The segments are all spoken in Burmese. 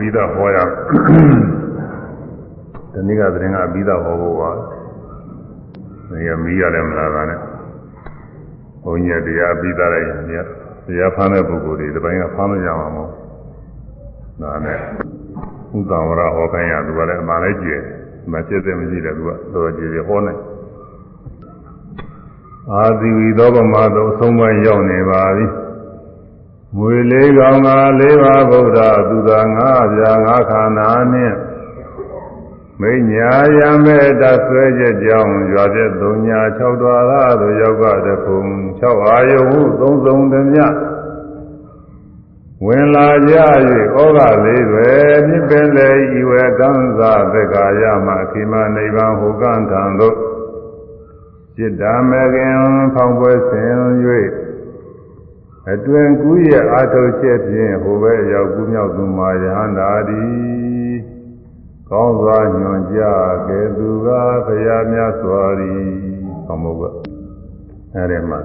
ပြီးတော့ဟောရဒီနေ့ကသတင်းကပြီးတော့ဟောဖို့ပါဒီကမီးရတယ်မလားကနဲ့ဘုန်းကြီးတရားပြီးသားလိုက်ရင်တရားဖမ်းတဲ့ပုဂ္ဂိုလ်တွေဒီပိုင်းကဖမ်းလို့ရမှာမဟုတ်ဒါနဲ့ဥဒ္ဒဝရဟောခိုင်းရသူကလည်းအမှန်လည်းကြည့်မကျက်တဲ့မရှိတယ်သူကတော်ကြည့်ရဟောနေအာသီဝီသောဗမာသောအဆုံးပိုင်းရောက်နေပါပြီ မွေလေးကောင်ကလေးပါဗုဒ္ဓသူသာငါးပြာငါးခန္ဓာနှင့်မိညာယမဲ့တဆွဲချက်ကြောင့်ရွာတဲ့သုံးညာ၆တွားသာသို့ရောက်ကတခုံ၆အာယုဟုသုံးစုံသမျှဝင်လာကြ၍ဩဃလေးတွေမြစ်ပင်လေဤဝေကံသာသက္ကာယမခိမနိဗ္ဗာန်ဟူကံထံသို့จิตဓမ္မခင်ဖောင်းပွဲဆင်၍ အတွင်ကူးရဲ့အာထုတ်ချက်ဖြင့်ဟိုဘက်ရောက်ကူးမြောက်သူမာယဟန္တာသည်ကောင်းစွာညွန်ကြကဲသူကဘုရားမြတ်စွာရီကောင်းမို့ကအဲဒီမှာ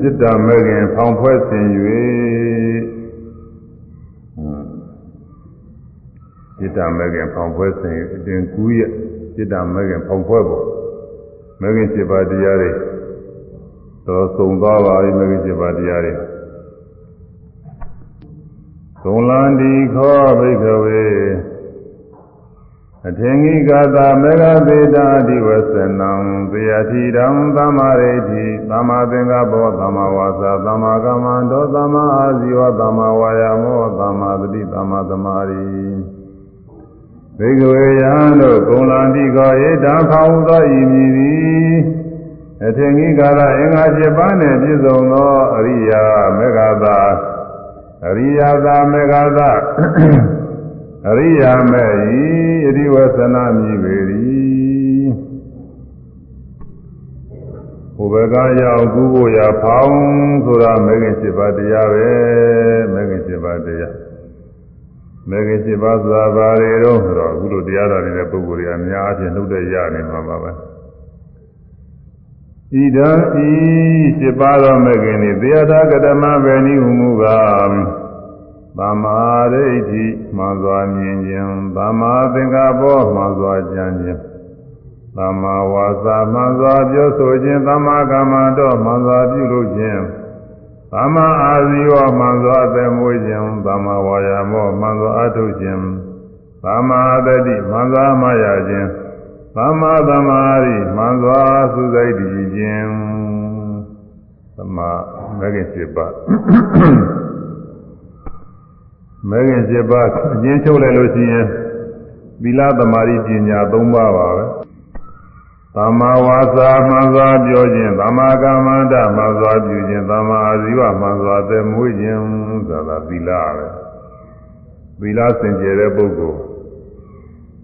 จิตဓမ္မခင်ဖောင်းပွဲဆင်၍จิตဓမ္မခင်ဖောင်းပွဲဆင်အတွင်ကူးရဲ့จิตဓမ္မခင်ဖောင်းပွဲပေါ်မဂ္ဂင်7ပါးတရားတွေ တော့သုံသွားပါပြီမဂ္ဂင်7ပါးတရားတွေသုံလန္ဒီခောဘိကဝေအထင်ကြီးကသာမေဃသေတာအဓိဝဆနံသေယတိတံသမ္မာရိတိသမ္မာသင်္ကပ္ပောသမ္မာဝါစာသမ္မာကမ္မန္တောသမ္မာအာဇီဝသမ္မာဝါယာမောသမ္မာသတိသမ္မာသမာဓိဘေကဝေယံတို့ကုံလန္တိကောဧတံဖောင်းသောဤမည်သည် အထင်ကြီးကာလအင်္ဂါ7ပါးနှင့်ပြည့်စုံသောအရိယာမေဃသာအရိယာသာမေဃသာအရိယာမေဤအဒီဝသနာမြည်ပေ၏ဘုဘကရောက်ကူဖို့ရဖောင်းဆိုတာမေဃ7ပါးတရားပဲမေဃ7ပါးတရားမေခင်7ပါးသာဘာတွေတော့ဆိုတော့အခုလိုတရားတော်နေတဲ့ပုဂ္ဂိုလ်တွေအများအပြားနှုတ်တဲ့ရနေမှာပါပဲ ဣဒံဤ7ပါးသောမေခင်ဤသေယထာကတမဗေနိဟုမူကားသမ္မာဒိဋ္ဌိမှန်စွာမြင်ခြင်းသမ္မာသင်္ကပ္ပောမှန်စွာကြံခြင်းသမ္မာဝါစာမှန်စွာပြောဆိုခြင်းသမ္မာကမ္မန္တောမှန်စွာပြုလုပ်ခြင်းသမ္မာအာဇီဝမှန်စွာအသက်မွေးခြင်းသမ္မာဝါယာမောမှန်စွာအထုတ်ခြင်းသမ္မာတတိမှန်စွာမရခြင်း သမ္မာသမာဓိမှန်စွာသုစိတ်တည်ခြင်းသမ္မာမဂ္ဂင်7ပါးမဂ္ဂင်7ပါးအကျဉ်းချုပ်လိုက်လို့ရှိရင်သီလသမာဓိပညာ3ပါးပါပဲသမ္မာဝါစာမှန်စွာပြောခြင်းသမ္မာကမ္မန္တမှန်စွာပြုခြင်းသမ္မာအာဇီဝမှန်စွာသက်မွေးခြင်းဆိုတာသီလပဲသီလစင်ကြယ်တဲ့ပုဂ္ဂိုလ်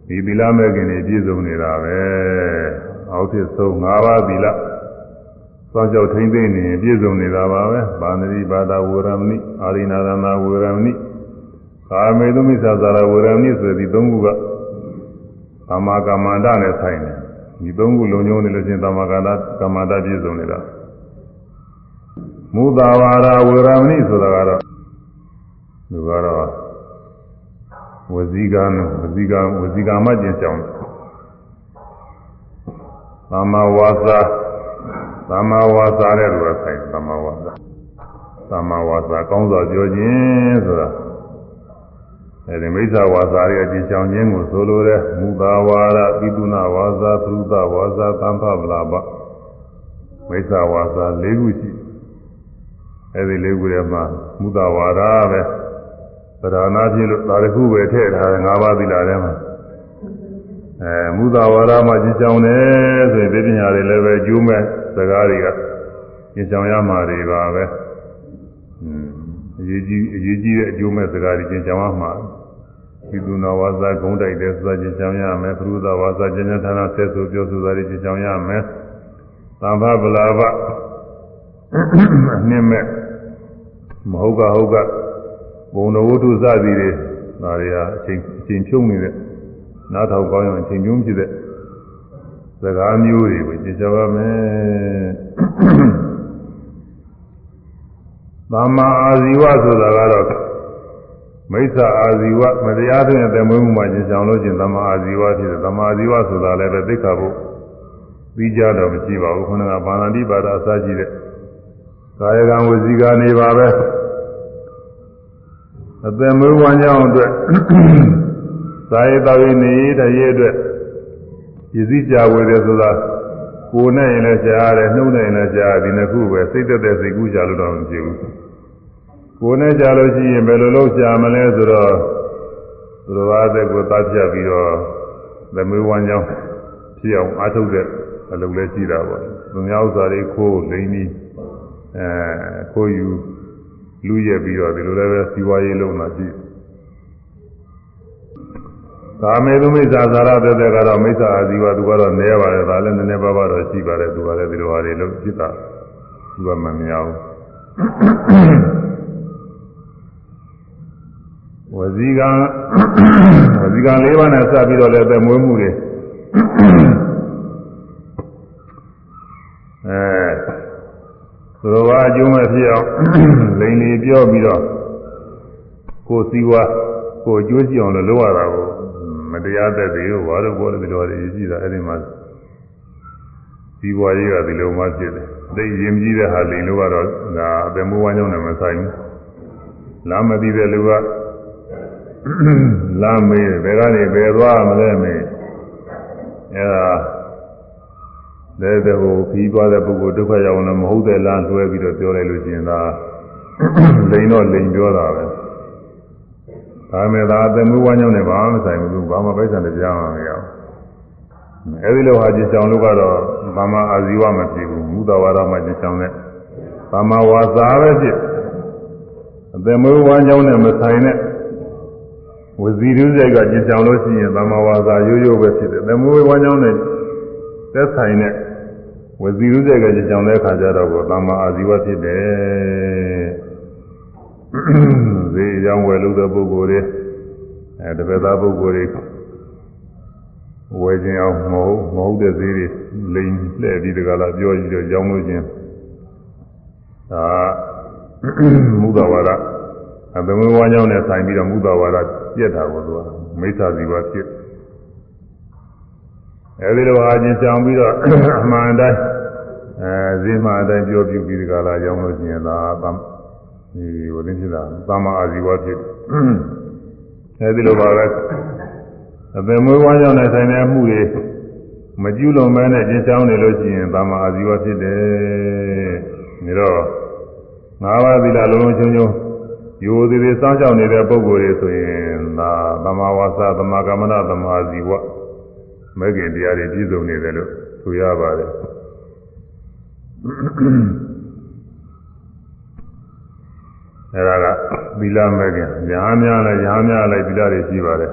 ဒီသီလမဲ့ခင်တွေပြည့်စုံနေတာပဲအောက်ထစ်ဆုံး၅ပါးသီလစောင့်ကြောက်ထိမ့်သိနေပြည့်စုံနေတာပါပဲပါဏိပါဒဝေရမဏိအာရိနာရဏဝေရမဏိကာမေတုမိစ္ဆာသာရဝေရမဏိဆိုတဲ့ဒီ၃ခုကသမ္မာကမ္မန္တနဲ့ဆိုင်တယ်ဒီသုံးခုလုံးကျုံနေလို့ချင်းသမဂန္တကမ္မတာပြည့်စုံနေတာမုသာဝါဒဝေရမဏိဆိုတာကတော့သူကတော့ ဝစီကံဝစီကံဝစီကံမှကျင်ကြောင်းသမ္မာဝါစာသမ္မာဝါစာတဲ့လူကဆိုင်သမ္မာဝါစာသမ္မာဝါစာကောင်းစွာပြောခြင်းဆိုတာအဲဒီမိစ္ဆာဝါစာရဲ့အကျဉ်းချောင်းခြင်းကိုဆိုလိုတဲ့မူတာဝါဒပိတုနာဝါစာသုဒဝါစာသံဖဗလာပမိစ္ဆာဝါစာ၄ခုရှိအဲဒီ၄ခုထဲမှာမူတာဝါဒပဲ ပဓာနာဖြစ်လို့ဒါတစ်ခုပဲထည့်ထားတယ်၅ပါးသီလထဲမှာအဲမူတာဝါဒမှာကျဉ်းချောင်းတယ်ဆိုရင်ဒီပညာတွေလည်းပဲကျိုးမဲ့စကားတွေကကျဉ်းချောင်းရမှာတွေပါပဲအရေးကြီးအရေးကြီးတဲ့အကျိုးမဲ့စကားတွေကျဉ်းချောင်းရမှာပိသုနာဝါစာဂုံးတိုက်တဲ့စာကျင်ချောင်းရမယ်ပရုသဝါစာကျင်ချဌာနဆက်ဆိုပြောဆိုတာတွေကျင်ချောင်းရမယ်သံဃဗလာဘအနှင်းမဲ့မဟုတ်ကဟုတ်က ဘုံတော်ဝတ္ထုစသည်တွေဒါတွေဟာအချိန်အချိန်ဖြုံးနေတဲ့နားထောင်ကောင်းရင်အချိန်ဖြုံးဖြစ်တဲ့စကားမျိုးတွေကိုကျင်ချောင်းရမယ်သမ္မာအာဇီဝဆိုတာကတော့မိစ္ဆာအာဇီဝမတရားတဲ့တမွေးမှုမှာကျင်ဆောင်လို့ချင်းသမာအာဇီဝဖြစ်တယ်သမာအာဇီဝဆိုတာလည်းပဲသိက္ခာပုပြီးကြတော့မရှိပါဘူးခုနကဘာဏတိပါဒအစရှိတဲ့ကာယကံဝစီကနေပါပဲ အသက်မွေးဝမ်းကြောင်းအတွက်သာယတော်ရည်နေတရေအတွက်ရည်စည်းကြဝေတယ်ဆိုတာကိုယ်နဲ့ရင်လည်းကြားရတယ်နှုတ်နဲ့ရင်လည်းကြားဒီနှစ်ခုပဲစိတ်သက်သက်စိတ်ကူးကြလို့တော့မဖြစ်ဘူးကိုယ်နဲ့ကြားလို့ရှိရင်ဘယ်လိုလုပ်ကြမလဲဆိုတော့သူတော်ဘာသက်ကိုသတ်ပြပြီးတော့သမီးဝမ်းကြောင်းဖြစ်အောင်အားထုတ်တဲ့အလုပ်လည်းရှိတာပေါ့သူများဥစ္စာတွေခိုးလိမ့်ပြီးအဲခိုးယူ လူရက်ပြီးတော့ဒီလိုလည်းပဲစီဝါရေးလုံးလာရှိကာမေသူမိစ္ဆာသာရတဲ့တဲ့ကတော့မိစ္ဆာအာဇီဝသူကတော့နည်းပါတယ်ဒါလည်းနည်းနည်းပါးပါးတော့ရှိပါတယ်သူကလည်းဒီလိုဟာတွေလို့ဖြစ်တာသူကမမြောက်ဝဇီကဝဇီက၄ပါးနဲ့စပြီးတော့လည်းပဲမွေးမှုတွေအဲ သူတော်ဘာအကျိုးမဲ့ဖြစ်အောင်လိန်လီပြောပြီးတော့ကိုယ်စည်းဝါကိုယ်အကျိုးကြည့်အောင်လို့လုပ်ရတာကိုမတရားတဲ့တွေဘာလို့ဘောလို့ဒီလိုတွေရှိတာအဲ့ဒီမှာဒီဘွားကြီးကဒီလိုမှဖြစ်တယ်သိရင်ကြီးတဲ့ဟာလိန်လို့ကတော့ငါအပေမိုးဝမ်းကြောင်းနဲ့မဆိုင်ဘူးလာမသိတဲ့လူကလာမေးဘယ်ကနေဘယ်သွားမလဲမေးအဲ့ဒါ လည်းတဲ့ဟိုခီးသွားတဲ့ပုဂ္ဂိုလ်ဒုက္ခရောက်လည်းမဟုတ်တဲ့လမ်းလွှဲပြီးတော့ပြောလိုက်လို့ရှိရင်ဒါလိန်တော့လိန်ပြောတာပဲဒါမဲ့ဒါအသမွေးဝမ်းကြောင်းနဲ့ဘာမှမဆိုင်ဘူးဘာမှပိုက်ဆံတရားမှမရဘူးအဲဒီလိုဟာကြည်ချောင်းလို့ကတော့ဘာမှအာဇီဝမဖြစ်ဘူးမူတဝါဒမှကြည်ချောင်းတဲ့ဘာမှဝါစာပဲဖြစ်အသမွေးဝမ်းကြောင်းနဲ့မဆိုင်တဲ့ဝစီရုစိတ်ကကြည်ချောင်းလို့ရှိရင်ဘာမှဝါစာရိုးရိုးပဲဖြစ်တယ်သမွေးဝမ်းကြောင်းနဲ့သက်ဆိုင်တဲ့ ဝစီရုစိတ်ကကြည်ချောင်းတဲ့အခါကျတော့ဘာမှအာဇီဝဖြစ်တယ်ဈေးရောင်းဝယ်လို့တဲ့ပုဂ္ဂိုလ်တွေအဲတပည့်သားပုဂ္ဂိုလ်တွေဝယ်ခြင်းအောင်မဟုတ်မဟုတ်တဲ့ဈေးတွေလိန်လှည့်ပြီးတကလားပြောကြည့်တော့ရောင်းလို့ခြင်းဒါမူဒဝါဒအသမဝါကြောင့်နဲ့ဆိုင်ပြီးတော့မူဒဝါဒပြက်တာကိုသူကမိစ္ဆာဇီဝဖြစ်အဲဒီလိုအားချင်းကြောင်ပြီးတော့အမှန်တိုင်း အဲဈေးမှအတိုင်းပြောပြပြီးတကလားရောင်းလို့ခြင်းသာဒီဝိသင်းဖြစ်တာသာမအာဇီဝဖြစ်အဲဒီလိုပါပဲအပင်မွေးဝမ်းကြောင်းနဲ့ဆိုင်တဲ့အမှုတွေမကျူးလွန်မဲနဲ့ကျင်းချောင်းနေလို့ရှိရင်သာမအာဇီဝဖြစ်တယ်ဒါတော့ငါးပါးသီလလုံးလုံးချုံချုံယူသေးသေးစောင့်ရှောက်နေတဲ့ပုဂ္ဂိုလ်တွေဆိုရင်ဒါသမာဝါစာသမာကမ္မနာသမာဇီဝမဲ့ခင်တရားတွေပြည့်စုံနေတယ်လို့ဆိုရပါတယ် အဲဒါကသီလမဲ့ခင်ညာများလည်းညာများလည်းသီလတွေရှိပါတယ်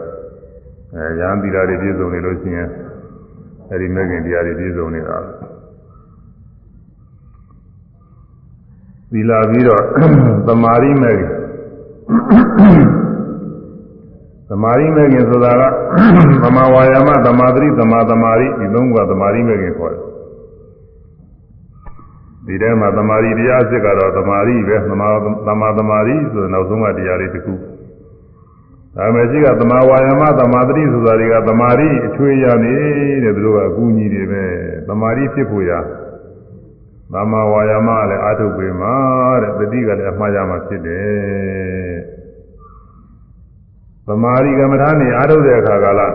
အဲညာသီလတွေပြည့်စုံနေလို့ရှိရင်အဲဒီမဲ့ခင်တရားတွေပြည့်စုံနေတာသီလပြီးတော့သမာဓိမဲ့ခင်သမာဓိမဲ့ခင်ဆိုတာကသမာဝါယာမသမာဓိသမာသမာဓိဒီသုံးခုကသမာဓိမဲ့ခင်ခေါ်တယ် ဒီထဲမှာသမာဓိတရားစစ်ကတော့သမာဓိပဲသမာသမာသမာဓိဆိုနောက်ဆုံးကတရားလေးတစ်ခုဒါမဲ့ရှိကသမာဝါယမသမာဓိဆိုတာတွေကသမာဓိအချွေရနေတဲ့သူတို့ကအကူအညီတွေပဲသမာဓိဖြစ်ဖို့ရသမာဝါယမလည်းအာထုတ်ပေမှာတဲ့တတိကလည်းအမှားရမှာဖြစ်တယ်သမာဓိကမ္မထာနေအာထုတ်တဲ့အခါကလား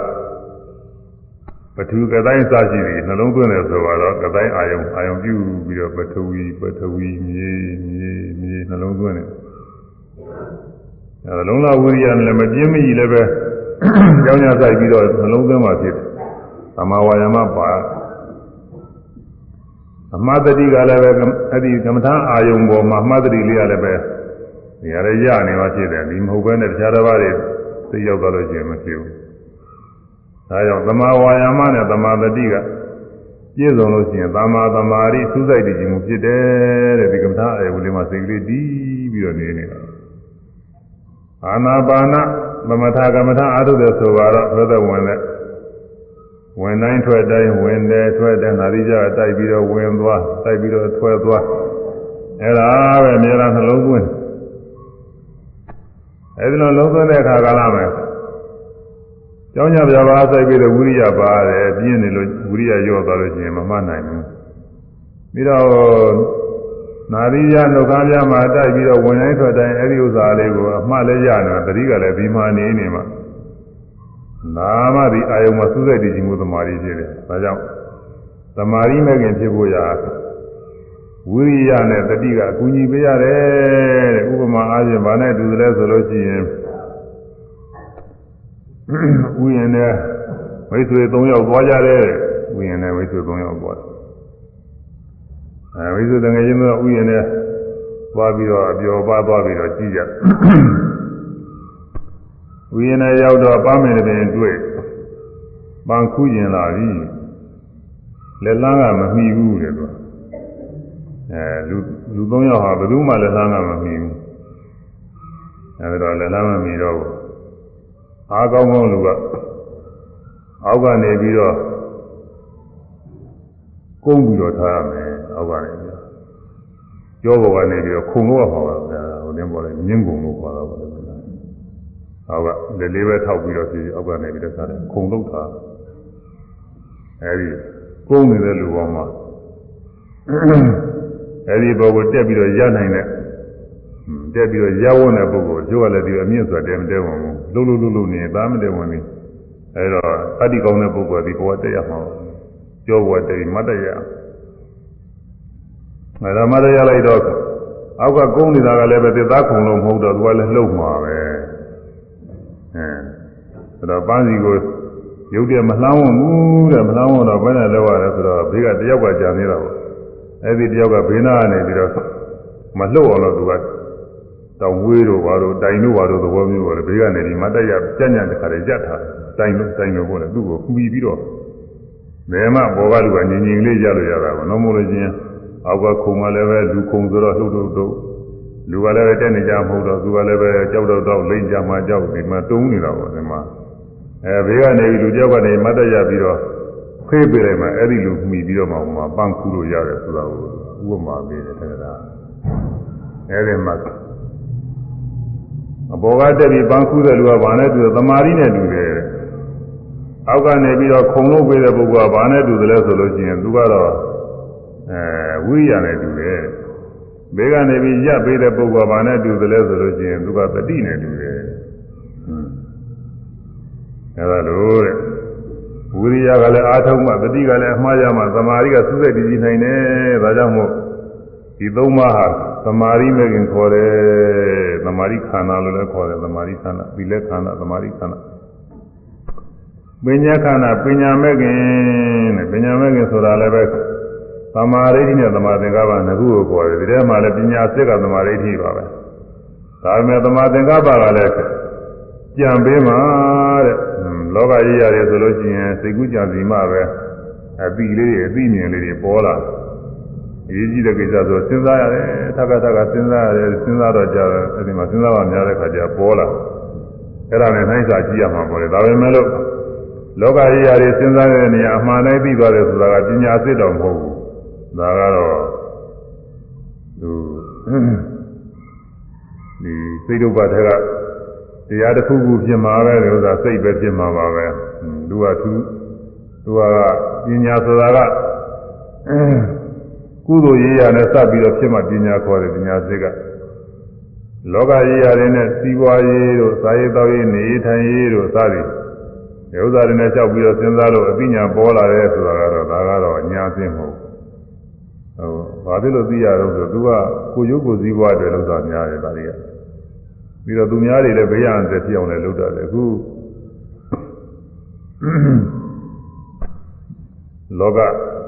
ပထူကတိုင်းစရှိသည်နှလုံးသွင်းတယ်ဆိုတော့ကတိုင်းအာယုံအာယုံပြုပြီးတော့ပထဝီပထဝီမြေမြေမြေနှလုံးသွင်းတယ်အဲလုံးလာဝိရိယနဲ့လည်းမပြင်းမကြီးလည်းပဲကြောင်းညာဆိုင်ပြီးတော့နှလုံးသွင်းမှဖြစ်တယ်သမာဝါယမပါအမသတိကလည်းပဲအဲ့ဒီကမ္မထာအာယုံပေါ်မှာအမသတိလေးကလည်းပဲနေရာရရနေမှဖြစ်တယ်ဒီမဟုတ်ဘဲနဲ့တခြားတစ်ပါးတွေသိရောက်သွားလို့ရှိရင်မဖြစ်ဘူး ဒါကြောင့်သမာဝါယာမနဲ့သမာသတိကပြည့်စုံလို့ရှိရင်သမာသမာဓိသုစိတ်တည်ခြင်းဖြစ်တယ်တဲ့ဒီကမ္ဘာအေဝလေးမှာစိတ်ကလေးတည်ပြီးတော့နေနေတာအာနာပါနသမထကမ္မထအာထုတဲ့ဆိုတော့ဘုဒ္ဓဝင်တဲ့ဝင်တိုင်းထွက်တိုင်းဝင်တယ်ထွက်တယ်နာရီကြတိုက်ပြီးတော့ဝင်သွားတိုက်ပြီးတော့ထွက်သွားအဲ့ဒါပဲအများအားနှလုံးသွင်းအဲဒီလိုလုံးသွင်းတဲ့အခါကလာမယ် ကျောင်းညပြပါစိုက်ပြီးတော့ဝိရိယပါတယ်ပြင်းနေလို့ဝိရိယရော့သွားလို့ရှိရင်မမှတ်နိုင်ဘူးပြီးတော့နာရီရနှုတ်ကားပြမှာတိုက်ပြီးတော့ဝင်တိုင်းထွက်တိုင်းအဲဒီဥစ္စာလေးကိုအမှတ်လည်းရနေတာတတိကလည်းဒီမှာနေနေမှာနာမဒီအာယုံမှာစူးစိုက်တည်ခြင်းမှုသမာဓိဖြစ်တယ်ဒါကြောင့်သမာဓိမဲ့ခင်ဖြစ်ဖို့ရာဝိရိယနဲ့တတိကအကူအညီပေးရတယ်တဲ့ဥပမာအားဖြင့်ဗာနဲ့တူတယ်လဲဆိုလို့ရှိရင် ဥယျာဉ်နဲ့မိတ်ဆွေ၃ယောက်သွားကြတယ်ဥယျာဉ်နဲ့မိတ်ဆွေ၃ယောက်သွားတယ်အဲမိတ်ဆွေတငယ်ချင်းတို့ဥယျာဉ်နဲ့သွားပြီးတော့အပျော်ပါသွားပြီးတော့ကြည့်ကြဥယျာဉ်နဲ့ရောက်တော့ပန်းမင်တဲ့ပင်တွေ့ပန်းခူးကျင်လာပြီလက်လန်းကမမီဘူးတဲ့သူအဲလူလူ၃ယောက်ဟာဘယ်သူမှလက်လန်းကမမီဘူးအဲဒါတော့လက်လန်းမမီတော့ဘူး အားကောင်းကောင်းလူကအောက်ကနေပြီးတော့ကုန်းပြီးတော့ထားရမယ်အောက်ကနေပြီးတော့ကြောဘောကနေပြီးတော့ခုံလို့ရမှာပါဗျာဟိုတင်းပေါ်လေမြင်းကုံလို့ခေါ်တော့ပါတယ်အောက်ကလက်လေးပဲထောက်ပြီးတော့ပြီးအောက်ကနေပြီးတော့ထားတယ်ခုံလို့ထားအဲဒီကုန်းနေတဲ့လူပေါ်မှာအဲဒီဘောကိုတက်ပြီးတော့ရနိုင်တဲ့ တက်ပြီးတော့ရဝန်းတဲ့ပုဂ္ဂိုလ်ကျိုးကလည်းဒီအမြင့်ဆိုတာတဲမတဲဝင်ဘူးလှုပ်လှုပ်လှုပ်လှုပ်နေသားမတဲဝင်ဘူးအဲတော့တတိကောင်းတဲ့ပုဂ္ဂိုလ်ဒီဘဝတက်ရမှာကြောဘဝတက်ပြီးမတ်တရအဲဒါမတ်တရလိုက်တော့အောက်ကကုန်းနေတာကလည်းပဲသစ္စာခုံလို့မဟုတ်တော့သူကလည်းလှုပ်မှာပဲအဲဒါတော့ပန်းစီကိုရုပ်တည်းမလှမ်းဝဘူးတဲ့မလှမ်းဝတော့ဘယ်နဲ့လောက်ရလဲဆိုတော့ဘေးကတယောက်ကကြာနေတာပေါ့အဲဒီတယောက်ကဘေးနာကနေပြီးတော့မလှုပ်အောင်လို့သူက တောင်ဝေးတို့ဘာတို့တိုင်တို့ဘာတို့သဘောမျိုးပေါ့လေဘေးကနေဒီမတက်ရကြညံ့တခါတည်းကြက်ထားတိုင်လို့တိုင်လို့ပေါ့လေသူ့ကိုခုပြီးပြီးတော့ဘယ်မှဘောကလူကငြင်ငြင်လေးရလို့ရတာပေါ့နော်မို့လို့ချင်းအောက်ကခုံကလည်းပဲလူခုံဆိုတော့လှုပ်လှုပ်တော့လူကလည်းပဲတက်နေကြမဟုတ်တော့သူကလည်းပဲကြောက်တော့တော့လိမ့်ကြမှာကြောက်ဒီမှာတုံးနေတာပေါ့ဒီမှာအဲဘေးကနေလူကြောက်ကနေမတ်တရပြီးတော့ဖေးပေးလိုက်မှအဲ့ဒီလူမှီပြီးတော့မှပန်းခုလို့ရတယ်ဆိုတာကိုဥပမာပေးတယ်တဲ့ဒါအဲ့ဒီမှာ အဘောကတက်ပြီးပန်းခူးတဲ့လူကဘာနဲ့တူသမာဓိနဲ့တူတယ်အောက်ကနေပြီးတော့ခုံလို့ပေးတဲ့ပုဂ္ဂိုလ်ကဘာနဲ့တူတယ်လဲဆိုလို့ရှိရင်သူကတော့အဲဝိရိယနဲ့တူတယ်ဘေးကနေပြီးရပ်ပေးတဲ့ပုဂ္ဂိုလ်ကဘာနဲ့တူတယ်လဲဆိုလို့ရှိရင်သူကတတိနဲ့တူတယ်အဲဒါလို့တဲ့ဝိရိယကလည်းအာထုံးမှတတိကလည်းအမှားရမှသမာဓိကစုစိတ်တည်ကြည်နိုင်တယ်ဒါကြောင့်မို့ဒီသုံးပါးဟာ သမာဓိမဲ့ခင်ခေါ်တယ်သမာဓိခန္ဓာလို့လည်းခေါ်တယ်သမာဓိခန္ဓာသီလခန္ဓာသမာဓိခန္ဓာပညာခန္ဓာပညာမဲ့ခင်တဲ့ပညာမဲ့ခင်ဆိုတာလည်းပဲသမာဓိနဲ့သမာသင်္ကပ္ပနှစ်ခုကိုခေါ်တယ်ဒီထဲမှာလည်းပညာစစ်ကသမာဓိပါပဲဒါပေမဲ့သမာသင်္ကပ္ပကလည်းကြံပေးမှာတဲ့လောကကြီးရတယ်ဆိုလို့ရှိရင်စိတ်ကူးကြံစီမှပဲအပိလေးတွေအပိမြင်လေးတွေပေါ်လာတယ် အရေးကြီးတဲ့ကိစ္စဆိုစဉ်းစားရတယ်ထပ်ထပ်ကစဉ်းစားရတယ်စဉ်းစားတော့ကြာတယ်အဲဒီမှာစဉ်းစားပါများတဲ့ခါကျပေါ်လာအဲ့ဒါနဲ့နှိုင်းစာကြည့်ရမှာပေါ့လေဒါပေမဲ့လို့လောကကြီးရာတွေစဉ်းစားတဲ့နေရာအမှန်တိုင်းသိသွားတယ်ဆိုတာကပညာစစ်တော်မဟုတ်ဘူးဒါကတော့သူဒီစိတ်ဒုက္ခတွေကတရားတစ်ခုခုဖြစ်မှာပဲလို့ဆိုတာစိတ်ပဲဖြစ်မှာပါပဲသူကသူသူကပညာဆိုတာက ကုသိုလ်ရေးရနဲ့စပ်ပြီးတော့ဖြစ်မှပညာခေါ်တယ်ပညာစိတ်ကလောကရေးရတယ်နဲ့စီးပွားရေးတို့စာရေးတောက်ရေးနေထိုင်ရေးတို့စသည်ဒီဥစ္စာတွေနဲ့လျှောက်ပြီးတော့စဉ်းစားလို့အပညာပေါ်လာတယ်ဆိုတာကတော့ဒါကတော့အညာသိမဟုတ်ဟိုဘာဖြစ်လို့သိရတော့ဆိုသူကကိုရုပ်ကိုစည်းပွားတယ်လို့ဆိုတာများတယ်ဒါတွေကပြီးတော့သူများတွေလည်းဘေးရန်သက်ဖြစ်အောင်လည်းလုပ်တာလေအခုလောက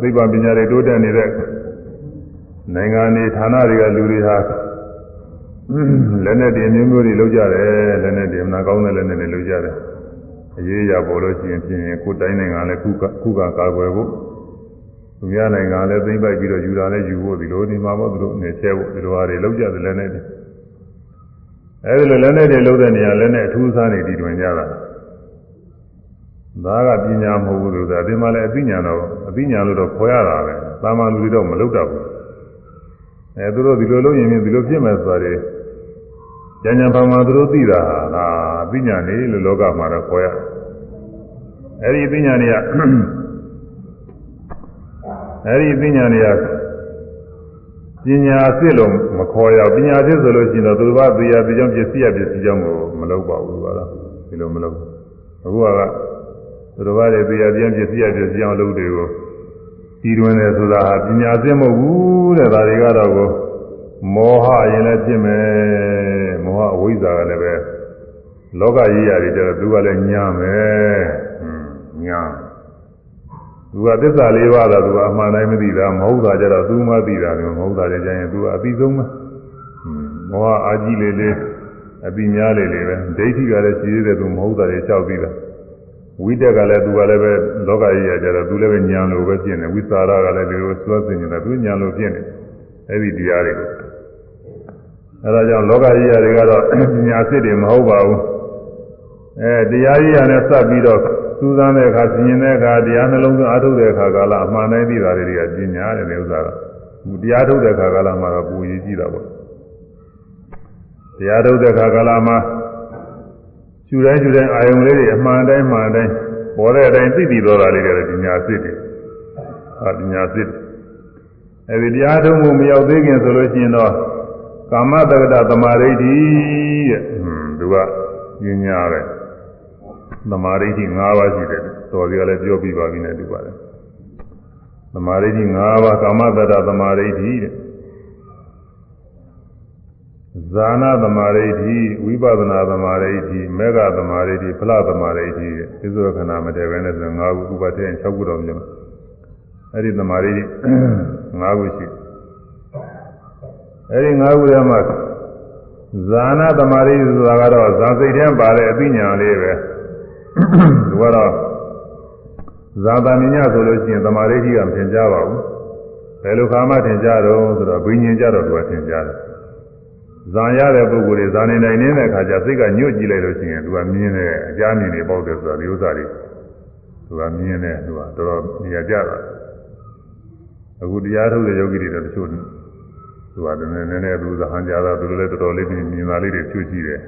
သိပ္ပံပညာတွေတိုးတက်နေတဲ့ နိုင်ငံတွေဌာနတွေကလူတွေဟာလက်နဲ့တင်မျိုးမျိုးတွေလုပ်ကြတယ်လက်နဲ့တင်မနာကောင်းတဲ့လက်နဲ့တွေလုပ်ကြတယ်အရေးရပေါ်လို့ရှိရင်ဖြင့်ကိုယ်တိုင်းနိုင်ငံလည်းခုကခုကကာကွယ်ဖို့သူများနိုင်ငံလည်းသိမ့်ပိုက်ပြီးတော့ယူတာလည်းယူဖို့ဒီလိုဒီမှာပေါ့သူတို့အနေချဲဖို့ဒီလိုဟာတွေလုပ်ကြတယ်လက်နဲ့တင်အဲဒီလိုလက်နဲ့တွေလုပ်တဲ့နေရာလက်နဲ့အထူးအဆန်းတွေတည်တွင်ကြတာဒါကပညာမဟုတ်ဘူးလို့ဆိုတာဒီမှာလည်းအသိဉာဏ်တော့အသိဉာဏ်လို့တော့ခေါ်ရတာပဲသာမန်လူတွေတော့မလုပ်တတ်ဘူး အဲသူတို့ဒီလိုလုပ်ရင်ဒီလိုဖြစ်မယ်ဆိုတာတွေဉာဏ်ဉာဏ်ပါမှာသူတို့သိတာဟာအပညာနေလို့လောကမှာတော့ခေါ်ရတယ်အဲ့ဒီအပညာနေကအဲ့ဒီအပညာနေကပညာအစ်စ်လို့မခေါ်ရပညာအစ်စ်ဆိုလို့ရှိရင်တော့သူတို့ကတရားတရားပစ္စည်းရပစ္စည်းကြောင့်ကိုမလုပ်ပါဘူးကတော့ဒီလိုမလုပ်အခုကသူတို့ကလည်းတရားတရားပစ္စည်းရပစ္စည်းကြောင့်လုပ်တွေကို ဒီတွင်တယ်ဆိုတာဟာပညာအစ်စ်မဟုတ်ဘူးတဲ့ဒါတွေကတော့ကိုမောဟရင်လည်းဖြစ်မယ်မောဟအဝိဇ္ဇာကလည်းပဲလောကကြီးရာတွေကျတော့သူကလည်းညာမယ်ညာသူကသစ္စာလေးပါးတော့သူကအမှန်တိုင်းမသိတာမဟုတ်တာကြတော့သူမှသိတာလည်းမဟုတ်တာကြရင်သူကအပြီးဆုံးပဲမောဟအာကြီးလေးလေးအပြီးများလေးလေးပဲဒိဋ္ဌိကလည်းရှိသေးတယ်သူမဟုတ်တာတွေကြောက်ပြီးတာ ဝိတက်ကလည်းသူကလည်းပဲလောကကြီးရာကြတော့သူလည်းပဲညာလိုပဲဖြစ်နေဝိသရာကလည်းဒီလိုစွဲစင်နေတာသူညာလိုဖြစ်နေအဲ့ဒီတရားတွေကိုအဲဒါကြောင့်လောကကြီးရာတွေကတော့ပညာစစ်တွေမဟုတ်ပါဘူးအဲတရားကြီးရာနဲ့စပ်ပြီးတော့စူးစမ်းတဲ့အခါဆင်ញင်တဲ့အခါတရားနှလုံးသွင်းအားထုတ်တဲ့အခါကာလအမှန်တိုင်းသိတာတွေကပညာတဲ့ဥစ္စာကတရားထုတ်တဲ့အခါကာလမှာတော့ပူရည်ကြည့်တာပေါ့တရားထုတ်တဲ့အခါကာလမှာ ကျူတိုင်းကျူတိုင်းအာယုံလေးတွေအမှန်တိုင်းမှန်တိုင်းပေါ်တဲ့အတိုင်းသိပြီးတော့တာလေးတွေပညာစစ်တွေဟာပညာစစ်အဲဒီတရားထုတ်မှုမရောက်သေးခင်ဆိုလို့ရှိရင်တော့ကာမတက္ကတသမာဓိဋ္ဌိတဲ့ဟွန်းသူကပညာပဲသမာဓိဋ္ဌိ၅ပါးရှိတယ်တော်စီကလည်းပြောပြပါပြီနဲ့တူပါတယ်သမာဓိဋ္ဌိ၅ပါးကာမတတ္တသမာဓိဋ္ဌိတဲ့ ဇာနာသမာဓိဋ္ဌိဝိပဿနာသမာဓိဋ္ဌိမေဃသမာဓိဋ္ဌိဖလသမာဓိဋ္ဌိတဲ့သစ္စာခဏမတည့်ပဲနဲ့ဆို၅ခုဥပဒေ6ခုတော့ပြောမယ်အဲ့ဒီသမာဓိဋ္ဌိ၅ခုရှိအဲ့ဒီ၅ခုထဲမှာဇာနာသမာဓိဆိုတာကတော့ဇာစိတ်ထဲပါတဲ့အသိဉာဏ်လေးပဲသူကတော့ဇာတာမြညာဆိုလို့ရှိရင်သမာဓိကြီးကမထင်ကြပါဘူးဘယ်လိုခါမှထင်ကြတော့ဆိုတော့ဘိညာဉ်ကြတော့သူကထင်ကြတယ် ဇာရတဲ့ပုဂ္ဂိုလ်တွေဇာနေနိုင်နေတဲ့အခါကျစိတ်ကညှို့ကြည့်လိုက်လို့ရှိရင်သူကမြင်တယ်အကြမ်းမြင်နေပေါ့တယ်ဆိုတာဒီဥစ္စာတွေသူကမြင်တယ်သူကတော်တော်နေရာကြတာအခုတရားထုတ်တဲ့ယောဂီတွေတော့တချို့သူကနည်းနည်းနည်းသူဇဟန်ကြတာသူတို့လည်းတော်တော်လေးမြင်တာလေးတွေချွတ်ကြည့်တယ်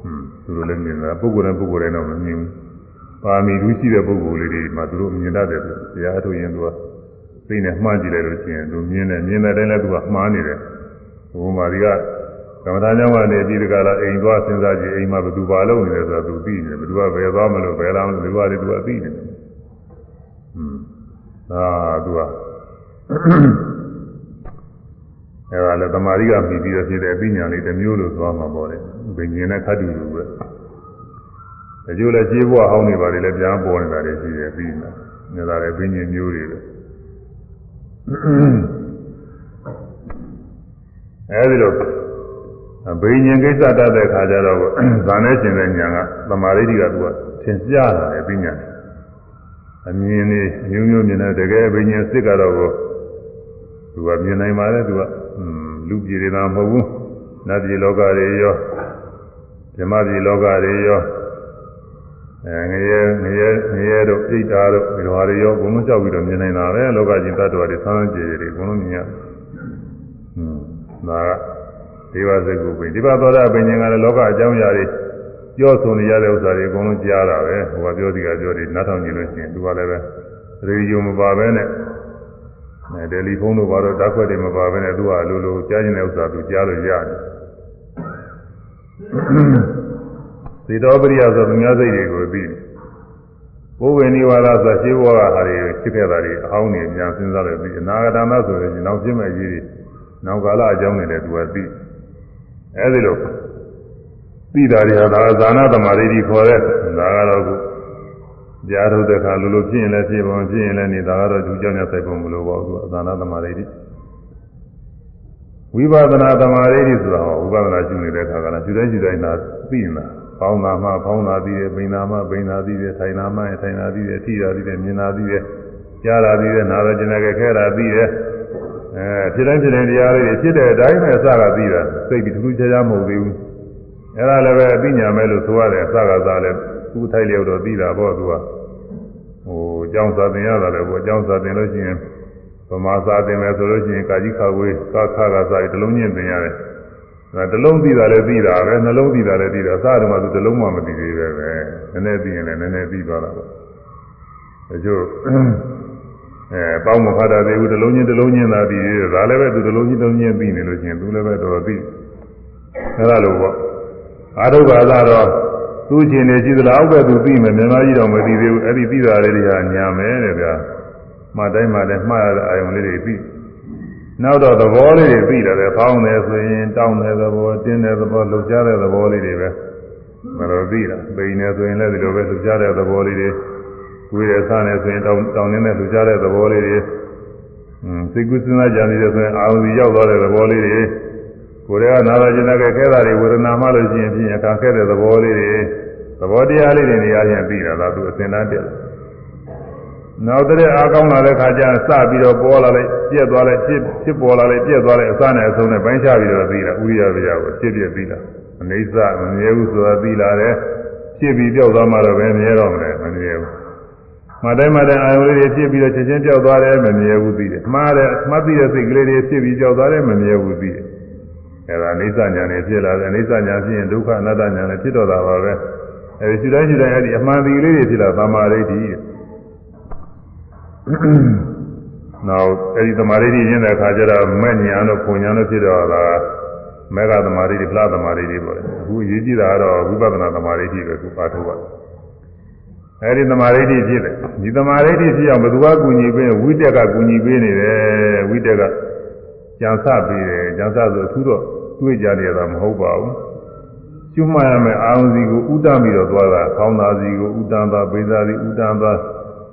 ဟွန်းသူတို့လည်းမြင်တာပုဂ္ဂိုလ်တိုင်းပုဂ္ဂိုလ်တိုင်းတော့မမြင်ဘူးပါမီလူရှိတဲ့ပုဂ္ဂိုလ်လေးတွေမှသူတို့မြင်တတ်တယ်တရားထုတ်ရင်သူကသိနေမှားကြည့်လိုက်လို့ရှိရင်သူမြင်တယ်မြင်တဲ့တိုင်းလည်းသူကမှားနေတယ်ဘုမာဒီက ကမ္မထာကြောင့်ကနေပြီးဒီကလာအိမ်သွားစဉ်းစားကြည့်အိမ်မှာဘယ်သူပါလို့နေလဲဆိုတော့သူသိနေတယ်ဘယ်သူကဘယ်သွားမလို့ဘယ်လာမလို့ဒီကလေးသူကသိနေတယ်ဟွန်းဒါသူကအဲဒါလည်းတမာရီကပြီးပြီးတော့ဖြစ်တဲ့အပညာလေးတစ်မျိုးလို့သွားမှာပေါ့လေဘိညာဉ်နဲ့ခတ်တူလူပဲတချို့လည်းခြေဘွားဟောင်းနေပါလေလည်းပြန်ပေါ်နေတာတွေရှိတယ်ပြီးနေတာနေတာလည်းဘိညာဉ်မျိုးတွေပဲအဲဒီလို ဘိညာဉ်ကိစ္စတတ်တဲ့ခါကျတော့ဇာနဲ့ရှင်တဲ့ညာကသမာဓိကသူကသင်ကြားတာလေပညာအမြင်နေမျိုးမျိုးမြင်တဲ့တကယ်ဘိညာဉ်စစ်ကတော့သူကမြင်နိုင်ပါလေသူကလူပြည်တွေသာမဟုတ်ဘူးနတ်ပြည်လောကတွေရောဓမ္မပြည်လောကတွေရောအဲငရဲငရဲငရဲတို့ဣဒ္ဓါတို့ဒီလိုဟာတွေရောဘုံလုံးကြောက်ပြီးတော့မြင်နေတာပဲလောကကြီးတ attva တွေဆန်းဆန်းကြည်ကြည်တွေဘုံလုံးမြင်ရဟွန်းဒါက ဒေဝစကုပ္ပိဒီပါသောတာပင်ဉ္ဇကလည်းလောကအကြောင်းအရာတွေပြောဆိုနေရတဲ့ဥစ္စာတွေအကုန်လုံးကြားတာပဲဟိုကပြောစီကပြောတယ်နားထောင်ကြည့်လို့ရှိရင်သူကလည်းပဲရေဒီယိုမပါပဲနဲ့အဲတယ်လီဖုန်းတို့ဘာလို့ဓာတ်ခွက်တွေမပါဘဲနဲ့သူကလိုလိုကြားနေတဲ့ဥစ္စာသူကြားလို့ရတယ်သေတော်ပရိယဆိုသူများစိတ်တွေကိုသိတယ်ဘုဝေနိဝါဒဆိုရှင်းဘောကဟာတွေဖြစ်ခဲ့တာတွေအဟောင်းနေပြန်စဉ်းစားလို့ပြီးအနာဂတနာဆိုရင်နောက်ပြည့်မဲ့ကြီးတွေနောက်ကာလအကြောင်းတွေလည်းသူကသိ အဲဒီလိုသိတာတွေဟာဒါကဇာနာတမာရီခေါ်တဲ့ဒါကတော့ခုကြားထုတ်တဲ့အခါလိုလိုဖြစ်ရင်လည်းဖြစ်ပုံဖြစ်ရင်လည်းနေဒါကတော့သူကြောင့်လည်းစိုက်ပုံမလိုပါဘူးဇာနာတမာရီဝိပဿနာတမာရီဆိုတာဟောဝိပဿနာရှုနေတဲ့အခါကလည်းရှုတိုင်းရှုတိုင်းသာသိနေတာပေါင်းတာမှပေါင်းတာသိတယ်ပိန်တာမှပိန်တာသိတယ်ထိုင်တာမှထိုင်တာသိတယ်ထိတာသိတယ်မြင်တာသိတယ်ကြားတာသိတယ်နားရကျင်တာခဲခဲတာသိတယ် အဲဖြစ်တိုင်းဖြစ်တိုင်းတရားလေးတွေဖြစ်တဲ့အတိုင်းပဲအစကသိတာစိတ်ပြီးထူးထူးခြားခြားမဟုတ်သေးဘူးအဲ့ဒါလည်းပဲအသိဉာဏ်ပဲလို့ဆိုရတယ်အစကစားလဲသူ့ထိုက်လျောက်တော့သိတာပေါ့သူကဟိုအကြောင်းစာသင်ရတာလည်းပေါ့အကြောင်းစာသင်လို့ရှိရင်ဗမာစာသင်မယ်ဆိုလို့ရှိရင်ကာကြီးခါဝေးကာခါကစာဒီလုံးညင်သင်ရတယ်ဒါတစ်လုံးသိတာလည်းသိတာပဲနှလုံးသိတာလည်းသိတာအစတုန်းကသူတစ်လုံးမှမသိသေးပဲပဲနည်းနည်းသိရင်လည်းနည်းနည်းသိသွားတာပေါ့ဒါကြော အဲပေါင်းမဖတ်တာသေးဘူးတစ်လုံးချင်းတစ်လုံးချင်းသာသိသေးတယ်ဒါလည်းပဲသူတစ်လုံးချင်းတစ်လုံးချင်းသိနေလို့ရှိရင်သူလည်းပဲတော်တော်သိအဲဒါလိုပေါ့အာရုပ္ပါသာတော့သူ့ချင်းနေရှိသလားအောက်ကသူသိမယ်မြန်မာကြီးတော့မသိသေးဘူးအဲ့ဒီသိတာလေးတွေကညာမယ်တဲ့ဗျာမှတ်တိုင်းမှလည်းမှားရတဲ့အာယုံလေးတွေသိနောက်တော့သဘောလေးတွေသိတယ်ဖောင်းတယ်ဆိုရင်တောင်းတဲ့သဘောတင်းတဲ့သဘောလှုပ်ရှားတဲ့သဘောလေးတွေပဲမလို့သိတာပိန်နေဆိုရင်လည်းဒီလိုပဲလှုပ်ရှားတဲ့သဘောလေးတွေ ကိုယ်ရဆန်းနေဆိုရင်တောင်းတောင်းနေတဲ့လှုပ်ရှားတဲ့သဘောလေးတွေอืมစိတ်ကူးစဉ်းစားကြနေတယ်ဆိုရင်အာရုံကြီးရောက်သွားတဲ့သဘောလေးတွေကိုယ်ကနာလာကျင်တဲ့ခဲတာတွေဝေဒနာမှလို့ရှိရင်ဖြင့်အခါခဲတဲ့သဘောလေးတွေသဘောတရားလေးတွေနေရာချင်းသိတာဒါသူအစဉ်တန်းတက်တယ်နောက်တဲ့အားကောင်းလာတဲ့ခါကျစပြီးတော့ပေါ်လာလိုက်ပြက်သွားလိုက်ဖြစ်ဖြစ်ပေါ်လာလိုက်ပြက်သွားလိုက်အစနဲ့အဆုံးနဲ့ပိုင်းခြားပြီးတော့သိတာဥရိယဗျာကိုဖြစ်ပြသိတာအနေစမမြဲဘူးဆိုတာသိလာတယ်ဖြစ်ပြီးပြောက်သွားမှတော့ပဲမြဲတော့မလဲမမြဲဘူး မတိုင်းမတိုင်းအာယုလေးတွေဖြစ်ပြီးတော့ချက်ချင်းပြောက်သွားတယ်မမြဲဘူးသိတယ်မှားတယ်မှတ်သိတဲ့စိတ်ကလေးတွေဖြစ်ပြီးပြောက်သွားတယ်မမြဲဘူးသိတယ်အဲဒါအိဋ္ဌညာနဲ့ဖြစ်လာတယ်အိဋ္ဌညာဖြစ်ရင်ဒုက္ခအနတ္တညာနဲ့ဖြစ်တော့တာပါပဲအဲဒီရှိတိုင်းရှိတိုင်းအဲဒီအမှန်တရားလေးတွေဖြစ်လာသမာဓိတည်းနောက်အဲဒီသမာဓိတည်းရင်းတဲ့အခါကျတော့မဲ့ညာတို့ပုံညာတို့ဖြစ်တော့တာမေဃသမာဓိတွေဖလားသမာဓိတွေပေါ့အခုအရေးကြီးတာကတော့ဝိပဿနာသမာဓိတွေပဲခုပါထုတ်ပါ အဲဒီသမာဓိဖြစ်တယ်ဒီသမာဓိဖြစ်အောင်ဘယ်သူကကူညီပေးဝိတက်ကကူညီပေးနေတယ်ဝိတက်ကကြံစပေးတယ်ကြံစဆိုအထူးတော့တွေးကြရတာမဟုတ်ပါဘူးကျွမှတ်ရမယ်အာရုံစီကိုဥတ္တပြီးတော့သွားတာခေါင်းသားစီကိုဥတ္တန်သာပိသာစီဥတ္တန်သာ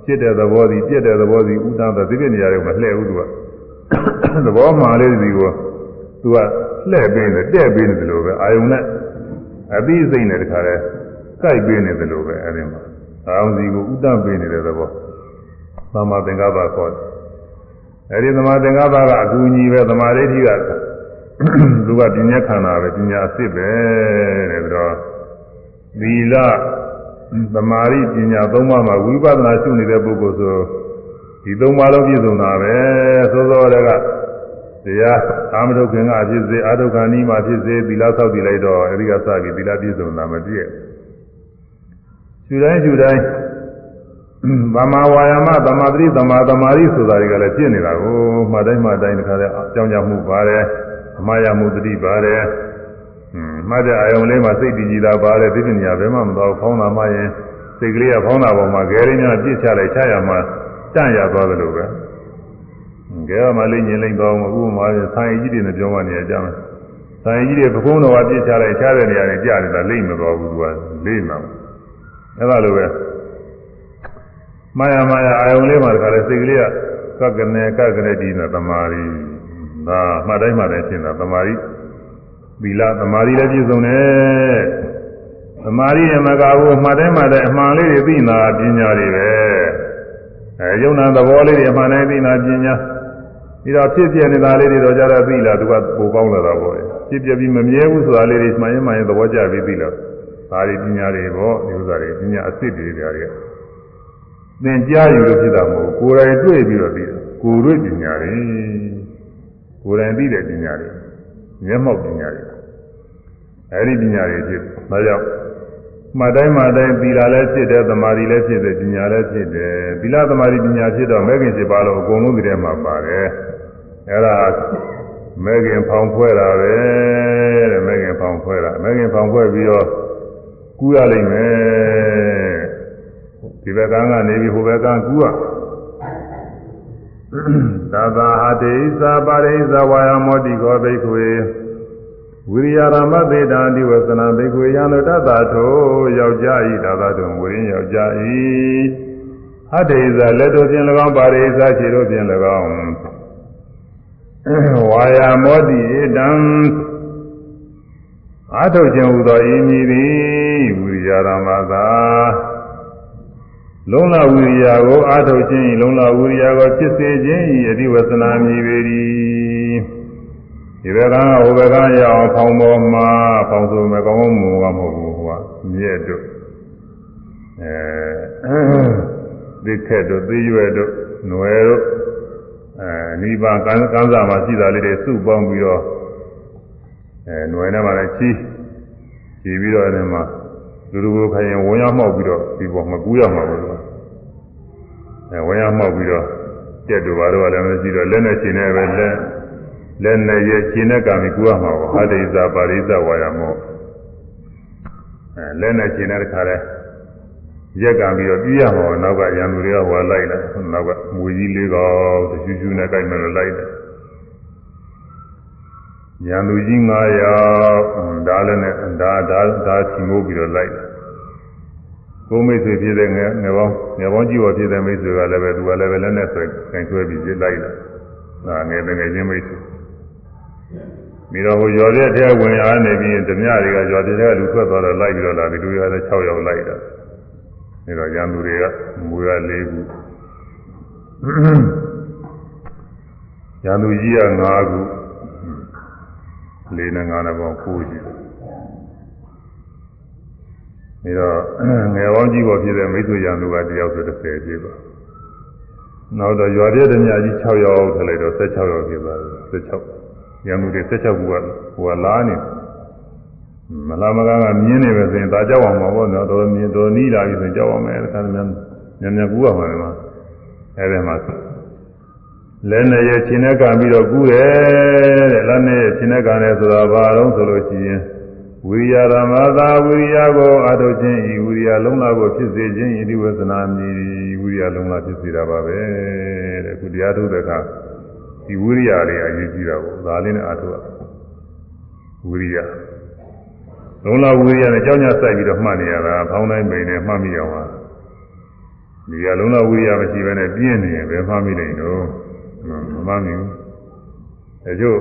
ဖြစ်တဲ့သဘောစီပြက်တဲ့သဘောစီဥတ္တန်သာဒီပြနေရတယ်မလှည့်ဘူးသူကသဘောမှန်လေးစီကိုသူကလှည့်ပေးနေတဲ့ပေးနေတယ်လို့ပဲအာယုံနဲ့အသိစိတ်နဲ့တခါလဲကြိုက်ပေးနေတယ်လို့ပဲအဲဒီမှာ အာရုံစီကိုဥတ္တပေးနေတဲ့သဘောသမာသင်္ကပ္ပခေါ်တယ်အဲဒီသမာသင်္ကပ္ပကအကူအညီပဲသမာဓိဋ္ဌိကသူကပညာခန္ဓာပဲပညာအစ်စ်ပဲတဲ့ပြီးတော့သီလသမာဓိပညာသုံးပါးမှာဝိပဿနာရှုနေတဲ့ပုဂ္ဂိုလ်ဆိုဒီသုံးပါးလုံးပြည့်စုံတာပဲသို့သောတည်းကတရားအာမဒုက္ခင်ကဖြစ်စေအာဒုက္ခနီးမှာဖြစ်စေသီလဆောက်တည်လိုက်တော့အဲဒီကစပြီးသီလပြည့်စုံတာမပြည့် ရှုတိုင်းရှုတိုင်းဗမာဝါယာမသမာဓိသမာသမာဓိဆိုတာတွေကလည်းပြည့်နေတာကိုမှတ်တိုင်းမှတ်တိုင်းတခါတည်းအကြောင်းကြောင့်မှုပါတယ်အမှားရမှုတတိပါတယ်ဟွန်းမှတ်တဲ့အာယုံလေးမှာစိတ်တည်ကြည်တာပါတယ်ဒီပညာဘယ်မှမတော်ဖောင်းတာမှရင်စိတ်ကလေးကဖောင်းတာပေါ်မှာဂဲရင်းများပြစ်ချလိုက်ချရမှာတန့်ရသွားတယ်လို့ပဲဂဲရမှာလေးညင်လိုက်တော့ဥပမာဆိုင်းကြီးတွေနဲ့ပြောမှနေကြမယ်ဆိုင်းကြီးတွေပကုံးတော်ကပြစ်ချလိုက်ချတဲ့နေရာနဲ့ကြာနေတာလိမ့်မတော်ဘူးသူကလိမ့်မှာ အဲ့ဒါလိုပဲမာယာမာယာအာယုံလေးမှာတခါလဲစိတ်ကလေးကကကနေကကနေဒီနဲ့တမာရီဒါမှတ်တိုင်းမှတ်တိုင်းရှင်းတာတမာရီသီလသမာဓိလည်းပြည့်စုံတယ်သမာဓိနဲ့မကဘူးမှတ်တိုင်းမှတ်တိုင်းအမှန်လေးတွေသိနာပညာတွေပဲအဲယုံနာသဘောလေးတွေအမှန်တိုင်းသိနာပညာပြီးတော့ဖြစ်ပြနေတာလေးတွေတော့ကြတော့သိလာသူကပိုကောင်းလာတာပေါ့ဖြစ်ပြပြီးမမြဲဘူးဆိုတာလေးတွေမှန်ရင်မှန်ရင်သဘောကျပြီးသိလာ ဒါတွေပညာတွေပေါ့ဒီဥစ္စာတွေပညာအစ်စ်တွေကြတယ်သင်ကြားယူလို့ဖြစ်တာမဟုတ်ကိုယ်တိုင်တွေ့ပြီးတော့သိတာကိုယ်တွေ့ပညာတွေကိုယ်တိုင်သိတဲ့ပညာတွေမျက်မှောက်ပညာတွေအဲဒီပညာတွေဖြစ်ဒါကြောင့်မှတ်တိုင်းမှတိုင်းသီလလည်းဖြစ်တယ်သမာဓိလည်းဖြစ်တယ်ပညာလည်းဖြစ်တယ်သီလသမာဓိပညာဖြစ်တော့မဲခင်7ပါးလုံးအကုန်လုံးဒီထဲမှာပါတယ်အဲဒါမဲခင်ဖောင်ဖွဲ့တာပဲတဲ့မဲခင်ဖောင်ဖွဲ့တာမဲခင်ဖောင်ဖွဲ့ပြီးတော့ ကူးရလိမ့်မယ်ဒီဘက်ကကနေပြီးဟိုဘက်ကကူးရသာသာဟတေသာပါရိသဝါယမောတိကောဘိက္ခွေဝိရိယရမသေတာဒီဝသနာဘိက္ခွေယံတတ္တထိုယောက်ျားဤသာသာတုံဝိရိယယောက်ျားဤဟတေသာလက်တို့ဖြင့်၎င်းပါရိသခြေတို့ဖြင့်၎င်းဝါယမောတိဧတံအာထုတ်ခြင်းဟူသောဤမည်သည်ဝိ ရိယာရမသာလုံလဝိရိယကိုအာထုတ်ခြင်းလုံလဝိရိယကိုဖြစ်စေခြင်းဤအတိဝသနာမြည်ပေ၏ဒီဘက်ကဟိုဘက်ကရအောင်ဖောင်းပေါ်မှာဖောင်းဆိုမကောင်းမှုကမဟုတ်ဘူးဟိုကမြဲ့တို့အဲဒီထက်တို့သေးရွယ်တို့နွယ်တို့အဲနိဗ္ဗာန်ကံကံစားမှာရှိတာလေးတွေစုပေါင်းပြီးတော့အဲနွယ်နဲ့မှလည်းချီးချီးပြီးတော့အဲဒီမှာ လူလူကိုခိုင်ရင်ဝန်းရမှောက်ပြီးတော့ဒီပေါ်မှာကူးရမှာလို့အဲဝန်းရမှောက်ပြီးတော့တက်တူပါတော့လည်းမရှိတော့လက်နဲ့ရှင်နဲ့ပဲလက်လက်နဲ့ရဲ့ရှင်နဲ့ကံပြီးကူးရမှာပေါ့ဟာဒိသပါရိသဝါယမောအဲလက်နဲ့ရှင်နဲ့တခါလဲရက်ကံပြီးတော့ပြီးရမှာပေါ့နောက်ကရံသူတွေကဟိုလိုက်လာနောက်ကမွေကြီးလေးကောင်တရှူးရှူးနဲ့ကြိုက်မယ်လို့လိုက်တယ်ရန်သူကြီး9ယောက်ဒါလည်းနဲ့ဒါဒါဒါချီမိုးပြီးတော့လိုက်တယ် ကိုမိတ်ဆွေဖြစ်တဲ့ငယ်ငယ်ပေါင်းငယ်ပေါင်းကြီးပေါ်ဖြစ်တဲ့မိတ်ဆွေကလည်းပဲသူကလည်းပဲလက်နဲ့ဆွဲခိုင်ဆွဲပြီးပြလိုက်တယ်ဒါငယ်ငယ်ချင်းမိတ်ဆွေပြီးတော့ဟိုရော်တဲ့ထဲဝင်လာနေပြီးဓမြတွေကရော်တဲ့ထဲလူထွက်သွားတော့လိုက်ပြီးတော့လာဒီလူတွေကလည်း6ယောက်လိုက်တာဒါတော့ရန်သူတွေကမူရ၄ခုရန်သူကြီးက5ခုလေးနဲ့ငါးနဲ့ပေါင်း9ရှိတယ် ဒါတော့ငယ်ပေါင်းကြီးပေါ်ဖြစ်တဲ့မိတ်ဆွေရန်သူကတယောက်ဆို30ပြည့်ပါနောက်တော့ရွာပြည့်တဲ့ညကြီး6ယောက်ထည့်လိုက်တော့16ယောက်ပြည့်သွားတယ်16ရန်သူတွေ16ခုကဟိုကလားနေမလာမကကမြင်းနေပဲဆိုရင်ဒါကြောက်အောင်မှာပေါ့နော်တော်မြင်တော်နီးလာပြီဆိုရင်ကြောက်အောင်မယ်တခါတည်းများညံ့ညံ့ကူရမှာလေမှာအဲဒီမှာလဲနဲ့ရဲ့ခြေနဲ့ကံပြီးတော့ကူးတယ်တဲ့လက်နဲ့ရဲ့ခြေနဲ့ကံတယ်ဆိုတာဘာတော့ဆိုလို့ရှိရင် ဝိရိယဓမ္မသာဝိရိယကိုအထုတ်ခြင်းဤဝိရိယလုံးလာကိုဖြစ်စေခြင်းဤဒီဝေသနာမြည်ဝိရိယလုံးလာဖြစ်စေတာပါပဲတဲ့ခုတရားထုတ်တဲ့အခါဒီဝိရိယလေးအရေးကြီးတာကိုဒါလေးနဲ့အထုတ်ရဝိရိယလုံးလာဝိရိယနဲ့ကြောင်းကြစိုက်ပြီးတော့မှတ်နေရတာဖောင်းတိုင်းပိန်နဲ့မှတ်မိအောင်ပါဒီကလုံးလာဝိရိယမရှိဘဲနဲ့ပြင်းနေရင်ဘယ်မှတ်မိနိုင်တော့မမှန်ဘူးအဲကျို့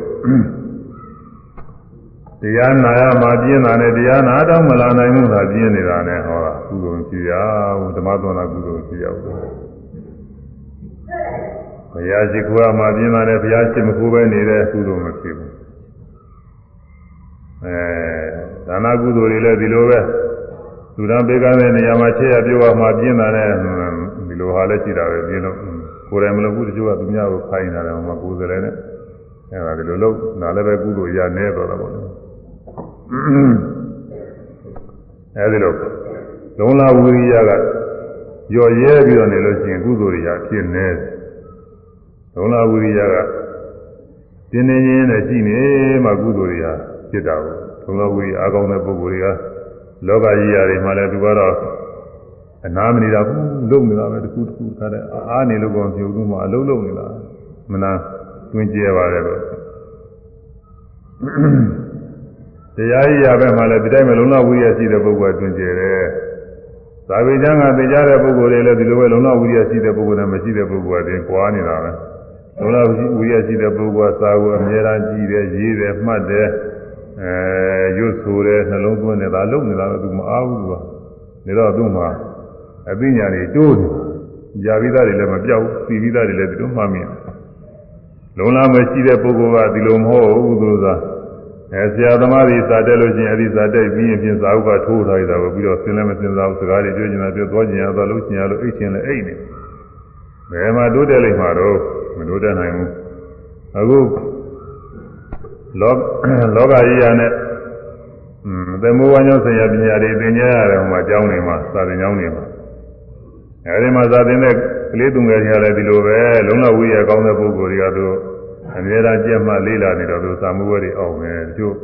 တရားနာရမှာပြင်းတာနဲ့တရားနာတော့မလာနိုင်ဘူးသာပြင်းနေတာနဲ့ဟောတာကုသိုလ်ရှိရဘူးဓမ္မသနာကုသိုလ်ရှိရဘူးဘုရားရှိခိုးရမှာပြင်းတာနဲ့ဘုရားရှိမခိုးပဲနေတဲ့ကုသိုလ်မဖြစ်ဘူးအဲဒါနာကုသိုလ်တွေလည်းဒီလိုပဲလူတော်ပေးကမ်းတဲ့နေရာမှာချက်ရပြောရမှာပြင်းတာနဲ့ဒီလိုဟာလည်းရှိတာပဲပြင်းလို့ကိုယ်တိုင်မလုပ်ဘူးတချို့ကသူများကိုခိုင်းတာတယ်မှာကိုယ်စလဲနဲ့အဲဒါဒီလိုလုပ်ဒါလည်းပဲကုသိုလ်ရနေတော့တာပေါ့လေ အဲဒီလိုလုံးလာဝိရိယကရော်ရဲပြီးတော့နေလို့ရှိရင်ကုသိုလ်တွေရဖြစ်နေလုံးလာဝိရိယကတင်းနေရင်းနဲ့ရှိနေမှကုသိုလ်တွေရဖြစ်တာကိုလုံးလာဝိရိယအကောင်းတဲ့ပုဂ္ဂိုလ်တွေကလောကကြီးရာတွေမှာလည်းသူကတော့အနာမနေတာဘူးလုံနေတာပဲတခုတခုခါတဲ့အားနေလို့ကောပြုတ်လို့မှအလုံးလုံးနေတာမနာတွင်ကျဲပါတယ်လို့ တရားကြီးရပဲမှလည်းဒီတိုင်းပဲလုံလဝိရိယရှိတဲ့ပုဂ္ဂိုလ်ကတွင်ကျဲတယ်သာဝေကျမ်းကသိကြတဲ့ပုဂ္ဂိုလ်တွေလည်းဒီလိုပဲလုံလဝိရိယရှိတဲ့ပုဂ္ဂိုလ်နဲ့မရှိတဲ့ပုဂ္ဂိုလ်ကတင်ကွာနေတာပဲလုံလဝိရိယရှိတဲ့ပုဂ္ဂိုလ်ကသာဝအမြဲတမ်းကြည့်တယ်ရေးတယ်မှတ်တယ်အဲရွတ်ဆိုတယ်နှလုံးသွင်းတယ်ဒါလုံနေတာတော့သူမအားဘူးသူကဒါတော့သူ့မှာအသိဉာဏ်တွေတိုးနေကြာပြီးသားတွေလည်းမပြောက်ပြီးပြီးသားတွေလည်းဒီလိုမှတ်မိတယ်လုံလာမရှိတဲ့ပုဂ္ဂိုလ်ကဒီလိုမဟုတ်ဘူးသူက အဲဆရာသမားတွေစာတက်လို့ချင်းအဲဒီစာတက်ပြီးရင်ပြင်စာဥပထိုးထားရတာကိုပြီးတော့ဆင်းလည်းမစင်စားဘူးစကားတွေပြောချင်တာပြောသွားချင်ရသွားလို့ချင်ရလို့အိတ်ချင်လည်းအိတ်နေဘယ်မှာတိုးတက်လိမ့်မှာတော့မတိုးတက်နိုင်ဘူးအခုလောလောကကြီးရနဲ့อืมသေမောဝါညောဆရာပညာတွေသင်ကြားရတယ်ဟိုမှာကျောင်းနေမှာစာသင်ကျောင်းနေမှာအဲဒီမှာစာသင်တဲ့ကလေးသူငယ်တွေကလည်းဒီလိုပဲလုံလဝိရကောင်းတဲ့ပုဂ္ဂိုလ်တွေကသူ အများအားကြက်မှလေးလာနေတော့သူစာမှုဝဲတွေအောင်မယ်တချို့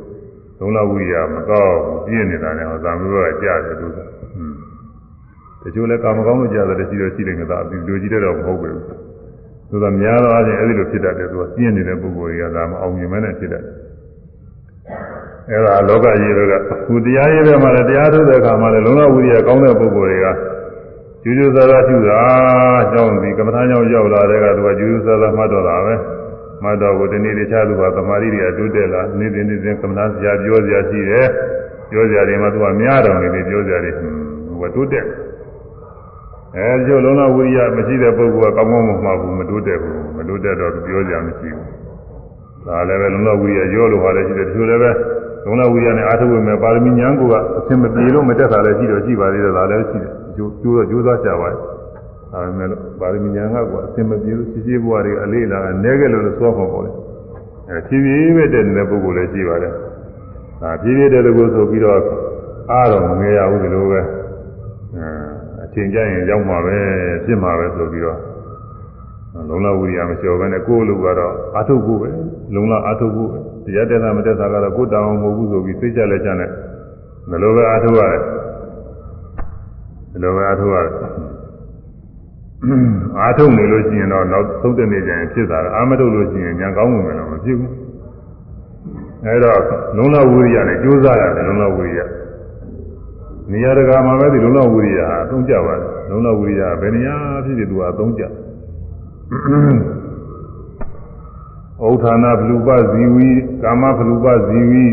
လုံလဝိရမကောင်းပြည့်နေတာနဲ့ဟောစာမှုဝဲကကြားတယ်သူကอืมတချို့လည်းကာမကောင်းလို့ကြားတယ်ရှိတော့ရှိတယ်ငါသာဒီလိုကြီးတော့မဟုတ်ဘူးသူကများသောအားဖြင့်အဲဒီလိုဖြစ်တတ်တယ်သူကပြင်းနေတဲ့ပုဂ္ဂိုလ်တွေကဒါမအောင်မြင်မဲနဲ့ဖြစ်တတ်တယ်အဲ့ဒါလောကကြီးတွေကခုတရားရေးတဲ့မှာလည်းတရားထုတ်တဲ့အခါမှာလည်းလုံလဝိရိယကောင်းတဲ့ပုဂ္ဂိုလ်တွေကကျူးကျူးဆာဆာပြုတာကြောင့်ဒီကမ္မထာကြောင့်ရောက်လာတဲ့ကသူကကျူးကျူးဆာဆာမှတ်တော့တာပဲ မှတ်တော့ကိုဒီနေ့တခြားသူကသမာဓိတွေအတူတက်လာနေ့စဉ်နေ့စဉ်ကမ္မထာဆရာပြောစရာရှိတယ်ပြောစရာတွေမှာသူကများတော်နေပြီပြောစရာတွေဟိုကတိုးတက်အဲဒီလိုလုံလဝိရိယမရှိတဲ့ပုဂ္ဂိုလ်ကကောင်းကောင်းမမှတ်ဘူးမတိုးတက်ဘူးမတိုးတက်တော့ပြောစရာမရှိဘူးဒါလည်းပဲလုံလဝိရိယရောလို့ဟာလည်းရှိတယ်တချို့လည်းပဲလုံလဝိရိယနဲ့အာထုဝေမဲ့ပါရမီဉာဏ်ကိုကအသင်မပြေလို့မတက်တာလည်းရှိတော့ရှိပါသေးတယ်ဒါလည်းရှိတယ်ကျိုးကျိုးတော့ကျိုးစားကြပါရဲ့ ဒါပေမဲ့ပါရမီဉာဏ်ကကအသင်မပြေလို့ရှိရှိဘဝတွေအလေးလာနေခဲ့လို့လို့ဆိုပါပေါ့လေအဲဖြည်းဖြည်းပဲတက်နေတဲ့ပုဂ္ဂိုလ်လည်းရှိပါတယ်ဒါပြည့်ပြည့်တဲ့တကူဆိုပြီးတော့အားတော့မငယ်ရဘူးဒီလိုပဲအချိန်ကြရင်ရောက်မှာပဲဖြစ်မှာပဲဆိုပြီးတော့လုံလဝိရိယမလျှော်ဘဲနဲ့ကိုယ်လူကတော့အာထုတ်ဖို့ပဲလုံလအာထုတ်ဖို့တရားတက်တာမတက်တာကတော့ကိုယ်တောင်းမဟုတ်ဘူးဆိုပြီးသိကြလက်ချနဲ့ဘယ်လိုပဲအာထုတ်ရတယ်ဘယ်လိုပဲအာထုတ်ရတယ် အာထုတ်နေလို့ရှိရင်တော့နောက်သုံးတဲ့နေ့ကျရင်ဖြစ်တာအာမထုတ်လို့ရှိရင်ညာကောင်းဝင်လို့မဖြစ်ဘူးအဲတော့လုံလဝိရိယနဲ့ကြိုးစားရတယ်လုံလဝိရိယနေရာတကာမှာပဲဒီလုံလဝိရိယဟာအသုံးကျပါတယ်လုံလဝိရိယဘယ်နေရာဖြစ်ဖြစ်သူကအသုံးကျဩဌာနာဘလူပဇီဝီကာမဘလူပဇီဝီ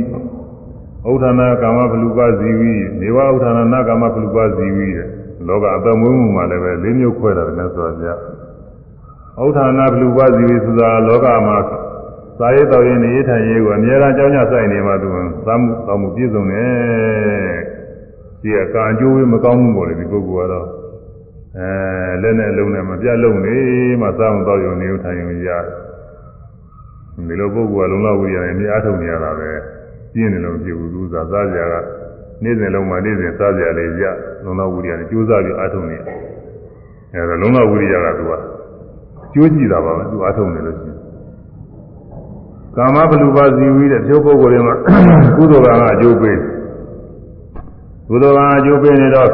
ဩဌာနာကာမဘလူပဇီဝီနေဝဩဌာနာနာကာမဘလူပဇီဝီတဲ့ လောကအတမွေးမှုမှာလည်းပဲလေးမျိုးခွဲတာလည်းဆိုကြဩဌာနာဘလူပဇီဝီဆိုတာလောကမှာသာရေးတော်ရင်နေထိုင်ရေးကိုအများအားကြောင်းကြဆိုင်နေမှသူသာမှုတောင်းမှုပြည့်စုံတယ်ဒီကကံအကျိုးဝေးမကောင်းမှုပေါ့လေဒီပုဂ္ဂိုလ်ကတော့အဲလက်နဲ့လုံးနဲ့မပြတ်လုံးနေမှသာမှုတော်ရုံနေထိုင်ရုံရတယ်ဒီလိုပုဂ္ဂိုလ်ကလုံလောက်ဝိရနဲ့မြအားထုတ်နေရတာပဲပြင်းနေလို့ဖြစ်ဘူးသူသာစားကြက နေ့စဉ်လုံးမှနေ့စဉ်စားကြလေရလုံလောက်ဝိရနဲ့ကြိုးစားပြီးအားထုတ်နေအဲဒါလုံလောက်ဝိရကသူကကြိုးကြည့်တာပါပဲသူအားထုတ်နေလို့ရှိရင်ကာမဘလူပါဇီဝီတဲ့ပြောပုဂ္ဂိုလ်တွေမှာကုသိုလ်ကံကအကျိုးပေးကုသိုလ်ကံအကျိုးပေးနေတော့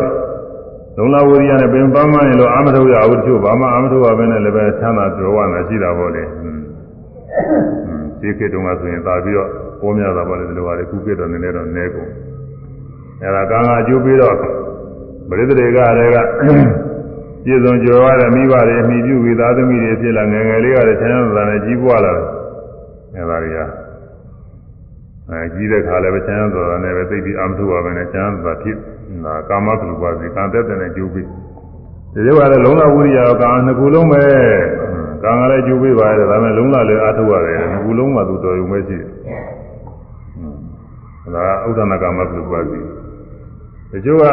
လုံလဝိရိယနဲ့ပင်ပန်းမနေလို့အာမထုတ်ရဘူးတချို့ဘာမှအာမထုတ်ရဘဲနဲ့လည်းပဲချမ်းသာကြွယ်ဝနေရှိတာပေါ့လေဒီခေတ်တုန်းကဆိုရင်သာပြီးတော့ပေါ်များတာပေါ့လေဒီလိုပါလေခုခေတ်တော့နည်းနည်းတော့နည်းကုန် အဲဒါကံကအကျိုးပေးတော့ပရိသေတွေကလည်းကပြည့်စုံကြွယ်ဝတဲ့မိဘတွေအမိပြုပြီးသားသမီးတွေဖြစ်လာငယ်ငယ်လေးကလည်းချမ်းသာတဲ့ကြီးပွားလာတယ်အဲဒါတွေကအဲကြီးတဲ့ခါလည်းပဲချမ်းသာတာနဲ့ပဲသိပြီးအာမထုပါပဲနဲ့ချမ်းသာဖြစ်နာကာမတုပါစီကံတက်တဲ့ကျိုးပြီးဒီလိုကလည်းလုံးလဝိရိယကံနှစ်ခုလုံးပဲကံကလည်းကျိုးပြီးပါတယ်ဒါပေမဲ့လုံးလလည်းအာထုရတယ်နှစ်ခုလုံးမှသူတော်ရုံပဲရှိတယ်ဒါဥဒ္ဒနာကာမတုပါစီ ဒီကျိုးက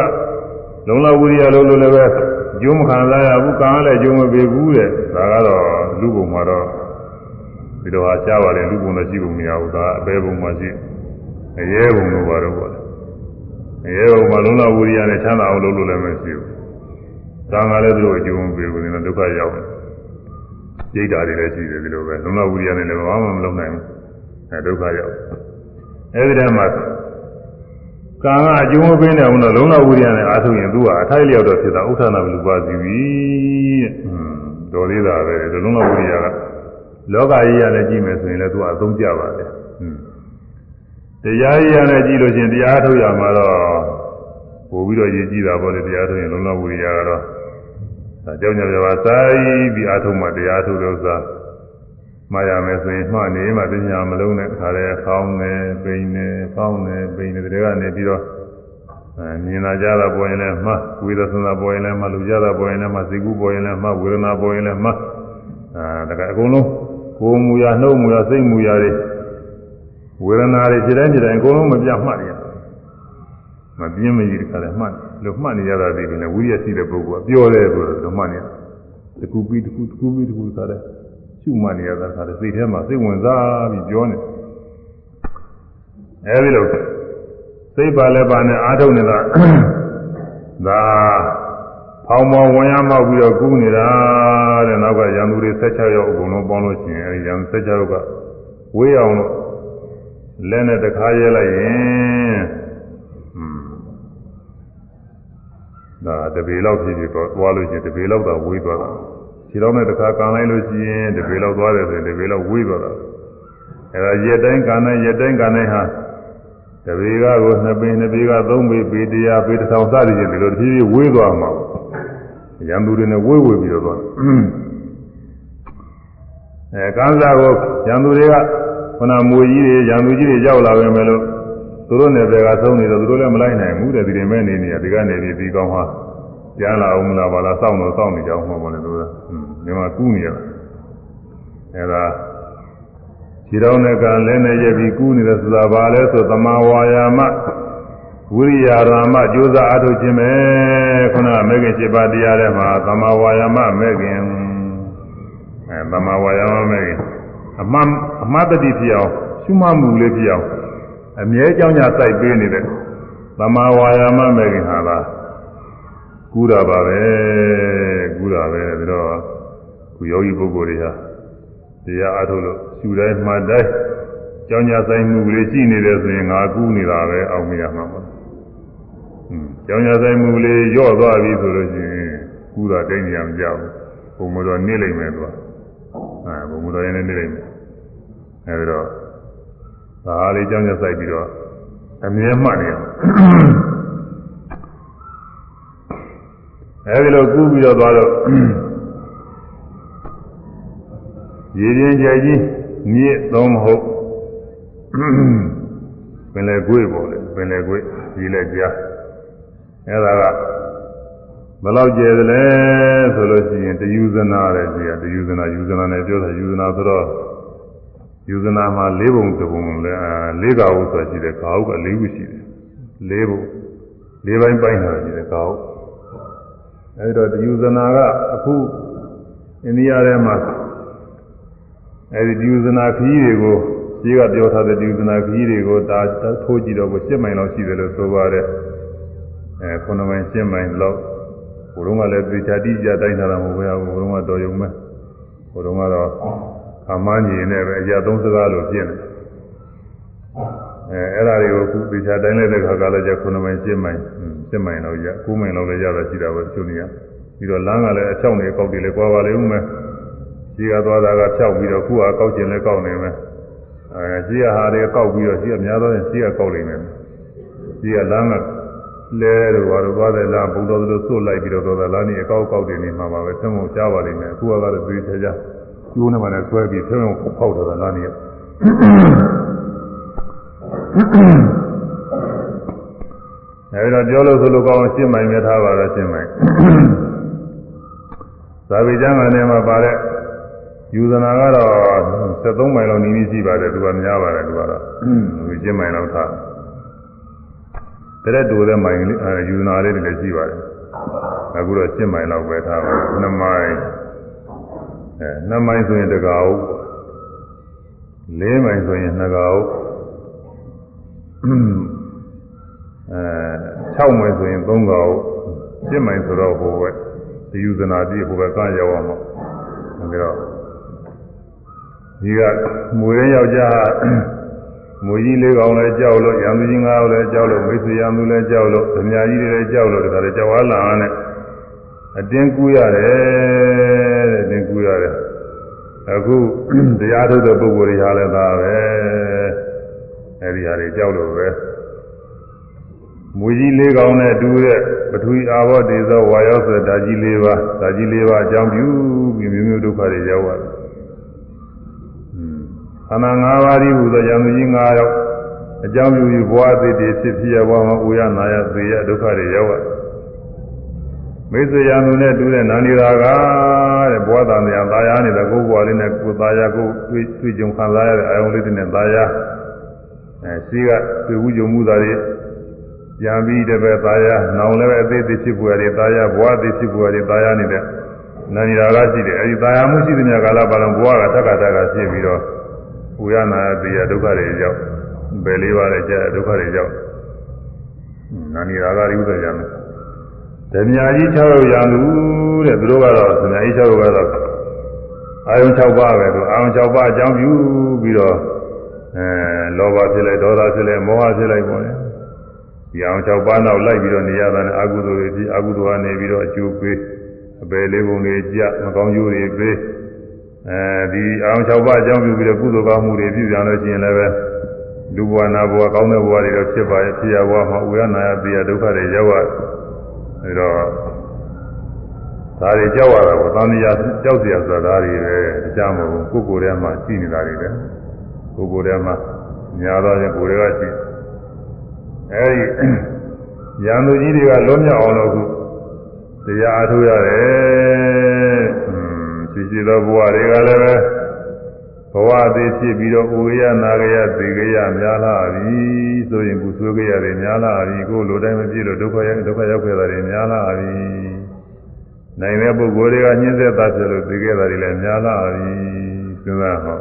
လုံးလဝိရိယလုံးလို့လည်းပဲကျိုးမခံစားရဘူးကံကလည်းကျိုးမပေးဘူးတဲ့ဒါကတော့လူပုံမှာတော့ဒီလိုဟာရှားပါတယ်လူပုံတော့ရှိဖို့မရဘူးဒါအပေပုံမှာရှိအရဲပုံလို့ပါတော့ပေါ့အရဲပုံမှာလုံးလဝိရိယနဲ့ချမ်းသာအောင်လုပ်လို့လည်းမရှိဘူး။ဒါငါလည်းသူတို့အကျိုးမပေးဘူးနည်းဒုက္ခရောက်တယ်။ရိတ်တာတွေလည်းရှိတယ်ဒီလိုပဲလုံးလဝိရိယနဲ့လည်းဘာမှမလုပ်နိုင်ဘူး။အဲဒုက္ခရောက်။အဲဒီတည်းမှာ ကံကအကျိုးမပေးနိုင်ဘူးတော့လုံးလဝိရိယနဲ့အားထုတ်ရင်သူကအထိုက်လျောက်တော့ဖြစ်တာဥဋ္ဌာဏဘလူပါစီပြီတဲ့။ဟွန်းတော်သေးတာပဲလုံးလဝိရိယကလောကကြီးရလည်းကြည့်မယ်ဆိုရင်လည်းသူကအသုံးကျပါတယ်။ဟွန်းတရားကြီးရနဲ့ကြည့်လို့ချင်းတရားထုတ်ရမှာတော့ပို့ပြီးတော့ရည်ကြည့်တာပေါ့လေတရားထုတ်ရင်လုံးလုံးဝိရိယကတော့ဒါကြောင့်ညပြောပါစာပြီးအားထုတ်မှတရားထုတ်လို့သာ မှားရမယ်ဆိုရင်မှတ်နေမှပညာမလုံးနဲ့ခါရဲဖောင်းနေပိန်နေဖောင်းနေပိန်နေတွေကနေပြီးတော့အဲမြင်လာကြတာပေါ်ရင်လည်းမှတ်ဝေဒနာပေါ်ရင်လည်းမှတ်လူကြတာပေါ်ရင်လည်းမှတ်စိတ်ကူးပေါ်ရင်လည်းမှတ်ဝေဒနာပေါ်ရင်လည်းမှတ်အဲဒါကအကုန်လုံးကိုယ်မူရနှုတ်မူရစိတ်မူရတွေဝေဒနာတွေဖြစ်တိုင်းဖြစ်တိုင်းအကုန်လုံးမပြတ်မှတ်ရမပြင်းမကြီးတခါလဲမှတ်လို့မှတ်နေရတာဒီပြင်ဝိရိယရှိတဲ့ပုဂ္ဂိုလ်ကပြောတယ်ဆိုတော့မှတ်နေတကူပြီးတကူတကူပြီးတကူတခါလဲ ရှုမှတ်နေရတာခါလဲစိတ်ထဲမှာစိတ်ဝင်စားပြီးပြောနေအဲဒီလိုစိတ်ပါလဲပါနဲ့အားထုတ်နေတာဒါဖောင်းမောင်းဝင်ရမောက်ပြီးတော့ကူးနေတာတဲ့နောက်ကရန်သူတွေ16ယောက်အကုန်လုံးပေါင်းလို့ရှိရင်အဲဒီရန်16ယောက်ကဝေးအောင်လို့လက်နဲ့တခါရဲလိုက်ရင်ဒါတပေလောက်ဖြစ်ဖြစ်တော့သွားလို့ရှိရင်တပေလောက်တော့ဝေးသွားတာ ခြေတော်နဲ့တခါကန်လိုက်လို့ရှိရင်တပေလောက်သွားတယ်ဆိုရင်တပေလောက်ဝေးသွားတာအဲဒါရက်တိုင်းကန်တိုင်းရက်တိုင်းကန်တိုင်းဟာတပေကကိုနှစ်ပေနှစ်ပေကသုံးပေပေတရားပေတစ်ထောင်စသည်ဖြင့်ဒီလိုတဖြည်းဖြည်းဝေးသွားမှာရံသူတွေနဲ့ဝေးဝေးပြီးတော့သွားအဲကန်းစားကိုရံသူတွေကခုနမွေကြီးတွေရံသူကြီးတွေရောက်လာပဲမယ်လို့သူတို့နယ်ပယ်ကသုံးနေတော့သူတို့လည်းမလိုက်နိုင်ဘူးတဲ့ဒီရင်မဲ့နေနေဒီကနေပြီးဒီကောင်းဟာ ကြားလာအောင်မလားပါလားစောင့်တော့စောင့်နေကြအောင်မှမလဲသူကဒီမှာကူးနေရတာအဲဒါခြေတော်နဲ့ကလဲနဲ့ရက်ပြီးကူးနေတယ်ဆိုတာဘာလဲဆိုသမာဝါယာမဝိရိယရာမကြိုးစားအားထုတ်ခြင်းပဲခုနကမဲခင်7ပါးတရားထဲမှာသမာဝါယာမမဲခင်အဲသမာဝါယာမမဲခင်အမှန်အမှတ်တတိဖြစ်အောင်ရှုမှတ်မှုလေးဖြစ်အောင်အမြဲကြောင်းကြစိုက်ပေးနေတဲ့သမာဝါယာမမဲ့ခင်ဟာလား ကူးတာပါပဲကူးတာပဲပြီးတော့ခုယောဂီပုဂ္ဂိုလ်တွေဟာတရားအားထုတ်လို့ရှူတိုင်းမှတ်တိုင်းကြောင်းကြဆိုင်မှုကလေးရှိနေတယ်ဆိုရင်ငါကူးနေတာပဲအောင်မရမှာမဟုတ်ဘူး။ကြောင်းကြဆိုင်မှုကလေးညော့သွားပြီဆိုလို့ရှိရင်ကူးတာတိတ်နေရမကြောက်ဘူး။ဘုံမတော်နေလိမ့်မယ်သူက။အဲဘုံမတော်ရင်လည်းနေလိမ့်မယ်။အဲဒီတော့ဒါလေးကြောင်းကြဆိုင်ပြီးတော့အမြဲမှတ်နေရအဲ ဒီလိုကူးပြီးတော့သွားတော့ရည်ရင်ကြဲကြီးမြစ်သုံးမဟုတ်ပင်လေကွေးပေါ့လေပင်လေကွေးဒီလက်ကြားအဲဒါကဘယ်လောက်ကျယ်သလဲဆိုလို့ရှိရင်တယူဇနာတဲ့ကြီးကတယူဇနာယူဇနာနဲ့ပြောတာယူဇနာဆိုတော့ယူဇနာမှာ၄ဘုံတစ်ဘုံလဲ၄ကဟုဆိုရှိတယ်ကာဟုက၄ခုရှိတယ်၄ဘုံ၄ပိုင်းပိုင်းတာရှိတယ်ကာဟု အဲဒီတော့တယူဇနာကအခုအိန္ဒိယထဲမှာအဲဒီဒီယူဇနာခကြီးတွေကိုကြီးကပြောထားတဲ့ဒီယူဇနာခကြီးတွေကိုဒါထိုးကြည့်တော့ကို7မိုင်လောက်ရှိတယ်လို့ဆိုပါတယ်အဲ9မိုင်7မိုင်လောက်ဘုရုံးကလည်းသေချာတိကျတိုင်းထားတာမဟုတ်ဘူးဘုရုံးကတော်ရုံပဲဘုရုံးကတော့ခမန်းကြီးနဲ့ပဲအရာသုံးစကားလို့ပြင်တယ်အဲအဲ့ဒါတွေကိုအခုသေချာတိုင်းလိုက်တဲ့ခါကလည်းကျ9မိုင်7မိုင် 7မိုင်လောက်ရ9မိုင်လောက်လည်းရတာရှိတာပဲသူနေရပြီးတော့လမ်းကလည်းအချောင်းတွေကောက်တွေလည်းကွာပါလိမ့်ဦးမယ်ရှိကသွားတာကဖြောက်ပြီးတော့ခုဟာကောက်ကျင်လည်းကောက်နေမယ်အဲရှိကဟာတွေကောက်ပြီးတော့ရှိကများသောရင်ရှိကကောက်နေမယ်ရှိကလမ်းကလဲတော့ဘာလို့သွားတယ်လားဘုံတော်တို့စွတ်လိုက်ပြီးတော့သွားတာလားနေအကောက်ကောက်တွေနေမှာပါပဲသုံးဖို့ကြားပါလိမ့်မယ်အခုကတော့သိချာချာကျိုးနေမှလည်းဆွဲပြီးသုံးဖို့ဖောက်တော့တာလားနေ အဲဒီတော့ပြောလို့ဆိုလို့ကောင်းရှင်းမိုင်မြထားပါတော့ရှင်းမိုင်သာဝေကျမ်းကနေမှာပါတဲ့ယူဇနာကတော့73မိုင်လောက်နီးနီးရှိပါတယ်သူကများပါတယ်သူကတော့ဝေကျင်းမိုင်လောက်ထားတဲ့တူတဲ့မိုင်လေးယူဇနာလေးတွေလည်းရှိပါတယ်အခုတော့7မိုင်လောက်ပဲထားပါ2မိုင်အဲ2မိုင်ဆိုရင်တကာဟုတ်4မိုင်ဆိုရင်2ကာဟုတ် အဲ6မိုင်ဆိုရင်3ကာဟုတ်7မိုင်ဆိုတော့ဟိုပဲဒီယူဇနာတိဟိုဘက်ကရောက်အောင်ပေါ့ဒါကြောင့်ဒီကမွေရင်းယောက်ျားမွေကြီးလေးကောင်လည်းကြောက်လို့ရံသူကြီးငါးယောက်လည်းကြောက်လို့မိတ်ဆွေရံသူလည်းကြောက်လို့ဓမြကြီးတွေလည်းကြောက်လို့ဒါကြတဲ့ကြောက်အားလာနဲ့အတင်းကူးရတယ်တဲ့အတင်းကူးရတယ်အခုတရားထုတ်တဲ့ပုဂ္ဂိုလ်တွေဟာလည်းဒါပဲအဲဒီဟာတွေကြောက်လို့ပဲ မွေကြီးလေးကောင်နဲ့တူတဲ့ပထဝီအာဘောတေဇောဝါယောဆိုတဲ့ဓာကြီးလေးပါဓာကြီးလေးပါအကြောင်းပြုပြီးမျိုးမျိုးဒုက္ခတွေရောက်ရတယ်ခန္ဓာ၅ပါးဒီဟူသောဉာဏ်ကြီး၅ယောက်အကြောင်းပြုပြီးဘဝအသေးတည်းဖြစ်ဖြစ်ရဘဝမှာဥရနာရသေရဒုက္ခတွေရောက်ရမိစ္ဆရာမှုနဲ့တူတဲ့နာနေရာကတဲ့ဘဝတန်တရားသာယာနေတဲ့ကိုယ်ဘဝလေးနဲ့ကိုယ်သာယာကိုတွေ့တွေ့ကြုံခံစားရတဲ့အာယုံလေးတွေနဲ့သာယာအဲရှိကတွေ့ဝုကြုံမှုသားတွေ ရံပြီးတပည့်သာယာနောင်လည်းပဲအသေးသေးဖြစ်ပေါ်ရည်သာယာဘဝသေးဖြစ်ပေါ်ရည်သာယာနေတဲ့နာနေရာကရှိတယ်အဲဒီသာယာမှုရှိတဲ့ညကာလပါလုံးဘဝကတက္ကတကဖြစ်ပြီးတော့ဥရနာတိယဒုက္ခတွေရောက်ဘယ်လေးပါးလဲကြာဒုက္ခတွေရောက်နာနေရာကရိဥဒ္ဒရာမယ်ဓမြကြီး6ရောက်ရလူတဲ့သူတို့ကတော့ဓမြကြီး6ရောက်ကတော့အာယုံ6ပါးပဲသူအာယုံ6ပါးအကြောင်းပြုပြီးတော့အဲလောဘဖြစ်လိုက်ဒေါသဖြစ်လိုက်မောဟဖြစ်လိုက်ပေါ့လေ ဒီအောင်6ပါးနောက်လိုက်ပြီးတော့နေရတာနဲ့အကုသိုလ်တွေဒီအကုသိုလ်ကနေပြီးတော့အကျိုးပေးအပယ်လေးပုံတွေကြမကောင်းကျိုးတွေပေးအဲဒီအောင်6ပါးအကြောင်းပြုပြီးတော့ကုသိုလ်ကောင်းမှုတွေပြုပြန်လို့ရှိရင်လည်းပဲလူဘဝနာဘဝကောင်းတဲ့ဘဝတွေတော့ဖြစ်ပါရဲ့ဖြစ်ရဘဝမှာဥရနာယပိယဒုက္ခတွေရောက်ရအဲတော့ဒါတွေကြောက်ရတာကိုသံဃာကြောက်เสียဆိုတာဒါတွေပဲတရားမဟုတ်ဘူးကိုယ်ကိုယ်ထဲမှာရှိနေတာတွေပဲကိုယ်ကိုယ်ထဲမှာညာတော့ရင်ကိုယ်တွေကရှိ အဲဒီရန်သူကြီးတွေကလွတ်မြောက်အောင်လို့ခုတရားအားထုတ်ရတယ်ရှိရှိသောဘဝတွေကလည်းပဲဘဝသေးဖြစ်ပြီးတော့ဥရနာရယသေကြရများလာပြီဆိုရင်ကုသိုလ်ကြရတယ်များလာပြီကိုယ်လိုတိုင်းမပြည့်လို့ဒုက္ခရဒုက္ခရောက်ခဲ့တာတွေများလာပြီနိုင်တဲ့ပုဂ္ဂိုလ်တွေကညှင်းဆက်သားဖြစ်လို့သေခဲ့တာတွေလည်းများလာပြီစဉ်းစားဟော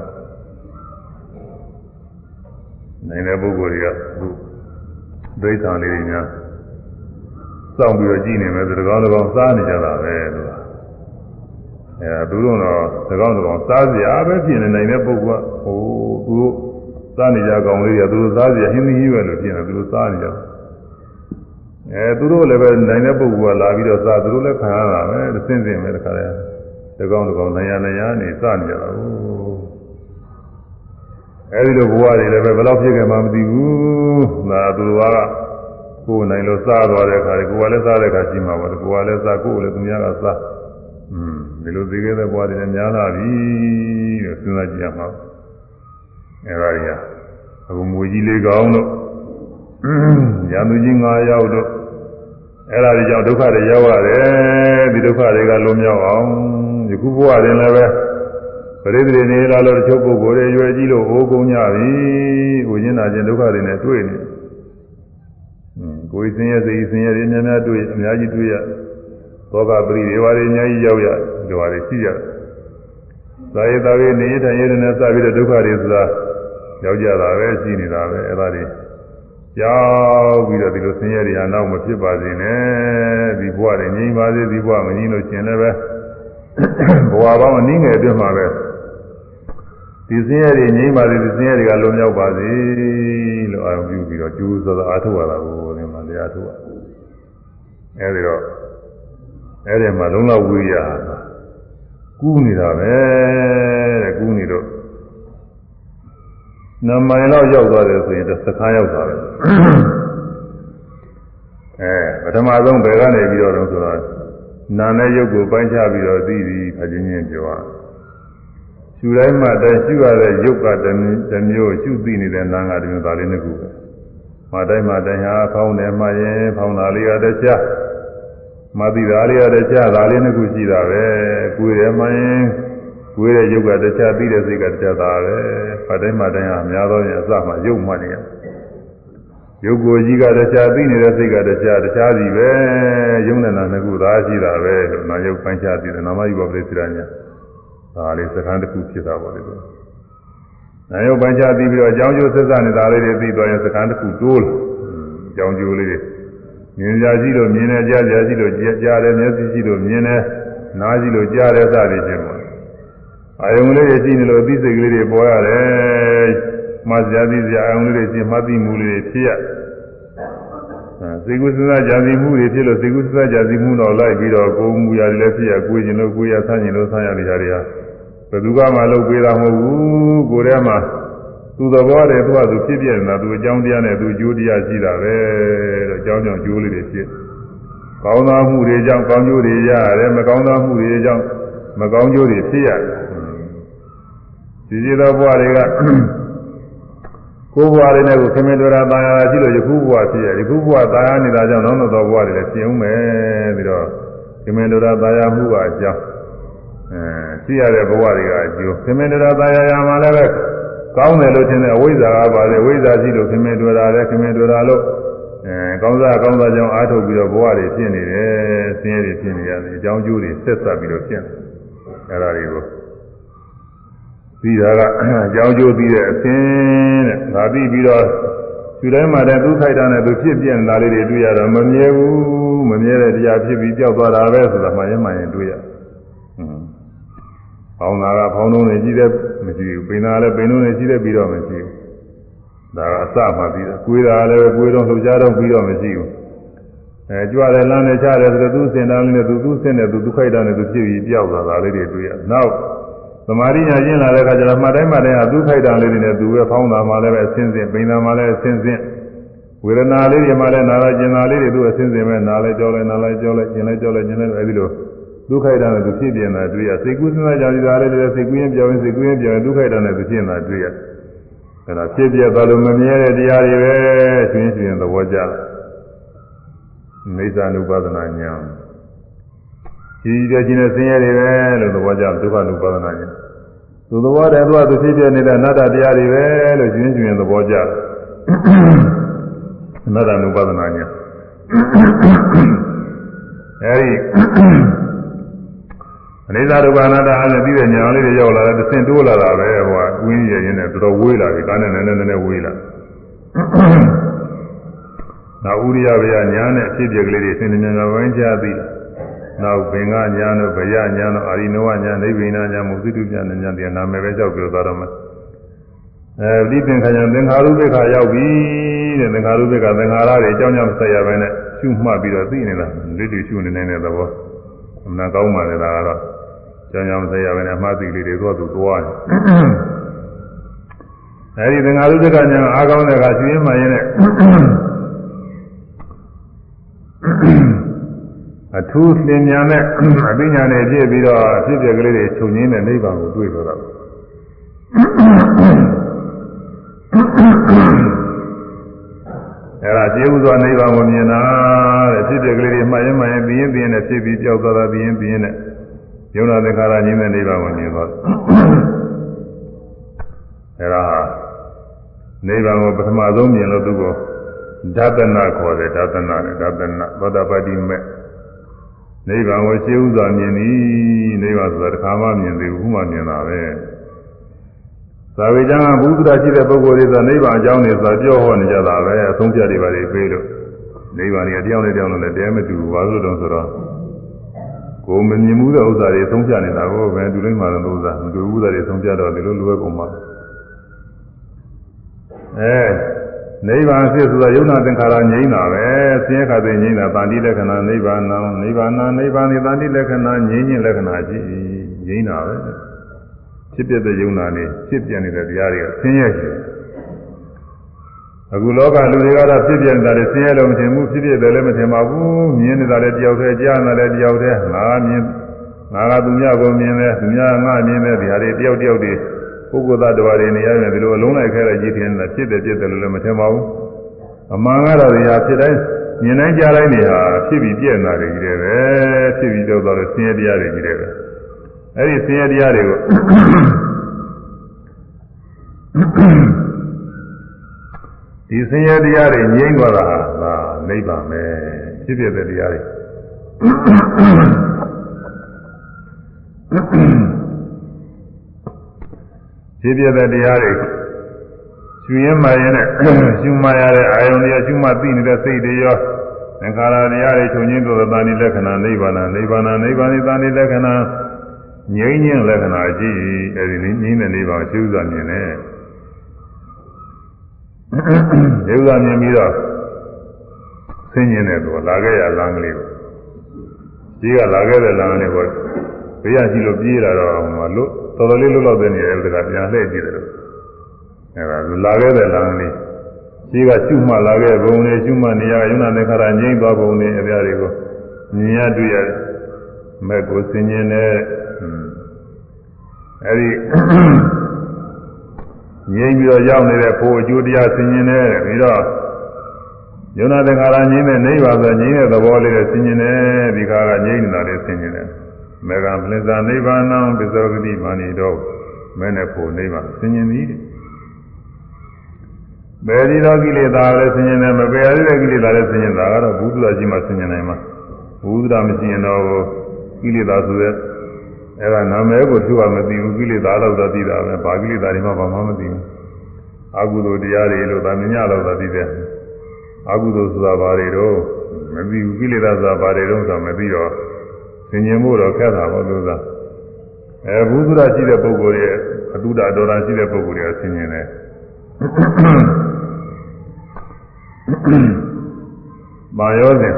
နိုင်တဲ့ပုဂ္ဂိုလ်တွေကအခု ဒိဋ္ဌာန်လေးတွေများစောင့်ပြီးတော့ကြည့်နေမယ်ဆိုတကောင်းတကောင်းစားနေကြတာပဲလို့အဲသူတို့တော့တကောင်းတကောင်းစားစရာပဲဖြစ်နေနိုင်တဲ့ပုဂ္ဂိုလ်ကဟိုသူတို့စားနေကြကောင်လေးတွေကသူတို့စားစရာဟင်းသီးကြီးပဲလို့ဖြစ်နေသူတို့စားနေကြအဲသူတို့လည်းပဲနိုင်တဲ့ပုဂ္ဂိုလ်ကလာပြီးတော့စားသူတို့လည်းခံရတာပဲသင်စင်ပဲတခါတည်းတကောင်းတကောင်းနိုင်ရနိုင်ရနေစားနေကြတာဟုတ် အဲဒီလိုဘဝတွေလည်းပဲဘယ်လောက်ဖြစ်ခဲ့မှမသိဘူး။ဒါသူတော်ကကိုယ်နိုင်လို့စားသွားတဲ့အခါကိုယ်ကလည်းစားတဲ့အခါရှိမှာပါ။ကိုယ်ကလည်းစားကိုယ်လည်းသူများကစား။อืมဒီလိုသိခဲ့တဲ့ဘဝတွေလည်းများလာပြီလို့စဉ်းစားကြည့်ရမှာ။အဲဒါကြီးအခုမွေကြီးလေးကောင်းလို့ရံသူကြီး9ယောက်တို့အဲ့ဒါတွေကြောင့်ဒုက္ခတွေရောက်ရတယ်ဒီဒုက္ခတွေကလွန်မြောက်အောင်ယခုဘဝတွင်လည်းပဲ ပရိသေနေလာလို့တချို့ပုဂ္ဂိုလ်တွေရွယ်ကြီးလို့အိုးကုန်ကြပြီ။ကိုကျင်နာခြင်းဒုက္ခတွေနဲ့တွေ့နေ။อืมကိုယ်စင်ရဲ့စိတ်စင်ရဲ့များများတွေ့အများကြီးတွေ့ရ။သောကပရိဒေဝတွေအများကြီးရောက်ရဒီဟာတွေရှိရ။သာယတာဝေနေထိုင်ရတဲ့နဲ့စပြီးတော့ဒုက္ခတွေဆိုတာရောက်ကြတာပဲရှိနေတာပဲအဲ့ဒါတွေရောက်ပြီးတော့ဒီလိုဆင်းရဲတွေဟာနောက်မဖြစ်ပါစေနဲ့ဒီဘဝတွေငြိမ်းပါစေဒီဘဝမငြိမ်းလို့ရှင်လည်းပဲဘဝပေါင်းအနည်းငယ်အတွင်းမှာပဲ ဒီစင်းရဲတွေငြိမ်းပါစေဒီစင်းရဲတွေကလွန်မြောက်ပါစေလို့အာရုံပြုပြီးတော့ကျိုးစောအားထုတ်ရတာကိုဒီမှာတရားထုတ်ရအဲဒီတော့အဲဒီမှာလုံးလောက်ဝိရိယကူးနေတာပဲတဲ့ကူးနေတော့နမိုင်လောက်ရောက်သွားတယ်ဆိုရင်သခါရောက်တာပဲအဲပထမဆုံးဘယ်ကနေပြီးတော့တော့ဆိုတော့နာနဲ့ရုပ်ကိုပိုင်းခြားပြီးတော့သိပြီးခချင်းချင်းပြောရ ရှူတိုင်းမှာတည်းရှူရတဲ့ရုပ်ကတစ်မျိုးရှူသိနေတဲ့နာကတစ်မျိုးဒါလေးနှစ်ခုပဲမတိုင်းမှာတိုင်းဟာဖောင်းတယ်မှရင်ဖောင်းတာလေးကတခြားမသိတာလေးကတခြားဒါလေးနှစ်ခုရှိတာပဲကိုယ်ရမှရင်ကိုယ်ရဲ့ရုပ်ကတခြားသိတဲ့စိတ်ကတခြားတာပဲမတိုင်းမှာတိုင်းဟာများသောရင်အစမှရုပ်မှနေရရုပ်ကိုယ်ကြီးကတခြားသိနေတဲ့စိတ်ကတခြားတခြားစီပဲယုံနဲ့နာနှစ်ခုသာရှိတာပဲလို့နာယုတ်ပိုင်းခြားသိတယ်နာမယုတ်ပရိစ္ဆေရညာ ဒါလေးစကားတစ်ခုဖြစ်တာပေါ့လေ။နာယုတ်ပိုင်းခြားသိပြီးတော့အကြောင်းကျိုးဆက်စပ်နေတာလေးတွေသိသွားရင်စကားတစ်ခုတိုးလာ။အကြောင်းကျိုးလေးတွေမြင်ကြကြည့်လို့မြင်တယ်ကြားကြကြည့်လို့ကြားတယ်မျက်စိကြည့်လို့မြင်တယ်နားကြည့်လို့ကြားတယ်စသည်ဖြင့်ပေါ့။အာယုံလေးတွေကြည့်နေလို့သိစိတ်ကလေးတွေပေါ်ရတယ်။မှတ်ကြသိစရာအာယုံလေးတွေရှင်းမှတ်သိမှုလေးတွေဖြစ်ရ။စေကုသနာကြာစီမှုတွေဖြစ်လို့စေကုသနာကြာစီမှုတော့လိုက်ပြီးတော့ကိုယ်မူရာတွေလည်းဖြစ်ရကိုယ်ကျင်လို့ကိုယ်ရဆန်းကျင်လို့ဆန်းရနေကြတယ်ဟာ ဘယ်သူကမှလုပ်ပေးတာမဟုတ်ဘူးကိုယ်ထဲမှာသူသဘောတည်းသူကသူဖြစ်ပြနေတာသူအကြောင်းတရားနဲ့သူအကျိုးတရားရှိတာပဲတော့အကြောင်းကြောင့်ကျိုးလေးတွေဖြစ်ကောင်းသောမှုတွေကြောင့်ကောင်းကျိုးတွေရတယ်မကောင်းသောမှုတွေကြောင့်မကောင်းကျိုးတွေဖြစ်ရတယ်ဒီစီသောဘဝတွေကကိုယ်ဘဝတွေနဲ့ကိုခင်မင်တော်တာတာယာရှိလို့ယခုဘဝဖြစ်ရယခုဘဝတာယာနေတာကြောင့်နောက်နောက်သောဘဝတွေလည်းဖြစ်အောင်မယ်ပြီးတော့ခင်မင်တော်တာတာယာမှုကအကြောင်း အဲရှိရတဲ့ဘဝတွေကအကျိုးခင်မင်တော်တာတာယာယာမှာလည်းပဲကောင်းတယ်လို့ထင်တဲ့အဝိဇ္ဇာကပါလေဝိဇ္ဇာရှိလို့ခင်မင်တော်တာလည်းခင်မင်တော်တာလို့အဲကောင်းစားကောင်းစားကြောင်းအားထုတ်ပြီးတော့ဘဝတွေဖြစ်နေတယ်ဆင်းရဲတွေဖြစ်နေရတယ်အကြောင်းကျိုးတွေဆက်ဆက်ပြီးတော့ဖြစ်နေအဲဒါတွေကိုပြီးတာကအကြောင်းကျိုးပြီးတဲ့အသင်းတဲ့ဒါပြီးပြီးတော့သူတိုင်းမှာတဲ့သူခိုက်တာနဲ့သူဖြစ်ပြနေတာလေးတွေတွေ့ရတော့မမြဲဘူးမမြဲတဲ့တရားဖြစ်ပြီးကြောက်သွားတာပဲဆိုတာမှရင်မှရင်တွေ့ရဟွန်း ဖောင်းတာကဖောင်းလုံးနေကြီးတဲ့မရှိဘူးပိန်တာလည်းပိန်လုံးနေကြီးတဲ့ပြီးတော့မရှိဘူးဒါကအစမှပြီးတယ်ကိုယ်တာလည်းကိုယ်တော့လှုပ်ရှားတော့ပြီးတော့မရှိဘူးအဲကြွတယ်လမ်းနဲ့ချတယ်ဆိုတော့သူစင်တာလေးနဲ့သူသူစင်တယ်သူသူခိုက်တာနဲ့သူဖြစ်ပြီးကြောက်သွားတာလေးတွေတွေ့ရနောက်သမာဓိညာကျင့်လာတဲ့အခါကျတော့မှတ်တိုင်းမှတ်တိုင်းဟာသူ့ခိုက်တာလေးတွေနဲ့သူပဲဖောင်းတာမှလည်းပဲအစင်းစင်းပိန်တာမှလည်းအစင်းစင်းဝေဒနာလေးတွေမှလည်းနာလာကျင်တာလေးတွေသူအစင်းစင်းပဲနာလဲကြောလဲနာလဲကြောလဲကျင်လဲကြောလဲကျင်လဲအဲဒီလို သူ့ခိုက်တာနဲ့သူဖြစ်ပြနေတာတွေ့ရစိတ်ကူးစဉ်းစားကြပြီးသားလေးတွေစိတ်ကူးရင်ပြောင်းရင်စိတ်ကူးရင်ပြောင်းရင်သူ့ခိုက်တာနဲ့သူဖြစ်နေတာတွေ့ရအဲဒါဖြစ်ပြသွားလို့မမြဲတဲ့တရားတွေပဲရှင်ရှင်သဘောကျတယ်မိစ္ဆာနုပါဒနာညာကြီးကြီးကျယ်ကျယ်နဲ့ဆင်းရဲတွေပဲလို့သဘောကျဒုက္ခနုပါဒနာညာသူသဘောတည်းသူကသူဖြစ်ပြနေတဲ့အနတ္တတရားတွေပဲလို့ရှင်းရှင်းသဘောကျတယ်အနတ္တနုပါဒနာညာအဲဒီအ နိစ္စဒုက္ခအနတ္တအားဖြင့်ပြီးတဲ့ညာလေးတွေရောက်လာတယ်သင်တိုးလာတာပဲဟိုကကွင်းရရင်နဲ့တော်တော်ဝေးလာပြီကားနဲ့နည်းနည်းနည်းနည်းဝေးလာနောက်ဥရိယဗျာညာနဲ့အဖြစ်ပြကလေးတွေသင်္ကြန်ကပိုင်းခြားပြီးနောက်ဘင်္ဂညာတို့ဗယညာတို့အာရိနဝညာနိဗ္ဗိဏညာမုသိတုညာညာတရားနာမည်ပဲကြောက်ပြောသွားတော့မယ်အဲဒီသင်္ခါရသင်္ခါရုပ္ပခါရောက်ပြီတဲ့သင်္ခါရုပ္ပခါသင်္ခါရတွေအကြောင်းကြောင့်ဆက်ရပဲနဲ့ရှုမှတ်ပြီးတော့သိနေတာလိတူရှုနေနေတဲ့သဘောအမှန်ကောင်းပါလေဒါကတော့ ကြောင်းကြောင့်ဆက်ရပဲနဲ့အမှားသိလေးတွေသွားသူသွားတယ်အဲဒီသင်္ခါရုပ္ပခါညာအားကောင်းတဲ့အခါရှင်းမှရင်နဲ့အထူးသင်ညာနဲ့အပညာနဲ့ပြည့်ပြီးတော့အဖြစ်ပြကလေးတွေခြုံငင်းတဲ့နိဗ္ဗာန်ကိုတွေ့တော့တာအဲ့ဒါကျေဥစွာနိဗ္ဗာန်ကိုမြင်တာတဲ့ဖြစ်ပြကလေးတွေမှတ်ရင်မှတ်ရင်ပြင်းပြင်းနဲ့ဖြစ်ပြီးကြောက်သွားတာပြင်းပြင်းနဲ့ ယုံနာသင်္ခါရငြင်းတဲ့နိဗ္ဗာန်ကိုမြင်သွားအဲ့ဒါနိဗ္ဗာန်ကိုပထမဆုံးမြင်လို့သူကဓာတနာခေါ်တယ်ဓာတနာနဲ့ဓာတနာသောတာပတ္တိမဲ့နိဗ္ဗာန်ကိုရှင်းဥစွာမြင်သည်နိဗ္ဗာန်ဆိုတာတစ်ခါမှမြင်သေးဘူးခုမှမြင်တာပဲသာဝေကျမ်းကဘုရားရှိတဲ့ပုဂ္ဂိုလ်တွေဆိုနိဗ္ဗာန်အကြောင်းတွေဆိုပြောဟောနေကြတာပဲအဆုံးဖြတ်တွေပါတွေပေးလို့နိဗ္ဗာန်ကြီးတရားနဲ့တရားနဲ့လည်းတရားမတူဘူးဘာလို့လဲဆိုတော့ ကိုမမြင်မှုတဲ့ဥစ္စာတွေသုံးပြနေတာကိုပဲသူတိုင်းမှာတော့ဥစ္စာမတူဘူးဥစ္စာတွေသုံးပြတော့ဒီလိုလွယ်ကုန်ပါအဲနိဗ္ဗာန်ဖြစ်ဆိုတာယုံနာသင်္ခါရငြိမ်းတာပဲဆင်းရဲခါသိငြိမ်းတာတန်တိလက္ခဏာနိဗ္ဗာန်နိဗ္ဗာန်နိဗ္ဗာန်ဒီတန်တိလက္ခဏာငြိမ်းခြင်းလက္ခဏာရှိငြိမ်းတာပဲဖြစ်ပြတဲ့ယုံနာနေဖြစ်ပြနေတဲ့တရားတွေကဆင်းရဲရှိ အခုလောကလူတွေကတော့ဖြစ်ပြနေတာလေဆင်းရဲလို့မထင်ဘူးဖြစ်ပြတယ်လည်းမထင်ပါဘူးမြင်နေတာလည်းတယောက်တည်းကြားနေတာလည်းတယောက်တည်းငါမြင်ငါကသူများကိုမြင်တယ်သူများငါမြင်တယ်ဒီဟာတွေတယောက်တယောက်တွေပုဂ္ဂိုလ်သားတော်တွေနေရရင်ဒီလိုအလုံးလိုက်ခဲလိုက်ကြည့်ထင်တာဖြစ်တယ်ဖြစ်တယ်လို့လည်းမထင်ပါဘူးအမှန်ကတော့ဒီဟာဖြစ်တိုင်းမြင်တိုင်းကြားတိုင်းနေဟာဖြစ်ပြီးပြည့်နေတာတွေကြီးတယ်ပဲဖြစ်ပြီးတော့တော့ဆင်းရဲတရားတွေကြီးတယ်ပဲအဲ့ဒီဆင်းရဲတရားတွေကို ဒီဆင်းရဲတရားတွေငြိမ့်သွားတာဟာနိဗ္ဗာန်ပဲဖြစ်ဖြစ်တဲ့တရားတွေဖြစ်ဖြစ်တဲ့တရားတွေရှင်ရင်မှရင်နဲ့ရှင်မှရတဲ့အာယုန်တွေရှင်မှသိနေတဲ့စိတ်တွေရောသင်္ခါရတရားတွေချုပ်ငင်းသောတာဏိလက္ခဏာနိဗ္ဗာန်နိဗ္ဗာန်နိဗ္ဗာန်သာဏိလက္ခဏာငြိမ်းခြင်းလက္ခဏာရှိအဲဒီငြိမ်းတဲ့နိဗ္ဗာန်ရှိဥစွာမြင်တယ် ဒီဥစွာမြင်ပြီးတော့ဆင်းရဲတဲ့သူလာခဲ့ရလမ်းကလေးကိုကြီးကလာခဲ့တဲ့လမ်းလေးကိုဘေးရရှိလို့ပြေးလာတော့ဟိုမှာလို့တော်တော်လေးလွတ်လောက်တဲ့နေရာကပြန်လှည့်ကြည့်တယ်လို့အဲဒါလာခဲ့တဲ့လမ်းလေးကြီးကရှုမှလာခဲ့ဘုံနဲ့ရှုမှနေရာယုံနာသင်္ခါရငြိမ့်သွားဘုံနဲ့အပြားတွေကိုမြင်ရတွေ့ရတယ်မဲ့ကိုဆင်ញင်းတဲ့အဲဒီ ငြိမ့်ပြီးတော့ရောက်နေတဲ့ဖို့အကျိုးတရားဆင်ញင်းတဲ့ပြီးတော့ယုံနာသင်္ခါရငြိမ့်တဲ့နိဗ္ဗာန်ဆိုငြိမ့်တဲ့သဘောလေးနဲ့ဆင်ញင်းတယ်ဒီခါကငြိမ့်နေတာလေးဆင်ញင်းတယ်မေဃပလစ္စာနိဗ္ဗာန်ံပစ္စောဂတိမာနိတော့မဲနဲ့ဖို့နိဗ္ဗာန်ဆင်ញင်းသည်ဘယ်ဒီတော့ကိလေသာလည်းဆင်ញင်းတယ်မပယ်ရတဲ့ကိလေသာလည်းဆင်ញင်းတာကတော့ဘုဒ္ဓရာကြီးမှဆင်ញင်းနိုင်မှာဘုဒ္ဓရာမရှိရင်တော့ကိလေသာဆိုတဲ့ အဲ့ဒါနာမည်ကိုသူကမသိဘူးကိလေသာတော့တော့သိတာပဲဘာကိလေသာတွေမှဘာမှမသိဘူးအကုသိုလ်တရားတွေလို့သာမညတော့တော့သိတယ်အကုသိုလ်ဆိုတာဘာတွေတော့မသိဘူးကိလေသာဆိုတာဘာတွေတော့ဆိုမသိတော့သင်ញင်မှုတော့ခက်တာပေါ့လို့သာအဲဘုသူရရှိတဲ့ပုဂ္ဂိုလ်ရဲ့အတုဒတော်တာရှိတဲ့ပုဂ္ဂိုလ်တွေကသင်ញင်တယ်မာယောစဉ်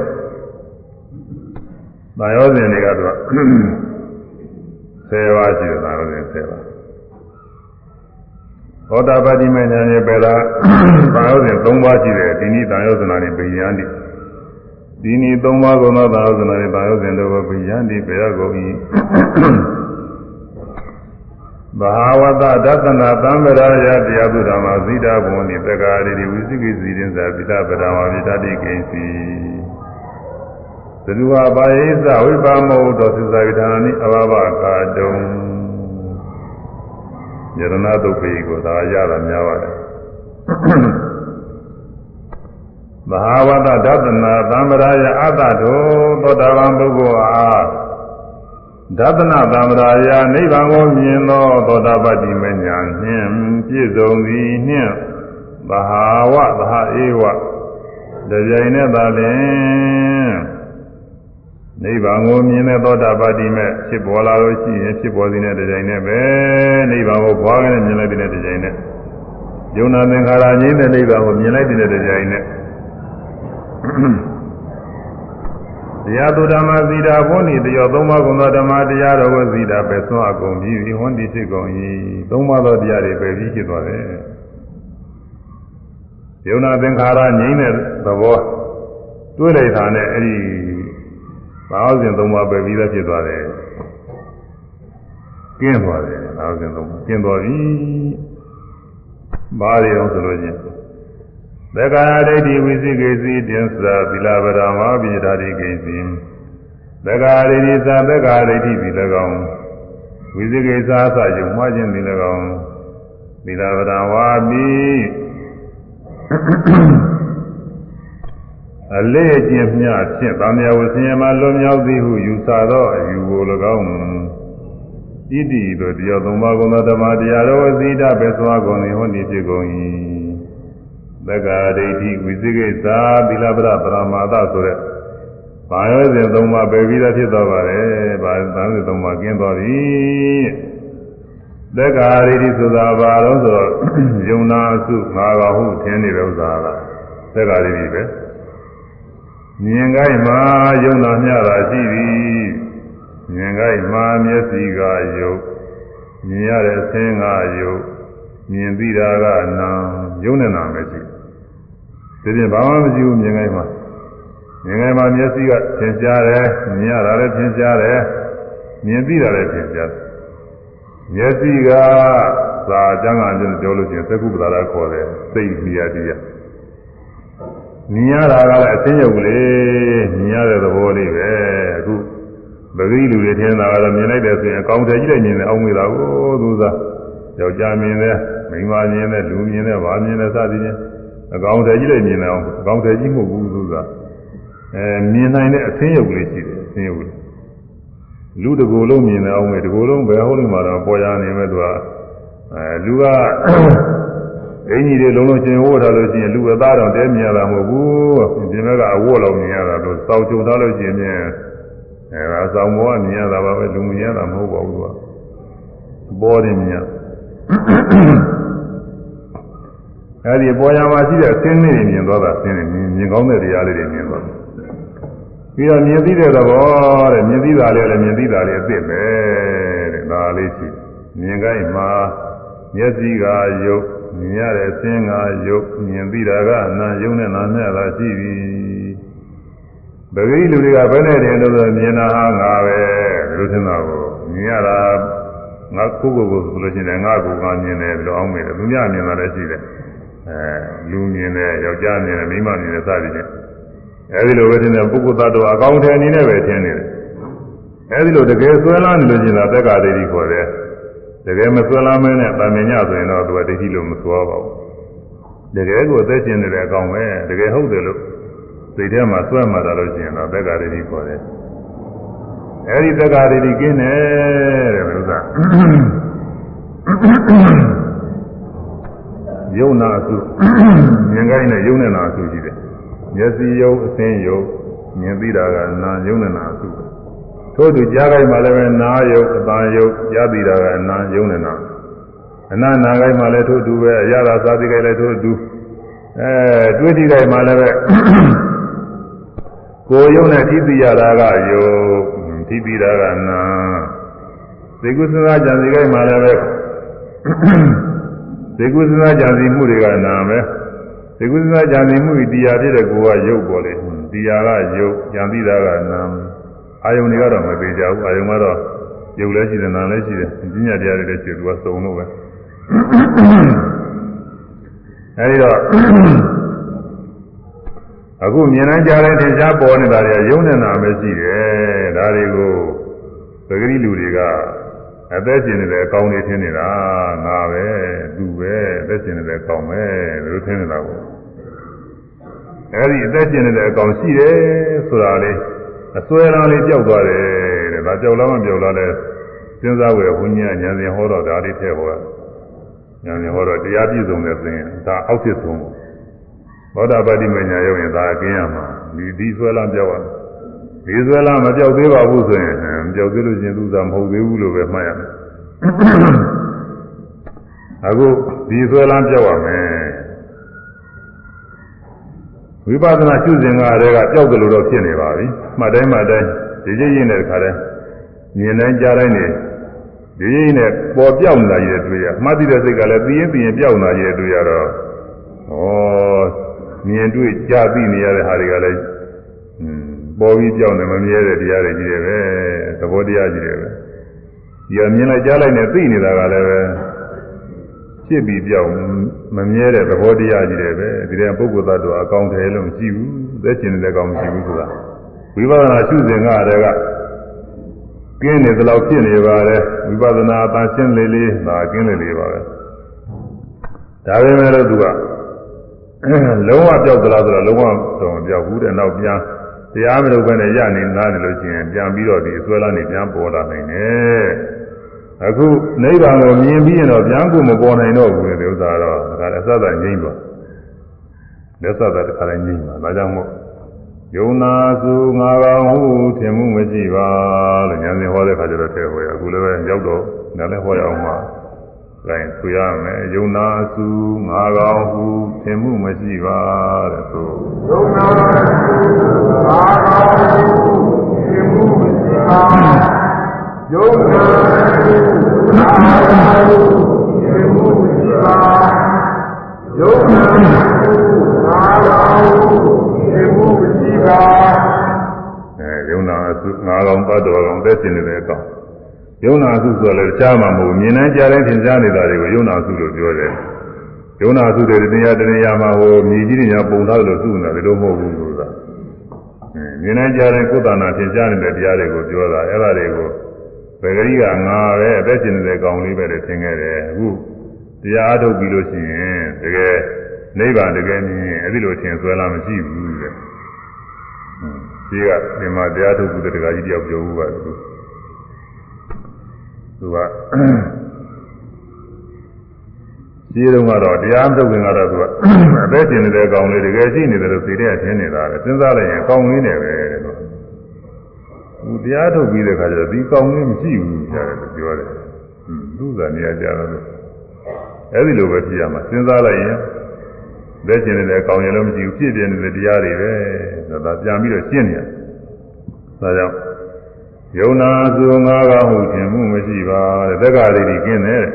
မာယောစဉ်တွေကတော့ 10ပါးရှိတယ်မာယောစဉ်10ပါးသောတာပတိမေညာနဲ့ပဲလားမာယောစဉ်3ပါးရှိတယ်ဒီနည်းတာယောဇနာနဲ့ဗိညာန်တိဒီနည်း၃ပါးကုန်သောသာဝဇနာနဲ့သာယောဇဉ်တို့ကိုပြယန္တိပေရကုန်၏ဘာဝတဒသနာသံဗရာယတရားသူဓမ္မဇိတာဘုံနိတက္ကာရိဝိသိကိစီရင်သာပိဋကပဒဝါပိဋတိကိဉ္စီ သရုဝဘာယိသဝိပါမောတောသစ္စာវិဓာနိအဘဘကာတုံယရဏတုတ်ပိကိုသာရတာများပါတယ်မဟာဝတ္တဒသနာသံဗရာယအတ္တတောသောတာပန်ပုဂ္ဂိုလ်အားဒသနာသံဗရာယနိဗ္ဗာန်ကိုမြင်သောသောတာပတ္တိမညာနှင့်ပြည့်စုံသည်နှင့်သသဟာဝသဟာဧဝတကြိမ်နဲ့သာလင် နိဗ္ဗာန်ကိုမြင်တဲ့သောတာပတိမဲ့ဖြစ်ပေါ်လာလို့ရှိရင်ဖြစ်ပေါ်စီတဲ့တကြိမ်နဲ့ပဲနိဗ္ဗာန်ကိုဘွားကနေမြင်လိုက်တဲ့တကြိမ်နဲ့ယုံနာသင်္ခါရငြိမ်းတဲ့နိဗ္ဗာန်ကိုမြင်လိုက်တဲ့တကြိမ်နဲ့တရားသူဓမ္မသီတာဘုန်းဤတရောသုံးပါးကုန်သောဓမ္မတရားတော်ကိုသီတာပဲဆွမ်းအကုန်ပြီးဟွန်းဒီဖြစ်ကုန်၏သုံးပါးသောတရားတွေပဲပြီးဖြစ်သွားတယ်ယုံနာသင်္ခါရငြိမ်းတဲ့သဘောတွေးလိုက်တာနဲ့အဲ့ဒီ ဘာဝစဉ်သုံးပါးပဲပြီးသားဖြစ်သွားတယ်ကျင်းသွားတယ်ဘာဝစဉ်သုံးပါးကျင်းသွားပြီဘာတွေအောင်ဆိုလို့ချင်းသက္ကာဒိဋ္ဌိဝိသိကိစီတင်္စာသီလဗရမပိဓာတိကိစီသက္ကာဒိဋ္ဌိသာသက္ကာဒိဋ္ဌိသည်၎င်းဝိသိကိသာအစယုံမှားခြင်းသည်၎င်းသီလဗရဝါပိ အလေးအကျင့်မြဖြင့်ဗာမယဝဆင်းရဲမှလွန်မြောက်သည်ဟုယူဆသောအယူကို၎င်းဣတိတို့တရားသုံးပါးကုန်သောဓမ္မတရားတော်အစည်းတပဲသွားကုန်သည်ဟောဒီဖြစ်ကုန်၏သက္ကာဒိဋ္ဌိဝိသိကိသာသီလပရပရမာသဆိုတဲ့ဘာရောစဉ်သုံးပါးပဲပြီးသားဖြစ်သွားပါတယ်။ဘာသံစဉ်သုံးပါးကျင်းသွားပြီ။သက္ကာဒိဋ္ဌိဆိုတာဘာလို့ဆိုတော့ယုံနာစုငါကဟုထင်နေတဲ့ဥစ္စာကသက္ကာဒိဋ္ဌိပဲ။ မြင်ကိုင်းမှာယုံနာမျှတာရှိသည်။မြင်ကိုင်းမှာမျက်စိကယုတ်မြင်ရတဲ့အသင်းကယုတ်မြင်သိတာကနာယုံနေတာမရှိဒီပြင်ဘာမှမရှိဘူးမြင်ခိုင်းမှာမြင်ခိုင်းမှာမျက်စိကသင်ရှားတယ်မြင်ရတာလည်းသင်ရှားတယ်မြင်သိတာလည်းသင်ရှားတယ်မျက်စိကသာအကျမ်းကပြောလို့ရှိရင်သက္ကုပ္ပဒါရခေါ်တယ်စိတ်မြာတရား မြင်ရတာကလည်းအသိဉာဏ်လေးမြင်ရတဲ့သဘောလေးပဲအခုပဂိလူတွေထင်တာကတော့မြင်လိုက်တယ်ဆိုရင်အကောင်းထည်ကြီးလိုက်မြင်တယ်အောင်းမိတာကိုသူစားယောက်ျားမြင်တယ်မိန်းမမြင်တယ်လူမြင်တယ်ဘာမြင်တယ်စသည်ဖြင့်အကောင်တည်းကြီးလည်းမြင်တယ်အောင်အကောင်တည်းကြီးမဟုတ်ဘူးသူကအဲမြင်နိုင်တဲ့အသင်းရုပ်ကလေးရှိတယ်အသင်းရုပ်ကလေးလူတကူလုံးမြင်တယ်အောင်မယ်တကူလုံးဘယ်ဟုတ်လို့မှတော့ပေါ်ရနေမဲ့သူကအဲလူက အင်ကြီးတွေလုံးလုံးကျင်ဝတ်ထားလို့ရှိရင်လူအသားတော့တဲမြင်ရတာမဟုတ်ဘူးပြင်ဘက်ကအဝတ်လောက်မြင်ရတာလို့စောက်ကြုံထားလို့ရှိရင်အဲဒါစောင်းဘောကမြင်ရတာပါပဲလူမြင်ရတာမဟုတ်ပါဘူးသူကပေါ်နေမြင်အဲဒီပေါ်ရမှာရှိတဲ့အသင်းလေးတွေမြင်သွားတာသင်းတွေမြင်ကောင်းတဲ့တရားလေးတွေမြင်သွားတယ်ပြီးတော့မြင်သိတဲ့သဘောတဲ့မြင်သိတာလေးလည်းမြင်သိတာလေးအစ်စ်ပဲတဲ့ဒါလေးရှိမြင်ကိုင်းမှာမျက်စိကယုတ် မြင်ရတဲ့အသင်းကယုတ်မြင်သိတာကနာယုံနဲ့နာနဲ့သာရှိပြီပဂိလူတွေကဘယ်နဲ့တည်းလို့ဆိုမြင်တာဟာငါပဲလို့ထင်တာကိုမြင်ရတာငါကိုကိုကိုဆိုလို့ရှိရင်ငါကိုငါမြင်တယ်ဘယ်လိုအောင်မေးတယ်သူများမြင်တာလည်းရှိတယ်အဲလူမြင်တယ်ယောက်ျားမြင်တယ်မိန်းမမြင်တယ်စသည်ဖြင့်အဲဒီလိုပဲထင်တယ်ပုဂ္ဂိုလ်သတ္တဝါအကောင်းထဲအနေနဲ့ပဲထင်နေတယ်အဲဒီလိုတကယ်ဆွဲလာနေလို့ရှိရင်တော့တက္ကဒိဋ္ဌိခေါ်တယ် တကယ်မဆွဲလာမင်းနဲ့တာမင်ညဆိုရင်တော့သူကဒိဋ္ဌိလို့မဆွဲပါဘူးတကယ်ကိုအသက်ရှင်နေတဲ့အကောင်ပဲတကယ်ဟုတ်တယ်လို့စိတ်ထဲမှာဆွဲမှတာလို့ရှိရင်တော့တက္ကဒိဋ္ဌိခေါ်တယ်အဲဒီတက္ကဒိဋ္ဌိကင်းတယ်တဲ့ဘုရားယုံနာစုမြင်ကိုင်းနဲ့ယုံနဲ့နာစုရှိတယ်မျက်စိယုံအသင်းယုံမြင်သိတာကနာယုံနဲ့နာစု ထို့သူကြားကိုင်းမှာလည်းပဲနာယုံအတန်ယုံကြားသိတာကနာယုံနဲ့နာအနာနာကိုင်းမှာလည်းထို့သူပဲအရသာသာသိကိုင်းလည်းထို့သူအဲတွေးကြည့်ကိုင်းမှာလည်းပဲကိုယုံနဲ့ထိသိရတာကယုံထိသိတာကနာသိကုသနာကြံစီကိုင်းမှာလည်းပဲသေကုသနာကြံစီမှုတွေကနာမယ်သေကုသနာကြံစီမှုတရားဖြစ်တဲ့ကိုယ်ကရုပ်ပေါ်လေတရားကရုပ်ကြံသိတာကနာ အာယုန်တွေကတော့မသေးကြဘူးအာယုန်ကတော့ရုပ်လည်းရှိတယ်နာလည်းရှိတယ်ပညာတရားတွေလည်းရှိတယ်သူကစုံလို့ပဲအဲဒီတော့အခုမြင်နိုင်ကြတဲ့ထင်ရှားပေါ်နေတာတွေကယုံနေတာပဲရှိတယ်ဒါတွေကိုသတိလူတွေကအသက်ရှင်နေတဲ့အကောင်တွေထင်နေတာငါပဲသူပဲအသက်ရှင်နေတဲ့အကောင်ပဲလို့ထင်နေတာကိုအဲဒီအသက်ရှင်နေတဲ့အကောင်ရှိတယ်ဆိုတာလေး အစွဲရန်လေးကြောက်သွားတယ်တဲ့ဒါကြောက်လားမကြောက်လားလဲစဉ်းစားဝယ်ဘုန်းကြီးကညာစဉ်ဟောတော့ဒါလေးထည့်ဟောတာညာညာဟောတော့တရားပြည့်စုံတဲ့ဆိုရင်ဒါအောက်ဖြစ်ဆုံးဘောဓပါတိမညာရောက်ရင်ဒါအကင်းရမှာဒီဒီဆွဲလမ်းပြောက်ရဒီဆွဲလမ်းမပြောက်သေးပါဘူးဆိုရင်မပြောက်သေးလို့ရှင်သူသာမဟုတ်သေးဘူးလို့ပဲမှတ်ရမယ်အခုဒီဆွဲလမ်းပြောက်ရမယ် ဝိပဿနာရှုစဉ်ကတည်းကပြောက်တယ်လို့တော့ဖြစ်နေပါပြီမှတ်တိုင်းမှတ်တိုင်းဒီကြည့်ရင်တဲ့ခါတည်းမြင်တိုင်းကြားတိုင်းနေဒီရင်းနဲ့ပေါ်ပြောက်လာရတဲ့တွေ့ရမှတ်သိတဲ့စိတ်ကလည်းသိရင်သိရင်ပြောက်လာရတဲ့တွေ့ရတော့ဩမြင်တွေ့ကြားသိနေရတဲ့ဟာတွေကလည်းပေါ်ပြီးပြောက်နေမမြဲတဲ့တရားတွေကြီးတယ်ပဲသဘောတရားကြီးတယ်ပဲဒီကမြင်လိုက်ကြားလိုက်နဲ့သိနေတာကလည်းပဲ ဖြစ်ပြီးပြောက်မမြဲတဲ့သဘောတရားကြီးတယ်ပဲဒီတဲ့ပုဂ္ဂိုလ်သတ္တဝါအကောင်းတယ်လို့မရှိဘူးသက်ရှင်နေတဲ့ကောင်မရှိဘူးဆိုတာဝိပဿနာရှုစဉ်ကတည်းကကင်းနေသလောက်ဖြစ်နေပါတယ်ဝိပဿနာအတန်ရှင်းလေးလေးဒါကင်းလေးလေးပါပဲဒါပေမဲ့လို့သူကလုံးဝပြောက်သလားဆိုတော့လုံးဝတော့မပြောက်ဘူးတဲ့နောက်ပြန်တရားမလုပ်ဘဲနဲ့ရနေနားနေလို့ရှိရင်ပြန်ပြီးတော့ဒီအစွဲလာနေပြန်ပေါ်လာနိုင်တယ် အခုနိဗ္ဗာန်ကိုမြင်ပြီးရင်တော့ပြန်ကိုမပေါ်နိုင်တော့ဘူးလေဥစ္စာတော့ဒါကလည်းအစသငြိမ့်သွားလက်စသတခါလည်းငြိမ့်သွားဒါကြောင့်မို့ယုံနာစုငါကောင်ဟုထင်မှုမရှိပါလို့ညာစဉ်ဟောတဲ့ခါကျတော့ထဲဟောရအခုလည်းပဲရောက်တော့နားလည်းဟောရအောင်ပါလိုင်းဆိုရမယ်ယုံနာစုငါကောင်ဟုထင်မှုမရှိပါတဲ့ဆိုယုံနာစုငါကောင်ဟုထင်မှုမရှိပါ ယုံနာစုငါကောင်ဟုထင်မှုမရှိပါယုံနာစုငါကောင်ဟုထင်မှုမရှိပါအဲယုံနာစုငါကောင်တတ်တော်ကောင်သက်ရှင်နေတဲ့အကောင်ယုံနာစုဆိုလည်းကြားမှာမဟုတ်မြင်နိုင်ကြတဲ့သင်ကြားနေတာတွေကိုယုံနာစုလို့ပြောတယ်ယုံနာစုတွေတရားတရားမှာဟိုမြည်ကြီးတွေညာပုံထားလို့စုနေတာဒီလိုမဟုတ်ဘူးဆိုတာမြင်နိုင်ကြတဲ့ကုသနာသင်ကြားနေတဲ့တရားတွေကိုပြောတာအဲ့ဒါတွေကို ဘယ်ကလေးကငါပဲအသက်ရှင်နေတဲ့ကောင်လေးပဲလို့ထင်ခဲ့တယ်အခုတရားအထုတ်ပြီးလို့ရှိရင်တကယ်နိဗ္ဗာန်တကယ်မြင်အဲ့ဒီလိုထင်ဆွဲလာမရှိဘူးတဲ့ဒီကဒီမှာတရားထုတ်ပြီးတဲ့တရားကြီးတယောက်ပြောဘူးပါသူသူကဒီတုန်းကတော့တရားမထုတ်ခင်ကတော့သူကအသက်ရှင်နေတဲ့ကောင်လေးတကယ်ရှိနေတယ်လို့သိတဲ့ထင်နေတာလေစဉ်းစားလိုက်ရင်ကောင်းလေးနဲ့ပဲတဲ့လို့ သူတရားထုတ်ပြီးတဲ့ခါကျတော့ဒီကောင်းလေးမရှိဘူးကြားတယ်လို့ပြောတယ်သူ့သာနေရာကြတော့အဲ့ဒီလိုပဲပြရမှာစဉ်းစားလိုက်ရင်လက်ကျင်နေတဲ့ကောင်းရင်လည်းမရှိဘူးဖြစ်ပြနေတဲ့တရားတွေပဲဆိုတာပြန်ပြီးတော့ရှင်းနေရဒါကြောင့်ယုံနာစုငါးပါးဟုခြင်းမှုမရှိပါတဲ့သက္ကာရိတိကင်းတယ်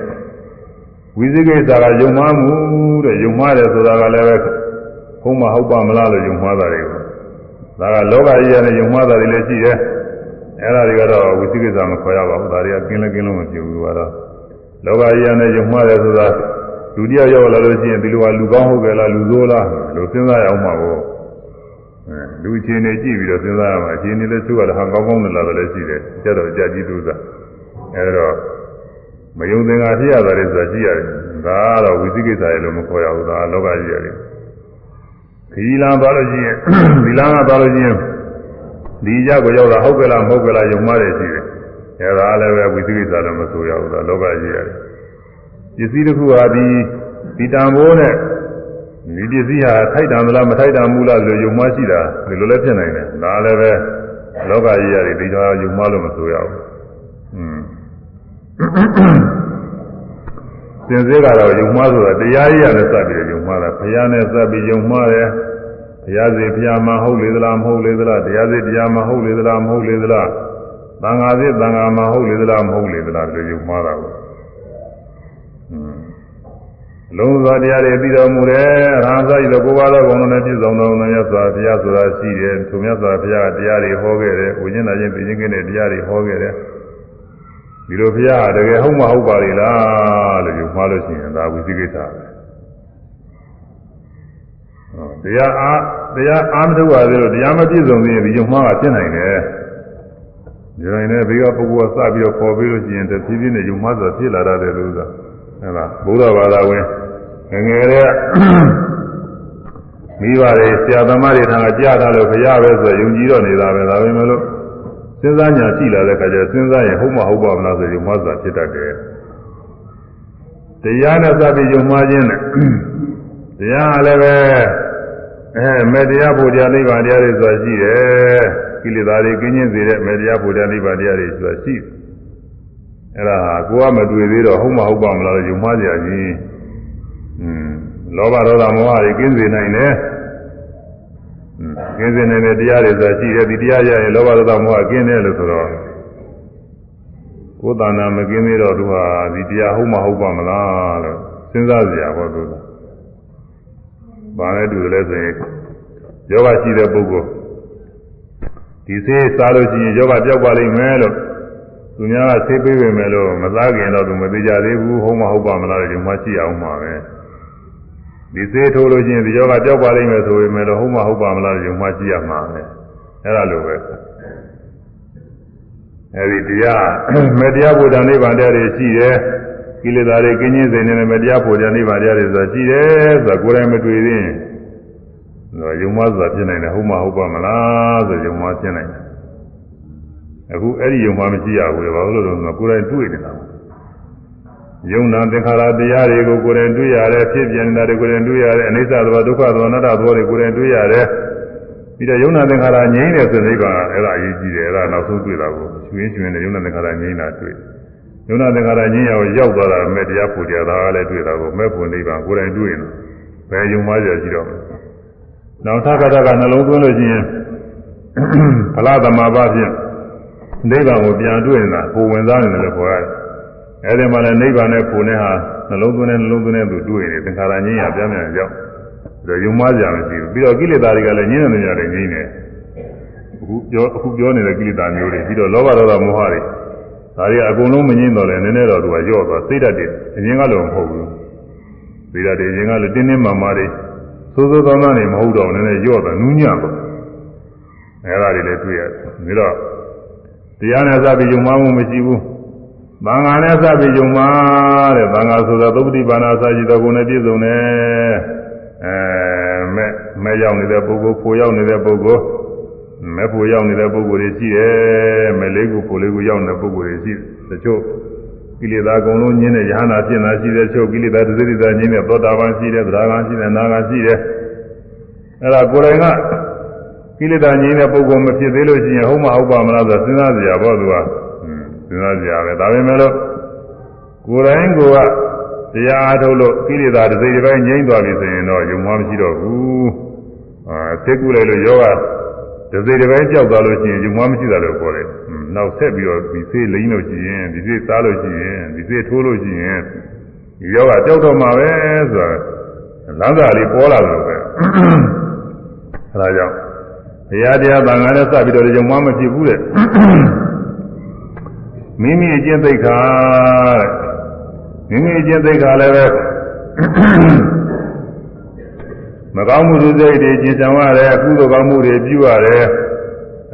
ဝိသိကိစ္စကယုံမှားမှုတဲ့ယုံမှားတယ်ဆိုတာကလည်းပဲဘုံမဟုတ်ပါမလားလို့ယုံမှားတာတွေကိုဒါကလောကကြီးရတဲ့ယုံမှားတာတွေလည်းရှိတယ် အဲ့ဒါတွေကတော့ဝိသိကိစ္စမခေါ်ရပါဘူးဒါတွေကကင်းလည်းကင်းလို့မဖြစ်ဘူးကတော့လောကကြီးရတဲ့ယုံမှားတယ်ဆိုတာလူတယောက်ရောက်လာလို့ရှိရင်ဒီလိုကလူကောင်းဟုတ်ကြလားလူဆိုးလားလို့စဉ်းစားရအောင်ပါဘောအဲလူချင်းနေကြည့်ပြီးတော့စဉ်းစားရမှာအချင်းနေလည်းသူကလည်းဟာကောင်းကောင်းနဲ့လာတယ်လည်းရှိတယ်ကျတော့ကြာကြီးသူစားအဲဒါမယုံသင်္ကာဖြစ်ရတာလေဆိုတာကြည့်ရတယ်ဒါကတော့ဝိသိကိစ္စရဲ့လို့မခေါ်ရဘူးဒါလောကကြီးရတယ်ခီလံသွားလို့ရှိရင်ဒီလံကသွားလို့ရှိရင် ဒီကြကိုရောက်တာဟုတ်ကဲ့လားမဟုတ်ကဲ့လားယုံမှတယ်ရှိတယ်အဲဒါလည်းပဲဝိသိကိစ္စလည်းမဆိုရဘူးဒါလောကကြီးရတယ်ပစ္စည်းတစ်ခုဟာဒီဒီတံမိုးနဲ့ဒီပစ္စည်းဟာထိုက်တံမလားမထိုက်တံဘူးလားဆိုယုံမှရှိတာဒီလိုလည်းဖြစ်နိုင်တယ်ဒါလည်းပဲလောကကြီးရတယ်ဒီတော့ယုံမှလို့မဆိုရဘူးอืมစင်စစ်ကတော့ယုံမှားဆိုတာတရားကြီးရတယ်စပြီးယုံမှားတာဘုရားနဲ့စပြီးယုံမှားတယ် ဘုရားစီဘုရားမဟုတ်လေသလားမဟုတ်လေသလားတရားစီတရားမဟုတ်လေသလားမဟုတ်လေသလားသံဃာစီသံဃာမဟုတ်လေသလားမဟုတ်လေသလားဒီယုံမှားတာကိုလုံးစွာတရားတွေပြီးတော်မူတယ်ရဟန်းစာကြီးတော့ကိုယ်ပါသောဘုံတော်နဲ့ပြည့်စုံတော်မူတဲ့စွာဘုရားဆိုတာရှိတယ်သူမြတ်စွာဘုရားတရားတွေဟောခဲ့တယ်ဝိညာဉ်သားချင်းသိချင်းကင်းတဲ့တရားတွေဟောခဲ့တယ်ဒီလိုဘုရားတကယ်ဟုတ်မဟုတ်ပါလေလားလို့ယူမှားလို့ရှိရင်ဒါဝိသိကိစ္စပဲ တရားအားတရားအားမထုတ်ပါသေးလို့တရားမပြည့်စုံသေးရင်ဒီယူမှားကဖြစ်နိုင်တယ်ဒီလိုနဲ့ဘေးကပုဂ္ဂိုလ်ကစပြီးတော့ပေါ်ပြီးလို့ရှိရင်တဖြည်းဖြည်းနဲ့ယူမှားဆိုဖြစ်လာတယ်လို့ဆိုတာအဲဒါဘုရားဘာသာဝင်ငငယ်တဲ့မိဘတွေဆရာသမားတွေထံကကြားထားလို့ဘုရားပဲဆိုယုံကြည်တော့နေတာပဲဒါပဲမလို့စဉ်းစားညာရှိလာတဲ့အခါကျစဉ်းစားရင်ဟုတ်မဟုတ်ပါမလားဆိုရင်မဆာဖြစ်တတ်တယ်တရားနဲ့စပြီးယုံမှားခြင်းနဲ့တရားကလည်းပဲ အဲမေတ္တရားဘုရားနိဗ္ဗာန်တရားတွေဆိုတာရှိတယ်ကိလေသာတွေကင်းကျင်းစေတဲ့မေတ္တရားဘုရားနိဗ္ဗာန်တရားတွေဆိုတာရှိတယ်အဲ့ဒါဟာကိုယ်ကမတွေ့သေးတော့ဟုတ်မဟုတ်ပါမလားယုံမှားကြကြီးอืมလောဘဒေါသမောဟတွေကင်းစေနိုင်တယ်ကင်းစေနိုင်တဲ့တရားတွေဆိုတာရှိတယ်ဒီတရားရရင်လောဘဒေါသမောဟကင်းတယ်လို့ဆိုတော့ကိုယ်တဏ္ဍာမကင်းသေးတော့သူဟာဒီတရားဟုတ်မဟုတ်ပါမလားလို့စဉ်းစားကြရပါတော့။ ဘာလဲတူတယ်လဲဆိုရင်ယောဂရှိတဲ့ပုဂ္ဂိုလ်ဒီဆေးစားလို့ရှိရင်ယောဂပြောက်ပါလိမ့်မယ်လို့သူများကဆေးပေးပေမဲ့လို့မစားခင်တော့သူမသိကြသေးဘူးဟုတ်မဟုတ်ပါမလားလို့ဒီမှာရှိအောင်ပါပဲ။ဒီဆေးထိုးလို့ရှိရင်ဒီယောဂပြောက်ပါလိမ့်မယ်ဆိုပေမဲ့လို့ဟုတ်မဟုတ်ပါမလားလို့ဒီမှာရှိရမှာပဲ။အဲ့ဒါလိုပဲ။အဲဒီတရားမေတ္တရားဘုရားနိဗ္ဗာန်တရားတွေရှိတယ် ကိလေသာတွေကင်းကျင်းစေနေတဲ့မေတ္တရားဘုရားနိဗ္ဗာန်တရားတွေဆိုတာရှိတယ်ဆိုတာကိုယ်တိုင်မတွေ့သေးရင်တော့ယုံမဆိုတာဖြစ်နိုင်တယ်ဟုတ်မဟုတ်ပါမလားဆိုယုံမဖြစ်နိုင်တယ်အခုအဲ့ဒီယုံမမရှိရဘူးလေဘာလို့လဲဆိုတော့ကိုယ်တိုင်တွေ့နေတာယုံနာသင်္ခါရတရားတွေကိုကိုယ်တိုင်တွေ့ရတယ်ဖြစ်ပြနေတာတွေကိုယ်တိုင်တွေ့ရတယ်အနိစ္စသဘောဒုက္ခသဘောအနတ္တသဘောတွေကိုယ်တိုင်တွေ့ရတယ်ပြီးတော့ယုံနာသင်္ခါရငြိမ့်တယ်ဆိုတဲ့နိဗ္ဗာန်အဲ့ဒါအရေးကြီးတယ်အဲ့ဒါနောက်ဆုံးတွေ့တာကိုရွှင်ရွှင်နဲ့ယုံနာသင်္ခါရငြိမ့်တာတွေ့ယုံ နာသင်္ခါရငြိမ့်ရောက်ရောက်သွားတာမဲ့တရားပူကြတာလည်းတွေ့တာကိုမဲ့ဖို့နိဗ္ဗာန်ကိုယ်တိုင်တွေ့ရင်ဘယ်ယုံမှကြရှိတော့မလဲနောက်ထပ်ကတကနှလုံးသွင်းလို့ရှိရင်ဖလားသမဘာဖြင့်နိဗ္ဗာန်ကိုပြန်တွေ့နေတာကိုဝင်စားနေတယ်လို့ခေါ်ရတယ်အဲ့ဒီမှာလည်းနိဗ္ဗာန်နဲ့ပူနေဟာနှလုံးသွင်းနဲ့နှလုံးသွင်းနဲ့သူတွေ့နေသင်္ခါရငြိမ့်ရပြန်ပြန်ရောက်ဒါယုံမှားကြမရှိဘူးပြီးတော့ကိလေသာတွေကလည်းငြင်းနေကြတယ်ငြင်းနေအခုပြောအခုပြောနေတဲ့ကိလေသာမျိုးတွေပြီးတော့လောဘဒေါသမောဟတွေ ဒါတွေအကုန်လုံးမငြင်းတော့လဲနည်းနည်းတော့သူကညော့သွားစိတ်ဓာတ်တွေအရင်ကလည်းမဟုတ်ဘူးစိတ်ဓာတ်တွေအရင်ကလည်းတင်းတင်းမာမာတွေသိုးသိုးသောသောတွေမဟုတ်တော့နည်းနည်းညော့သွားနူးညံ့သွားအဲဒါတွေလည်းတွေ့ရတယ်ပြီးတော့တရားနဲ့စပြီးယုံမှမှုမရှိဘူးသံဃာနဲ့စပြီးယုံမှတဲ့သံဃာဆိုတာသုပ္ပတိပါဏာစာရှိတော်ကိုနဲ့ပြည့်စုံတယ်အဲမဲ့မဲ့ရောက်နေတဲ့ပုဂ္ဂိုလ်ဖိုရောက်နေတဲ့ပုဂ္ဂိုလ် မဲ့ဖိုရောက်နေတဲ့ပုဂ္ဂိုလ်တွေရှိတယ်မဲ့လေးခုဖိုလေးခုရောက်နေတဲ့ပုဂ္ဂိုလ်တွေရှိတချို့ကိလေသာအကုန်လုံးညင်းတဲ့ယဟနာဖြစ်တာရှိတယ်ချို့ကိလေသာဒသတိသာညင်းတဲ့သောတာပန်ရှိတယ်သရဂံရှိတယ်နာဂံရှိတယ်အဲ့ဒါကိုယ်တိုင်ကကိလေသာညင်းတဲ့ပုဂ္ဂိုလ်မဖြစ်သေးလို့ရှိရင်ဟုတ်မဟုတ်ပါမလားဆိုစဉ်းစားကြရပါသူကစဉ်းစားကြရပဲဒါပေမဲ့လို့ကိုယ်တိုင်ကိုယ်ကတရားအားထုတ်လို့ကိလေသာတစ်စိတ်တစ်ပိုင်းငြိမ့်သွားပြီဆိုရင်တော့ယုံမှမရှိတော့ဘူးအာသိကုလိုက်လို့ယောဂ တစ်စိတ်တစ်ပိုင်းကြောက်သွားလို့ရှိရင်ယုံမှမရှိတာလို့ပြောတယ်နောက်ဆက်ပြီးတော့ဒီစိတ်လိမ့်လို့ရှိရင်ဒီစိတ်စားလို့ရှိရင်ဒီစိတ်ထိုးလို့ရှိရင်ဒီယောဂကြောက်တော့မှာပဲဆိုတာလမ်းစာလေးပေါ်လာလို့ပဲအဲဒါကြောင့်တရားတရားသံဃာနဲ့စပြီးတော့ယုံမှမဖြစ်ဘူးတဲ့မိမိအကျင့်သိက္ခာတဲ့မိမိကျင့်သိက္ခာလည်းပဲ မကောင်းမှုတွေစိတ်တွေကျင့်ဆောင်ရတယ်အကုသိုလ်ကောင်းမှုတွေပြုရတယ်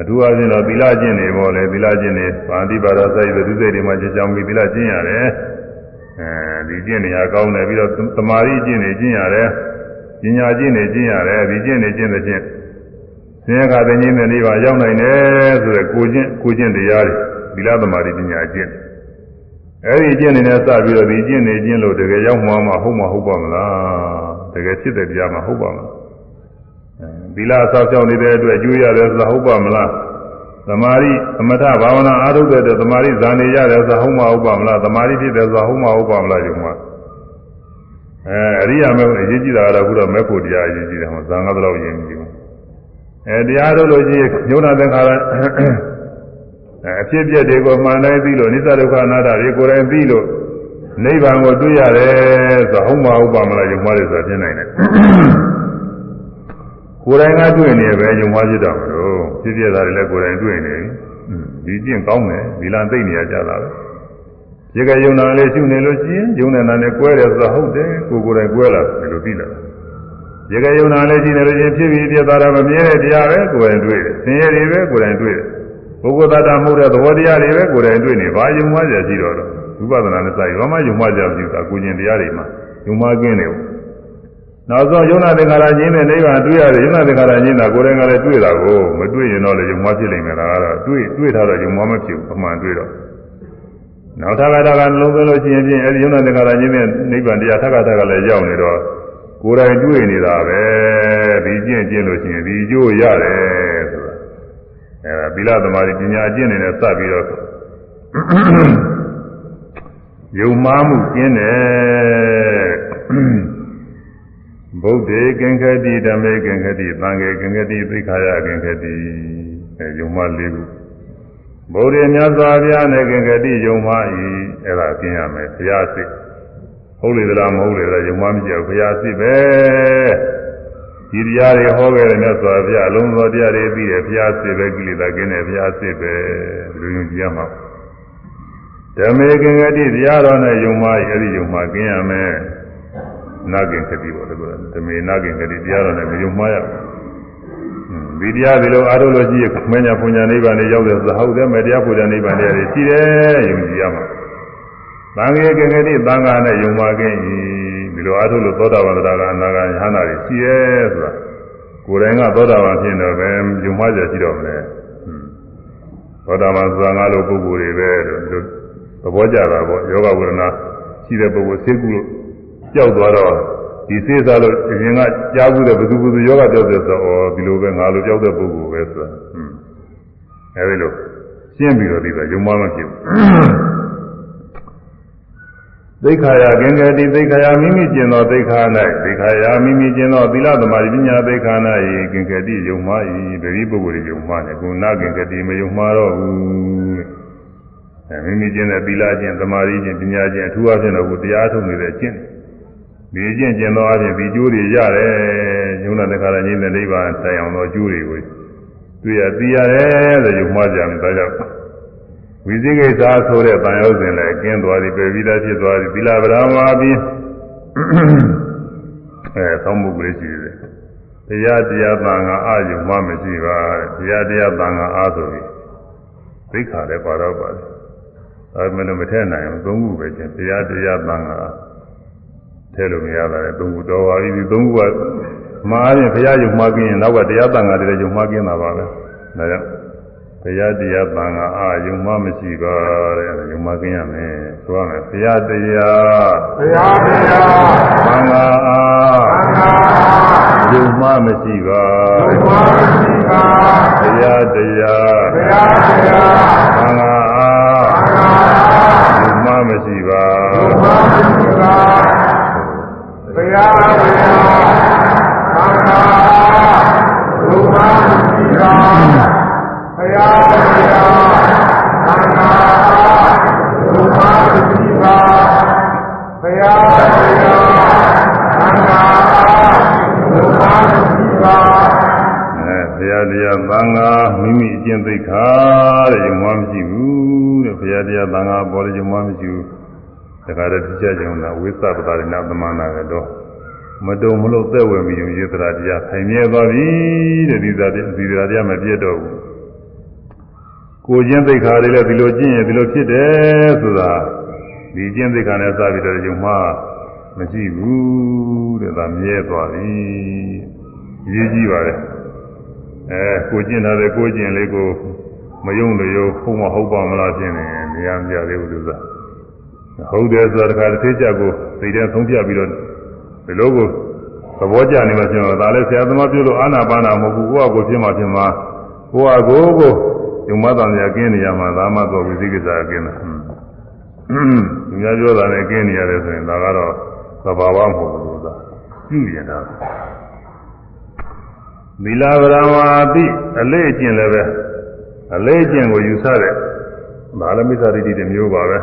အထူးအားဖြင့်တော့သီလကျင့်နေပေါ့လေသီလကျင့်နေဗာတိပါဒစိုက်တဲ့သူစိတ်တွေမှာကျင့်ဆောင်ပြီးသီလကျင့်ရတယ်အဲဒီကျင့်နေရကောင်းတယ်ပြီးတော့သမာဓိကျင့်နေကျင့်ရတယ်ပညာကျင့်နေကျင့်ရတယ်ဒီကျင့်နေကျင့်တဲ့ကျင့်ဆင်းရဲခါသိခြင်းတဲ့နေပါရောက်နိုင်တယ်ဆိုတဲ့ကိုကျင့်ကိုကျင့်တရားတွေသီလသမာဓိပညာကျင့်အဲဒီကျင့်နေနဲ့စပြီးတော့ဒီကျင့်နေကျင့်လို့တကယ်ရောက်မှမှဟုတ်မှဟုတ်ပါမလား တကယ်ဖြစ်တဲ့တရားမှဟုတ်ပါမလားသီလဆောက်ရှောက်နေတဲ့အတွက်ကျွေးရတယ်ဆိုတာဟုတ်ပါမလားသမာဓိသမထဘာဝနာအားထုတ်တဲ့သမာဓိဇာနေရတယ်ဆိုတာဟုတ်မှဟုတ်ပါမလားသမာဓိဖြစ်တယ်ဆိုတာဟုတ်မှဟုတ်ပါမလားယုံမှာအဲအရိယာမေအရေးကြီးတာကတော့ခုတော့မေဖို့တရားအရေးကြီးတယ်ဟောဇာငါးတော့ယဉ်ကြည့်အဲတရားထုတ်လို့ရှိရင်ညုံနာသင်္ခါရအဖြစ်ပြက်တွေကိုမှန်တိုင်းသိလို့နိစ္စဒုက္ခအနာတ္တတွေကိုယ်တိုင်သိလို့ နိဗ္ဗာန်ကိုတွေ့ရတယ်ဆိုဟုတ်မဟုတ်ပါမလားယုံမှားတယ်ဆိုတာသိနိုင်တယ်ကိုယ်တိုင်ကတွေ့နေပဲယုံမှားဖြစ်တော့မလို့ဖြစ်ပြတာတွေလည်းကိုယ်တိုင်တွေ့နေဒီကျင့်ကောင်းတယ်ဒီလားသိနေရကြတာပဲရေကယုံနာလေးရှုနေလို့ရှိရင်ယုံနေတာနဲ့ကွဲတယ်ဆိုတာဟုတ်တယ်ကိုယ်ကိုယ်တိုင်ကွဲလာတယ်လို့သိလာတယ်ရေကယုံနာလေးရှိနေလို့ရှိရင်ဖြစ်ပြီးပြသွားတာမမြဲတဲ့တရားပဲကိုယ်တိုင်တွေ့တယ်ဆင်းရဲတွေပဲကိုယ်တိုင်တွေ့တယ်ပုဂ္ဂိုလ်သတ္တမဟုတ်တဲ့သဘောတရားတွေပဲကိုယ်တိုင်တွေ့နေဘာယုံမှကြရှိတော့တော့ ဝိပဿနာနဲ့စာရင်ဘာမှယုံမှကြမရှိဘူးအကူကျင်တရားတွေမှာယုံမှကင်းနေဘူးနောက်ဆုံးယုံနာသင်္ခါရကျင်းတဲ့နိဗ္ဗာန်တွေ့ရတယ်ယုံနာသင်္ခါရကျင်းတာကိုယ်တိုင်ကလည်းတွေ့တာကိုမတွေ့ရင်တော့လည်းယုံမှဖြစ်လိမ့်မယ်ဒါကတော့တွေ့တွေ့ထားတော့ယုံမှမဖြစ်ဘူးအမှန်တွေ့တော့နောက်ထပ်ကတကနှလုံးသွင်းလို့ရှိရင်ဖြင့်အဲဒီယုံနာတက္ကရာချင်းနဲ့နိဗ္ဗာန်တရားထပ်ကတကလည်းရောက်နေတော့ကိုယ်တိုင်တွေ့နေတာပဲဒီကျင့်ကျင့်လို့ရှိရင်ဒီအကျိုးရတယ်ဆိုတာအဲဗီလာသမารီပညာအကျင့်နေနဲ့စပ်ပြီးတော့ ယုံမှားမှုကျင်းတယ်ဗုဒ္ဓေကင်္ခတိဓမ္မေကင်္ခတိသံဃေကင်္ခတိသိက္ခာယကင်္ခတိအဲယုံမှားလေးခုဗုဒ္ဓမြတ်စွာဘုရားနဲ့ကင်္ခတိယုံမှားဤအဲ့ဒါကျင်းရမယ်ဘုရားစိတ်ဟုတ်လေသလားမဟုတ်လေသလားယုံမှားမကြဘူးဘုရားစိတ်ပဲဒီတရားတွေဟောခဲ့တဲ့မြတ်စွာဘုရားအလုံးစုံတရားတွေပြီးတယ်ဘုရားစိတ်ပဲကိလေသာကင်းတယ်ဘုရားစိတ်ပဲလူယုံကြည်ရမှာ ဓမ္မေကင်္ဂတိတရားတော်နဲ့ယုံမှားအဲ့ဒီယုံမှားကင်းရမယ်နာကင်္ဂတိပေါ့လေကွာဓမ္မေနာကင်္ဂတိတရားတော်နဲ့မယုံမှားရဘူးဒီတရားဒီလိုအားထုတ်လို့ရှိရင်မညာပညာနိဗ္ဗာန်တွေရောက်တယ်ဆိုတာဟုတ်တယ်မတရားပညာနိဗ္ဗာန်တွေရှိတယ်ယုံကြည်ရမှာသံဃေကင်္ဂတိသံဃာနဲ့ယုံမှားကင်းဤဒီလိုအားထုတ်လို့သောတာပန်တရားကအနာဂါယဟနာတွေရှိရဲ့ဆိုတာကိုယ်တိုင်ကသောတာပန်ဖြစ်တော့ပဲယုံမှားကြရှိတော့မလဲသောတာပန်ဆိုတာငါလိုပုဂ္ဂိုလ်တွေပဲလို့ သဘောကျတာပေါ့ယောဂဝေဒနာရှိတဲ့ပုဂ္ဂိုလ်သိကုလို့ကြောက်သွားတော့ဒီစေးစားလို့အရင်ကကြားဘူးတဲ့ဘယ်သူဘယ်သူယောဂပြောတဲ့ဆိုတော့ဒီလိုပဲငါလိုကြောက်တဲ့ပုဂ္ဂိုလ်ပဲဆိုတာဟွန်းအဲဒီလိုရှင်းပြီးတော့ဒီကယုံမှမဖြစ်ဘူးသိခာယကင်္ဂတိသိခာယမိမိကျင်သောသိခာ၌သိခာယမိမိကျင်သောသီလသမာဓိပညာသိခာ၌ကင်္ဂတိယုံမှ၏တတိပုဂ္ဂိုလ်ယုံမှတယ်ကုဏကင်္ဂတိမယုံမှတော့ဘူးအဲ မိမိကျင်တဲ့သီလကျင့်သမာဓိကျင့်ပညာကျင့်အထူးအဖြင့်တော့ကိုတရားထုတ်နေတဲ့ကျင့်ဒီကျင့်ကျင်သောအပြင်ဒီကျိုးတွေရတယ်ယုံနာတခါရငြိမ့်တဲ့နိဗ္ဗာန်တိုင်အောင်သောကျိုးတွေကိုတွေ့ရသိရတယ်ဆိုယုံမှကြတယ်ဒါကြောင့်ဝိသိကိစ္စဆိုတဲ့တန်ရုပ်စဉ်လည်းကျင်းသွားပြီပဲပြီးသားဖြစ်သွားပြီသီလဗရမပြီးအဲသောမှုကလေးရှိတယ်တရားတရားတန်ခါအာယုမှမရှိပါတရားတရားတန်ခါအာဆိုပြီးသိခါလည်းပါတော့ပါတယ် ဒါပေမဲ့လို့မထည့်နိုင်ဘူးသုံးခုပဲကျင်တရားတရားတန်ခါထည့်လို့မရတာလေသုံးခုတော်ပါပြီဒီသုံးခုကမှားရင်ဘုရားယုံမှားကင်းရင်နောက်ကတရားတန်ခါတည်းယုံမှားကင်းတာပါပဲဒါကြောင့်တရားတရားတန်ခါအာယုံမှားမရှိပါတဲ့ယုံမှားကင်းရမယ်ဆိုရမယ်ဘုရားတရားဘုရားတရားတန်ခါအာတန်ခါယုံမှားမရှိပါယုံမှားမရှိပါဘုရားတရားဘုရားတရားတန်ခါ မမရှိပါဘုရားမရှိပါဘုရားတရားသံဃာဘုရားမရှိပါဘုရားတရားသံဃာဘုရားရှိပါဘုရားတရားသံဃာဘုရားရှိပါအဲဘုရားတရားသံဃာမိမိအကျင့်သိက္ခာတဲ့ယုံမှမရှိဘူး တဲ့ဘုရားတရားသံဃာပေါ်တယ်ယုံမှမရှိဘူးတခါတည်းသိကြကြုံတာဝိသပတာရဏသမဏကတော့မတုံမလို့သက်ဝင်ပြီးရေသရာတရားခိုင်မြဲသွားပြီတဲ့ဒီသာဒီသရာတရားမပြတ်တော့ဘူးကိုချင်းသိက္ခာတွေလည်းဒီလိုကျင့်ရင်ဒီလိုဖြစ်တယ်ဆိုတာဒီကျင့်သိက္ခာနဲ့စပြီးတော့ယုံမှမရှိဘူးတဲ့ဒါမြဲသွားပြီရေးကြည့်ပါလေအဲကိုကျင့်တာလေကိုကျင့်လေးကိုမယုံလို့ရောဘုံမဟုတ်ပါမလားဖြစ် နေနေရာမပြသေးဘူးလို့ဆိုတာဟုတ်တယ်ဆိုတာတခါတစ်သေးချက်ကိုသိတဲ့သုံးပြပြီးတော့ဒီလိုကိုသဘောကျနေမှဖြစ်မှာဒါလည်းဆရာသမားပြောလို့အာနာပါနာမဟုတ်ဘူးကိုယ့်အကိုဖြစ်မှဖြစ်မှာကိုယ့်အကိုကိုယုံမတန်ရကင်းနေရမှာဒါမှတော့ဝိသိကိစ္စကင်းတာဟွန်းသူများပြောတာနဲ့ကင်းနေရတယ်ဆိုရင်ဒါကတော့သဘာဝမဟုတ်ဘူးသာပြုရတာသီလဗရမအတိအလေးအကျင့်လည်းပဲအလေးအကျင့်ကိုယူဆတဲ့ ဘာလမိစ္ဆာဒိဋ္ဌိတမျိုးပါပဲ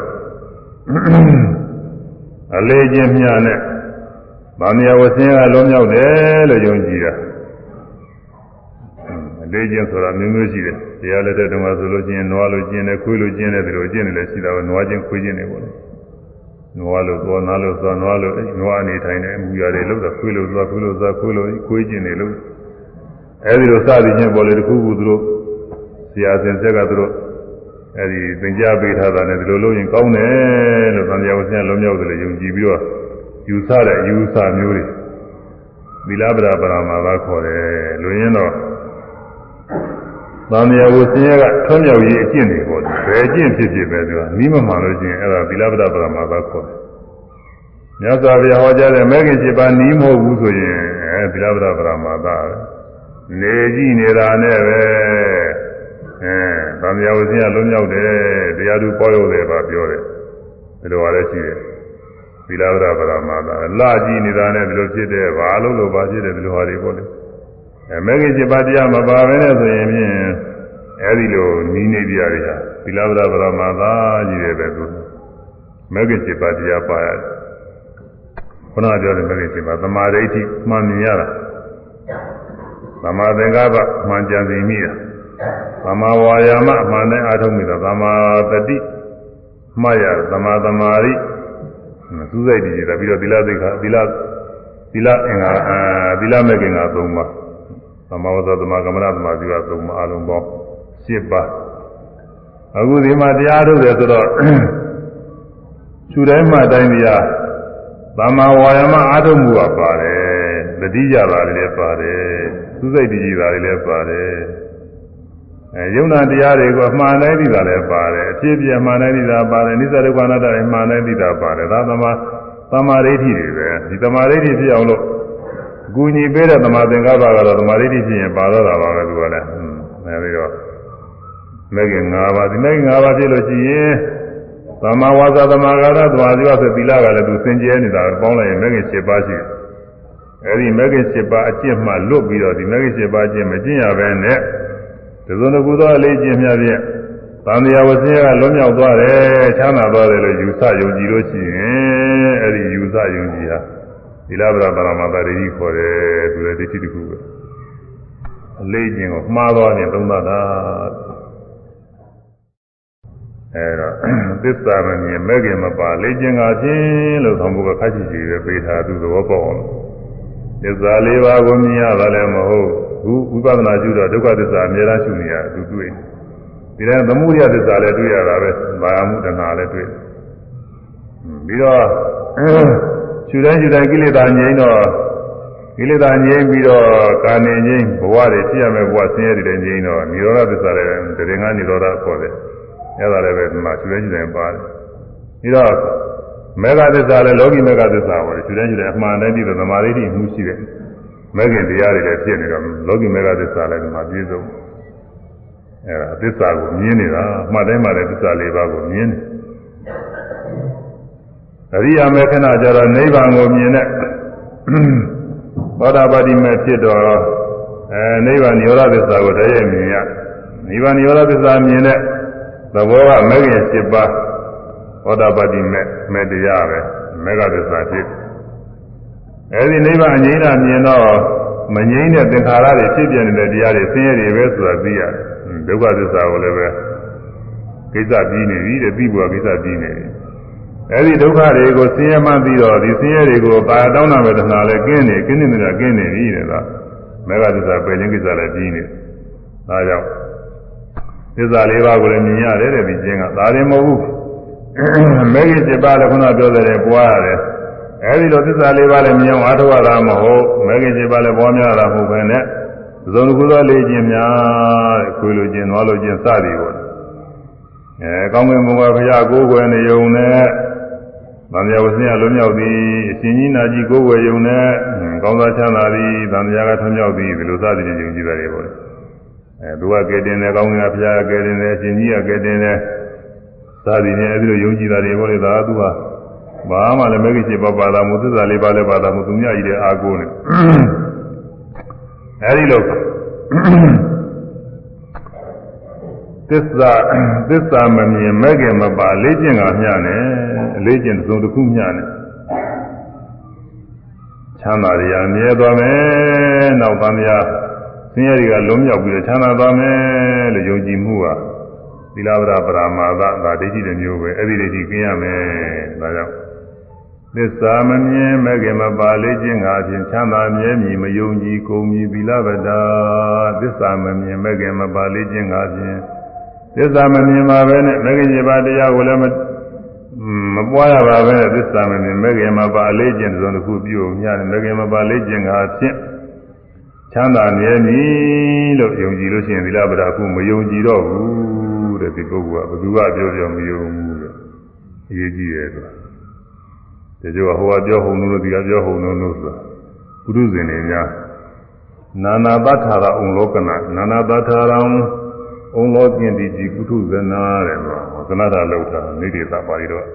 အလေးအကျင့်မျှနဲ့ဗာမယဝဆင်းကလုံးမြောက်တယ်လို့ယုံကြည်တာလေးကျင့်ဆိုတာမျိုးမျိုးရှိတယ်တရားလက်တဲ့တုန်းကဆိုလို့ချင်းနွားလိုကျင့်တယ်ခွေးလိုကျင့်တယ်ဒီလိုကျင့်တယ်လည်းရှိတာပဲနွားချင်းခွေးချင်းတွေပေါ့လေနွားလိုသွားနားလိုသွားနွားလိုနွားအနေထိုင်တယ်အမူအရာတွေလို့တော့ခွေးလိုသွားခွေးလိုသွားခွေးလိုခွေးကျင့်တယ်လို့အဲဒီလိုစသည်ချင်းပေါ်လေတခုခုသူတို့ဆရာစင်ဆက်ကသူတို့ အဲဒီသင်ကြားပေးထားတာနဲ့ဒီလိုလုပ်ရင်ကောင်းတယ်လို့သံဃာဝဆရာလုံးမြောက်တယ်လို့ယုံကြည်ပြီးတော့ယူဆတဲ့ယူဆမျိုးတွေသီလပဒပရမာသာခေါ်တယ်လူရင်းတော့သံဃာဝဆင်းရဲကထွံ့မြောက်ရေးအကျင့်တွေပေါ့ဘယ်အကျင့်ဖြစ်ဖြစ်ပဲသူကနီးမမှန်လို့ချင်းအဲ့ဒါသီလပဒပရမသာခေါ်တယ်မြတ်စွာဘုရားဟောကြားတဲ့မဲခင်7ပါးနီးမဟုတ်ဘူးဆိုရင်အဲသီလပဒပရမသာနေကြည့်နေတာနဲ့ပဲ အဲသံဃာဝဆင်းရဲလုံးမြောက်တယ်တရားသူပေါ်ရောက်တယ်ပါပြောတယ်ဒီလိုပါလဲရှိတယ်သီလပဒပရမသာလာကြည့်နေတာနဲ့ဒီလိုဖြစ်တယ်ဘာလို့လို့ဘာဖြစ်တယ်ဒီလိုဟာတွေပေါ့လေအဲမဂ္ဂင်7ပါးတရားမပါဘဲနဲ့ဆိုရင်ဖြင့်အဲဒီလိုနီးနေကြရတာသီလဗဒဗရမသာကြီးတယ်ပဲသူမဂ္ဂင်7ပါးတရားပါရတယ်ခုနကပြောတဲ့မဂ္ဂင်7ပါးသမာဓိဋ္ဌိမှန်မြင်ရတာသမာသင်္ကပ္ပမှန်ကြံသိမိတာ သမာဝါယာမမှန်တဲ့အာထုံးမိတာသမာတတိမှတ်ရသမာသမာဓိစူးစိုက်တည်ကြတာပြီးတော့သီလသိက္ခာသီလသီလအင်္ဂါသီလမဲ့ကင်္ဂါ၃ပါးသမာဝဇ္ဇသမကမ္မရသမာဓိကသုံးပါအလုံးပေါင်း7ပါးအခုဒီမှာတရားထုတ်တယ်ဆိုတော့ခြူတိုင်းမှတိုင်းတရားသမာဝါယမအားထုတ်မှုကပါတယ်တတိယပါလည်းပါတယ်သုစိတ်တည်ကြည်တာလည်းပါတယ် အဲယုံနာတရားတွေကိုအမှန်တိုင်းသိတာလည်းပါတယ်အဖြစ်ပြအမှန်တိုင်းသိတာပါတယ်နိစ္စဒုက္ခအနတ္တတွေအမှန်တိုင်းသိတာပါတယ်ဒါသမာသမာဓိဋ္ဌိတွေပဲဒီသမာဓိဋ္ဌိဖြစ်အောင်လို့အကူညီပေးတဲ့သမာသင်္ကပ္ပကတော့သမာဓိဋ္ဌိဖြစ်ရင်ပါတော့တာပါပဲသူကလည်းဟွန်းအဲဒီတော့မဂ္ဂင်၅ပါးဒီမဂ္ဂင်၅ပါးဖြစ်လို့ရှိရင်သမာဝါစာသမာဂါရသမာဓိဝဆိုသီလကလည်းသူစင်ကြဲနေတာပေါင်းလိုက်ရင်မဂ္ဂင်၈ပါးရှိတယ်အဲဒီမဂ္ဂင်၈ပါးအကျင့်မှလွတ်ပြီးတော့ဒီမဂ္ဂင်၈ပါးအကျင့်မကျင့်ရဘဲနဲ့ ဒီလိုတစ်ခုသောအလေးကျင့်မြတ်ဖြင့်သံဃာဝဆင်းရဲကလွတ်မြောက်သွားတယ်ချမ်းသာသွားတယ်လို့ယူဆယုံကြည်လို့ရှိရင်အဲဒီယူဆယုံကြည်ဟာသီလဗရာပရမတာရိခေါ်တယ်သူလည်းဒိဋ္ဌိတစ်ခုပဲအလေးကျင့်ကိုမှားသွားရင်သုံးသပ်တာအဲတော့သစ္စာမမြင်မဲ့ခင်မပါလေးကျင့်ကဖြင့်လို့ဆောင်ဖို့ကခက်ချီချီပဲပေးထားသူသဘောပေါက်အောင်သစ္စာလေးပါးကိုမြင်ရတာလည်းမဟုတ် ဘူးဝိပဿနာကျူတော့ဒုက္ခသစ္စာအများအားရှုနေရသူတွေ့ဒီထဲသမုဒိယသစ္စာလည်းတွေ့ရတာပဲဘာမှုတဏှာလည်းတွေ့ပြီးတော့ရှုတိုင်းရှုတိုင်းကိလေသာငြိမ်းတော့ကိလေသာငြိမ်းပြီးတော့ကာနေငြိမ်းဘဝတွေဖြစ်ရမယ်ဘဝဆင်းရဲတွေငြိမ်းတော့និရောဓသစ္စာလည်းတရင်ကនិရောဓခေါ်တယ်။အဲဒါလည်းပဲဒီမှာရှုတိုင်းရှုတိုင်းပါတယ်။ပြီးတော့မေဃသစ္စာလည်းလောကီမေဃသစ္စာပေါ်တယ်ရှုတိုင်းရှုတိုင်းအမှန်တည်းပြီးတော့သမာဓိတိမှုရှိတယ်။ မေခင်တရားတွေလည်းဖြစ်နေတော့လောကီမေဃသစ္စာလည်းဒီမှာပြည့်စုံအဲဒါသစ္စာကိုမြင်နေတာအမှတ်တိုင်းမှာလည်းသစ္စာလေးပါးကိုမြင်တယ်အရိယာမေခဏကြတော့နိဗ္ဗာန်ကိုမြင်တဲ့သောတာပတိမေဖြစ်တော့အဲနိဗ္ဗာန်နိရောဓသစ္စာကိုတည်းရဲ့မြင်ရနိဗ္ဗာန်နိရောဓသစ္စာမြင်တဲ့သဘောကမဂ္ဂင်7ပါးသောတာပတိမေမေတရားပဲမေဃသစ္စာဖြစ် အဲဒီနိဗ္ဗာန်အငြိမ်းတာမြင်တော့မငြိမ်းတဲ့သင်္ခါရတွေဖြစ်ပြနေတဲ့တရားတွေဆင်းရဲတွေပဲဆိုတာသိရတယ်ဒုက္ခသစ္စာကိုလည်းပဲကိစ္စပြီးနေပြီတဲ့ပြီးဘုရားကိစ္စပြီးနေပြီအဲဒီဒုက္ခတွေကိုဆင်းရဲမှပြီးတော့ဒီဆင်းရဲတွေကိုပါတောင်းတာပဲတဏှာလည်းကင်းနေကင်းနေတာကင်းနေပြီတဲ့ကမေဃသစ္စာပယ်ခြင်းကိစ္စလည်းပြီးနေဒါကြောင့်သစ္စာလေးပါးကိုလည်းမြင်ရတယ်တဲ့ဒီကျင်းကဒါရင်မဟုတ်ဘူးမေဃ7ပါးလည်းခုနပြောတဲ့ပွားရတယ် အဲဒီလိုသစ္စာလေးပါးလည်းမြင်အောင်အားထုတ်ရတာမဟုတ်မေဃ7ပါးလည်းပွားများတာမဟုတ်ပဲနဲ့သုံးခုသောလေးခြင်းများတဲ့ခွေလိုခြင်းသွားလိုခြင်းစသည်ပေါ့အဲကောင်းကင်ဘုရားဘုရားကိုယ်ွယ်နေုံနဲ့သံဃာဝဆင်းရလွံ့မြောက်သည်အရှင်ကြီးနာကြီးကိုယ်ွယ်ယုံနဲ့ကောင်းသောချမ်းသာသည်သံဃာကထွံ့မြောက်သည်ဒီလိုစသည်ဖြင့်ယုံကြည်တယ်ပေါ့အဲသူကကဲတင်တယ်ကောင်းကင်ဘုရားကဲတင်တယ်အရှင်ကြီးကကဲတင်တယ်စသည်ဖြင့်အဲဒီလိုယုံကြည်တယ်ပေါ့လေဒါကသူက ဘာမှလည်းမဂ္ဂင်7ပါးပါတာမူသစ္စာလေးပါးလည်းပါတာမူသူများကြီးတဲ့အာကိုနဲ့အဲဒီလိုသစ္စာသစ္စာမမြင်မဲ့ခင်မပါလေးကျင့်ကမျှနဲ့အလေးကျင့်သုံးတစ်ခုမျှနဲ့ချမ်းသာရမြဲသွားမယ်နောက်သံဃာဆင်းရဲတွေကလုံးမြောက်ပြီးတော့ချမ်းသာသွားမယ်လို့ယုံကြည်မှုဟာသီလဗရာပရာမာသဒါဒိဋ္ဌိတစ်မျိုးပဲအဲ့ဒီဒိဋ္ဌိကျင်းရမယ်ဒါကြောင့် သစ္စာမမြင်မဲ့ခင်မပါလေးခြင်းငါဖြင့်ချမ်းသာမြဲမြည်မယုံကြည်ကုန်မြည်သီလဗတာသစ္စာမမြင်မဲ့ခင်မပါလေးခြင်းငါဖြင့်သစ္စာမမြင်ပါပဲနဲ့မဂ္ဂင်7ပါးတရားကိုလည်းမပွားရပါပဲနဲ့သစ္စာမမြင်မဂ္ဂင်မပါအလေးကျင့်သုံးတစ်ခုပြုမြတယ်မဂ္ဂင်မပါလေးကျင့်ငါဖြင့်ချမ်းသာမြဲမည်လို့ယုံကြည်လို့ရှိရင်သီလပဒါခုမယုံကြည်တော့ဘူးတဲ့ဒီပုဂ္ဂိုလ်ကဘယ်သူကပြောပြောမယုံဘူးတဲ့အရေးကြီးတယ်ဆိုတာ ဒီကြောဟိုကပြောဟုံလို့ဒီကပြောဟုံလို့ဆိုတာပုရုဇဉ်တွေများနာနာတထာရအုံလောကနာနာနာတထာရံအုံလောကျင်တိကြည်ကုထုဇနာတဲ့မှာသနတာလောက်တာနေတိတာပါဠိတော့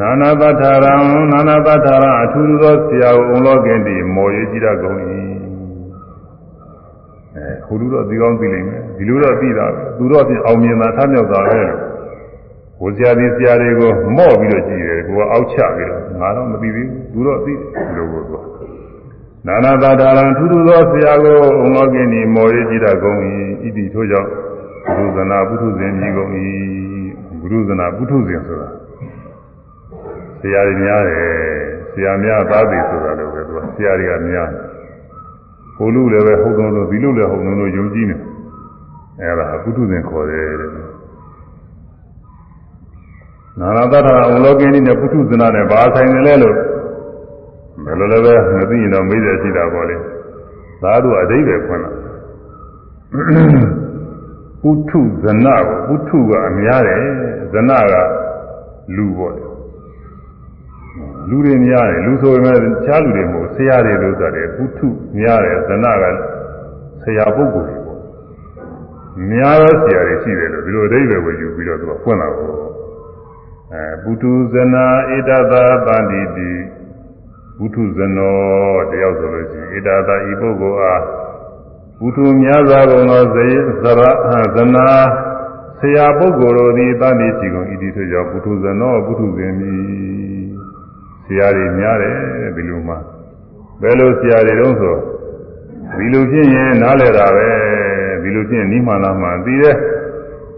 နာနာတထာရံနာနာတထာရအထူးသောဆရာကိုအုံလောကင်တိမော်ရည်ကြည့်ရကုန်၏အဲဟိုလူတော့ဒီကောင်းသိလိမ့်မယ်ဒီလူတော့သိတာသူတော့ပြင်အောင်မြင်တာထမြောက်တာပဲလို့ ဟိုဆရာဒီဆရာတွေကိုမော့ပြီးတော့ကြည့်တယ်ကိုကအောက်ချပြီးတော့ငါတော့မသိသေးဘူးသူတော့သိလို့ကိုသူနာနာတာတာရန်ထူးထူးသောဆရာကိုအုံလောကင်ဒီမော်ရည်ကြည့်ရကုန်၏ဣတိထို့ကြောင့်ဘုရုဇနာပုထုဇဉ်ကြီးကုန်၏ဘုရုဇနာပုထုဇဉ်ဆိုတာဆရာတွေများတယ်ဆရာများသားပြီဆိုတာလည်းပဲသူကဆရာတွေကများတယ်ဟိုလူလည်းပဲဟုတ်တော်လို့ဒီလူလည်းဟုတ်တော်လို့ယုံကြည်နေအဲဒါပုထုဇဉ်ခေါ်တယ်တဲ့ နာနာတထာအဝလောကင်းကြီးနဲ့ပုထုဇနာနဲ့ဘာဆိုင်တယ်လဲလို့ဘယ်လိုလဲပဲမသိရင်တော့မေးတယ်ရှိတာပေါ့လေသာဓုအဓိပ္ပာယ်ဖွင့်လာပုထုဇနာကိုပုထုကအများတယ်ဇနာကလူပေါ့လေလူတွေများတယ်လူဆိုရင်လည်းတခြားလူတွေမဟုတ်ဆရာတွေလို့ဆိုတယ်ပုထုများတယ်ဇနကဆရာပုဂ္ဂိုလ်တွေပေါ့များသောဆရာတွေရှိတယ်လို့ဒီလိုအဓိပ္ပာယ်ကိုယူပြီးတော့သူကဖွင့်လာတော့ အဲပုထုဇနာဣဒသာတန္တိတိပုထုဇနောတယောက်ဆိုလို့ရှိရင်ဣဒသာဤပုဂ္ဂိုလ်အားပုထုများစွာကုန်သောဇေဇရဇနာဆရာပုဂ္ဂိုလ်တို့သည်တန္တိချီကုန်ဣတိဆိုကြောင့်ပုထုဇနောပုထုဇဉ်မည်ဆရာတွေများတယ်ဒီလိုမှဘယ်လိုဆရာတွေတုံးဆိုဒီလိုဖြစ်ရင်နားလည်တာပဲဒီလိုဖြစ်ရင်နိမှန်လားမှန်သိတယ်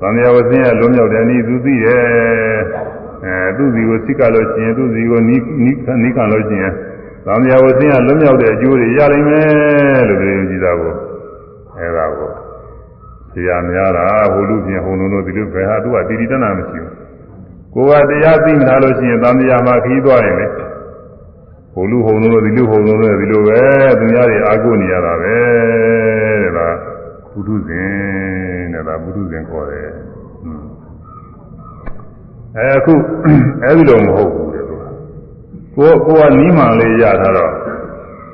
သံဃာဝဆင်းရလွံ့မြောက်တယ်နီးသူသိတယ် အဲသူ့စီကိုစိတ်ကလို့ရှိရင်သူ့စီကိုနီးနီးနီးခံလို့ရှိရင်သံဃာဝဆင်းရလွံ့မြောက်တဲ့အကျိုးတွေရနိုင်မယ်လို့ပြောကြည့်တာကိုအဲဒါကိုဆရာများတာဟိုလူပြင်ဟိုလူတို့ဒီလိုပဲဟာသူကတည်တည်တနာမရှိဘူးကိုယ်ကတရားသိမလားလို့ရှိရင်သံဃာမှာခီးသွားရင်လေဟိုလူဟိုလူတို့ဒီလူဟိုလူတို့ဒီလိုပဲသူများတွေအာကိုနေရတာပဲတဲ့လားဘုဒ္ဓဇင်တဲ့လားဘုဒ္ဓဇင်ခေါ်တယ် အဲအခုအဲဒီလိုမဟုတ်ဘူးတဲ့သူကိုကိုကနီးမှန်လေးရထားတော့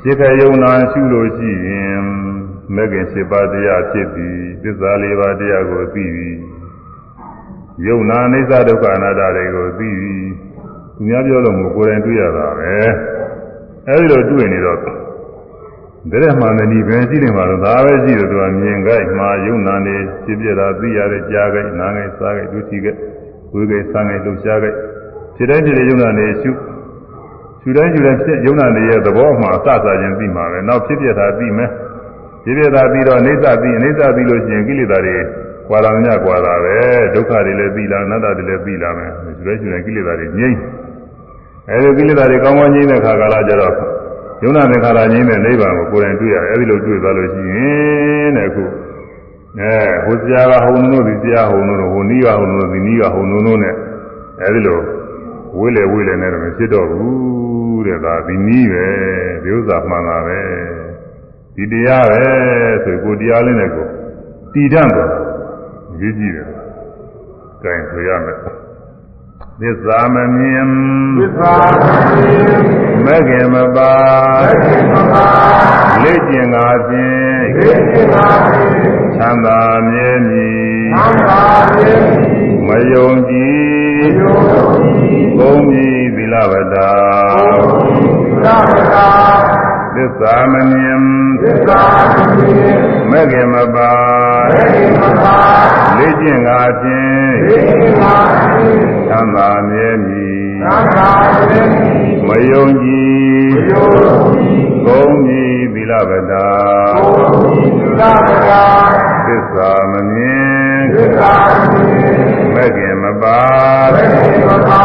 စိတ်ခယုံနာရှုလို့ရှိရင်မဂ္ဂင်7ပါးတရားဖြစ်ပြီးသစ္စာ4ပါးတရားကိုသိပြီးယုံနာအိစ္ဆဒုက္ခအနတ္တတွေကိုသိပြီးသူများပြောလို့မို့ကိုယ်တိုင်တွေ့ရတာပဲအဲဒီလိုတွေ့နေတော့တဲ့တဲ့မှန်တယ်ဒီပဲရှိတယ်မှာတော့ဒါပဲရှိတယ်သူကမြင်ကြိုက်မှာယုံနာနေဖြစ်ပြတာသိရတဲ့ကြားကြိုက်နားကြိုက်စားကြိုက်ဒုတိကြိုက် ဝေကြိုက်စားကြိုက်လှုပ်ရှားကြိုက်ဖြစ်တဲ့ဖြစ်တဲ့ယုံနာနေရှုရှုတိုင်းရှုတိုင်းဖြစ်ယုံနာနေရဲ့သဘောမှအစစချင်းသိမှာပဲနောက်ဖြစ်ပြတာသိမယ်ဖြစ်ပြတာပြီးတော့အိဋ္ဌသိအိဋ္ဌသိလို့ရှိရင်ကိလေသာတွေကွာလာမြကွာလာပဲဒုက္ခတွေလည်းပြီးလာအနတ္တတွေလည်းပြီးလာမယ်ရှုတိုင်းရှုတိုင်းကိလေသာတွေငြိမ့်အဲဒီကိလေသာတွေကောင်းကောင်းငြိမ့်တဲ့ခါကာလကျတော့ယုံနာသင်္ခါရငြိမ့်တဲ့နိဗ္ဗာန်ကိုကိုယ်တိုင်တွေ့ရတယ်အဲဒီလိုတွေ့သွားလို့ရှိရင်တဲ့အခု အဲဟိုဆရာကဟိုနုံတို့ဒီဆရာဟိုနုံတို့ဟိုနီးကဟိုနုံတို့ဒီနီးကဟိုနုံတို့နဲ့အဲဒီလိုဝေးလေဝေးလေနဲ့တော့မဖြစ်တော့ဘူးတဲ့ဒါဒီနီးပဲဒီဥစ္စာမှန်တာပဲဒီတရားပဲဆိုကိုတရားလေးနဲ့ကိုတည်တတ်တော့ရေးကြည့်တယ်။ကြိုင်ဆိုရမယ်။ သစ္စာမမြင်သစ္စာမမြင်မဂ္ဂင်မပါမဂ္ဂင်မပါလက်ကျင်ငါဖြင့်လက်ကျင်ငါဖြင့်ချမ်းသာမြဲမြည်ချမ်းသာမြဲမြည်မယုံကြည်မယုံကြည်ဘုံမြည်သီလဝတ္တာဘုံမြည်သီလဝတ္တာသစ္စာမမြင်သစ္စာမမြင်မဂ္ဂင်မပါမဂ္ဂင်မပါလက်ကျင်ငါဖြင့်လက်ကျင်ငါ ဖြင့်ချမ်းသာမြဲမြည်ချမ်းသာမြဲမြည်မယုံကြည်မယုံကြည်ဘုံမြည်သီလဝတ္တာဘုံမြည်သီလဝတ္တာသစ္စာမမြင်သစ္စာမမြင်မဂ္ဂင်မပါမဂ္ဂင်မပါ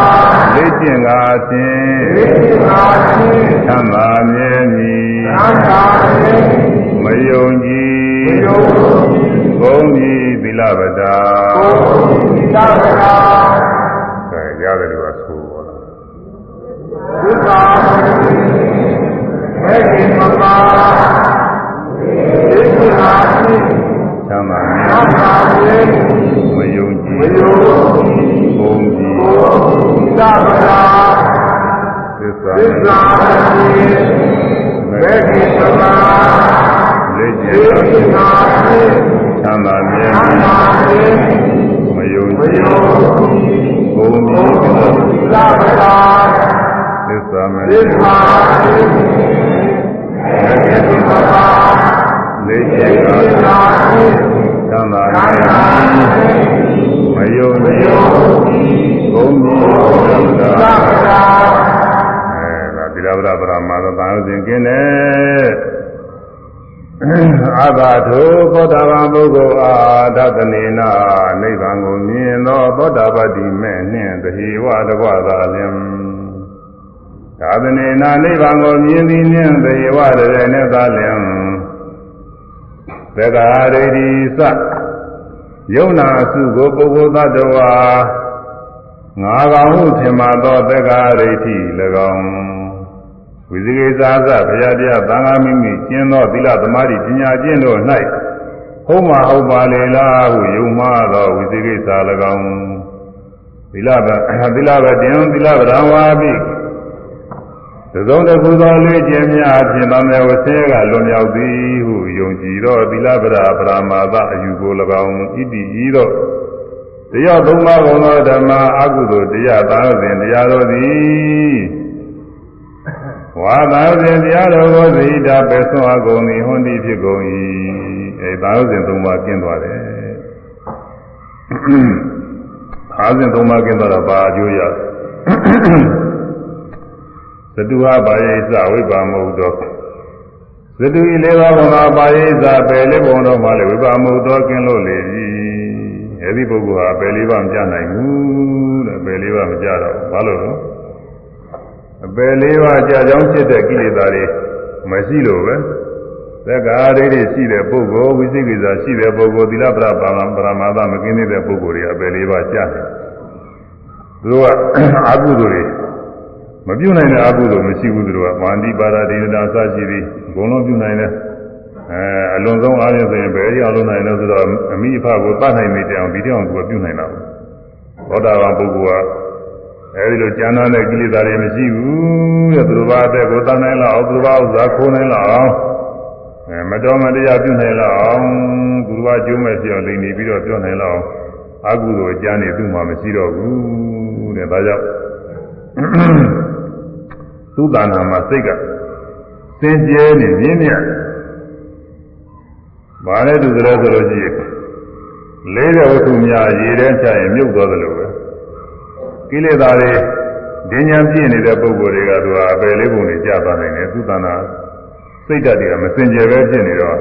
လက်ကျင်ငါဖြင့်လက်ကျင်ငါဖြင့်ချမ်းသာမြဲမြည်ချမ်းသာမြဲမြည်မယုံကြည်မယုံကြည်ဘုံမြည်သီလဝတ္တာဘုံမြည်သီလဝတ္တာအဲ ရတယ်လို့ဆိုပါလားဘုရားဘယ်ဒီမှာပါဒီကိဟာရှိသမာဓိမယုံကြည်မယုံဘုံကြည်သာဗရာသစ္စာသစ္စာဘယ်ဒီမှာလက်ကျင်သာသမာဓိသမာဓိ ဂ္ဂိုလ်အားဒသနေနာနိဗ္ဗာန်ကိုမြင်သောသောတာပတ္တိမဲ့နှင့်တဟိဝတကွသာလင်သာသနေနာနိဗ္ဗာန်ကိုမြင်သည်နှင့်တဟိဝတရေနဲ့သာလင်သက္ကာရိတိသယုံနာအစုကိုပုဂ္ဂိုလ်သတ္တဝါငါကောင်ဟုထင်မှသောသက္ကာရိတိ၎င်းဝိဇိကိသာသဘုရားတရားသံဃာမိမိကျင့်သောသီလသမာဓိပညာကျင့်တို့၌ ဟုတ်မှာဟုတ်ပါလေလားဟုယုံမှားသောဝိဇိကိသာ၎င်းသီလဗသီလဗတင်သီလဗရံဝါပိသုံးတစ်ခုသောလေ့ကျင့်များဖြင့်သမေဝဆေကလွန်မြောက်သည်ဟုယုံကြည်သောသီလဗရာပရမာသအယူကို၎င်းဣတိဤသောတရားသုံးပါးကုန်သောဓမ္မအကုသိုလ်တရားသာစဉ်တရားတော်သည်ဝါသာစဉ်တရားတော်ကိုသိတာပဲဆွမ်းအကုန်သည်ဟွန်ဒီဖြစ်ကုန်၏ အဲသာစဉ်သုံးပါးကျင့်သွားတယ်သာစဉ်သုံးပါးကျင့်သွားတာဘာအကျိုးရသတုဟဘာယေသဝိပါမဟုတ်တော့သတုဤလေးပါးဘုံသာပါယေသပယ်လေးဘုံတော်မှလည်းဝိပါမဟုတ်တော့ကျင့်လို့လေ၏အဲဒီပုဂ္ဂိုလ်ဟာပယ်လေးပါးမကြနိုင်ဘူးတဲ့ပယ်လေးပါးမကြတော့ဘာလို့လဲအပယ်လေးပါးကြာကြောင်းဖြစ်တဲ့ကိလေသာတွေမရှိလို့ပဲ သက္ကာရိတွေရှိတဲ့ပုဂ္ဂိုလ်ဝိသိကိစ္စရှိတဲ့ပုဂ္ဂိုလ်သီလပရပါမပရမာသမကင်းတဲ့ပုဂ္ဂိုလ်တွေအပယ်လေးပါးကြာတယ်သူတို့ကအကုသိုလ်တွေမပြုတ်နိုင်တဲ့အကုသိုလ်မရှိဘူးသူတို့ကမာန္တိပါရဒိဋ္ဌာစရှိပြီးဘုံလုံးပြုတ်နိုင်တယ်အဲအလွန်ဆုံးအားဖြင့်ဆိုရင်ဘယ်ရောက်လို့နိုင်လဲဆိုတော့အမိအဖကိုတတ်နိုင်နေတယ်အောင်ဒီတောင်သူကပြုတ်နိုင်တာပေါ့သောတာပန်ပုဂ္ဂိုလ်ကအဲဒီလိုကျမ်းသာတဲ့ကိလေသာတွေမရှိဘူးတဲ့သူတို့ဘာအသက်ကိုတတ်နိုင်လောက်အောင်သူတို့ဘာဥစ္စာခိုးနိုင်လောက်အောင်အဲ မတော်မတရားပြုတ်နိုင်လောက်အောင်သူတို့ဘာကျိုးမဲ့ပြောင်းလိမ့်နေပြီးတော့ပြောင်းနိုင်လောက်အောင်အကုသိုလ်အကျမ်းတွေသူ့မှာမရှိတော့ဘူးတဲ့ဒါကြောင့်သူ့တဏ္ဍာမှာစိတ်ကစင်ကြဲနေမြင်းမြတ်ဘာလဲသူကြလဲဆိုလို့ရှိရင်လေးတဲ့ဝတ္ထုများရေထဲချရင်မြုပ်သွားတယ်လို့ပဲကိလေသာတွေဒင်းညာပြည့်နေတဲ့ပုံကိုယ်တွေကသူဟာအပယ်လေးပုံတွေကြာသွားနိုင်တယ်သူတဏ္ဍာ စိတ်ဓာတ်တွေကမစင်ကြယ်ပဲဖြစ်နေတော့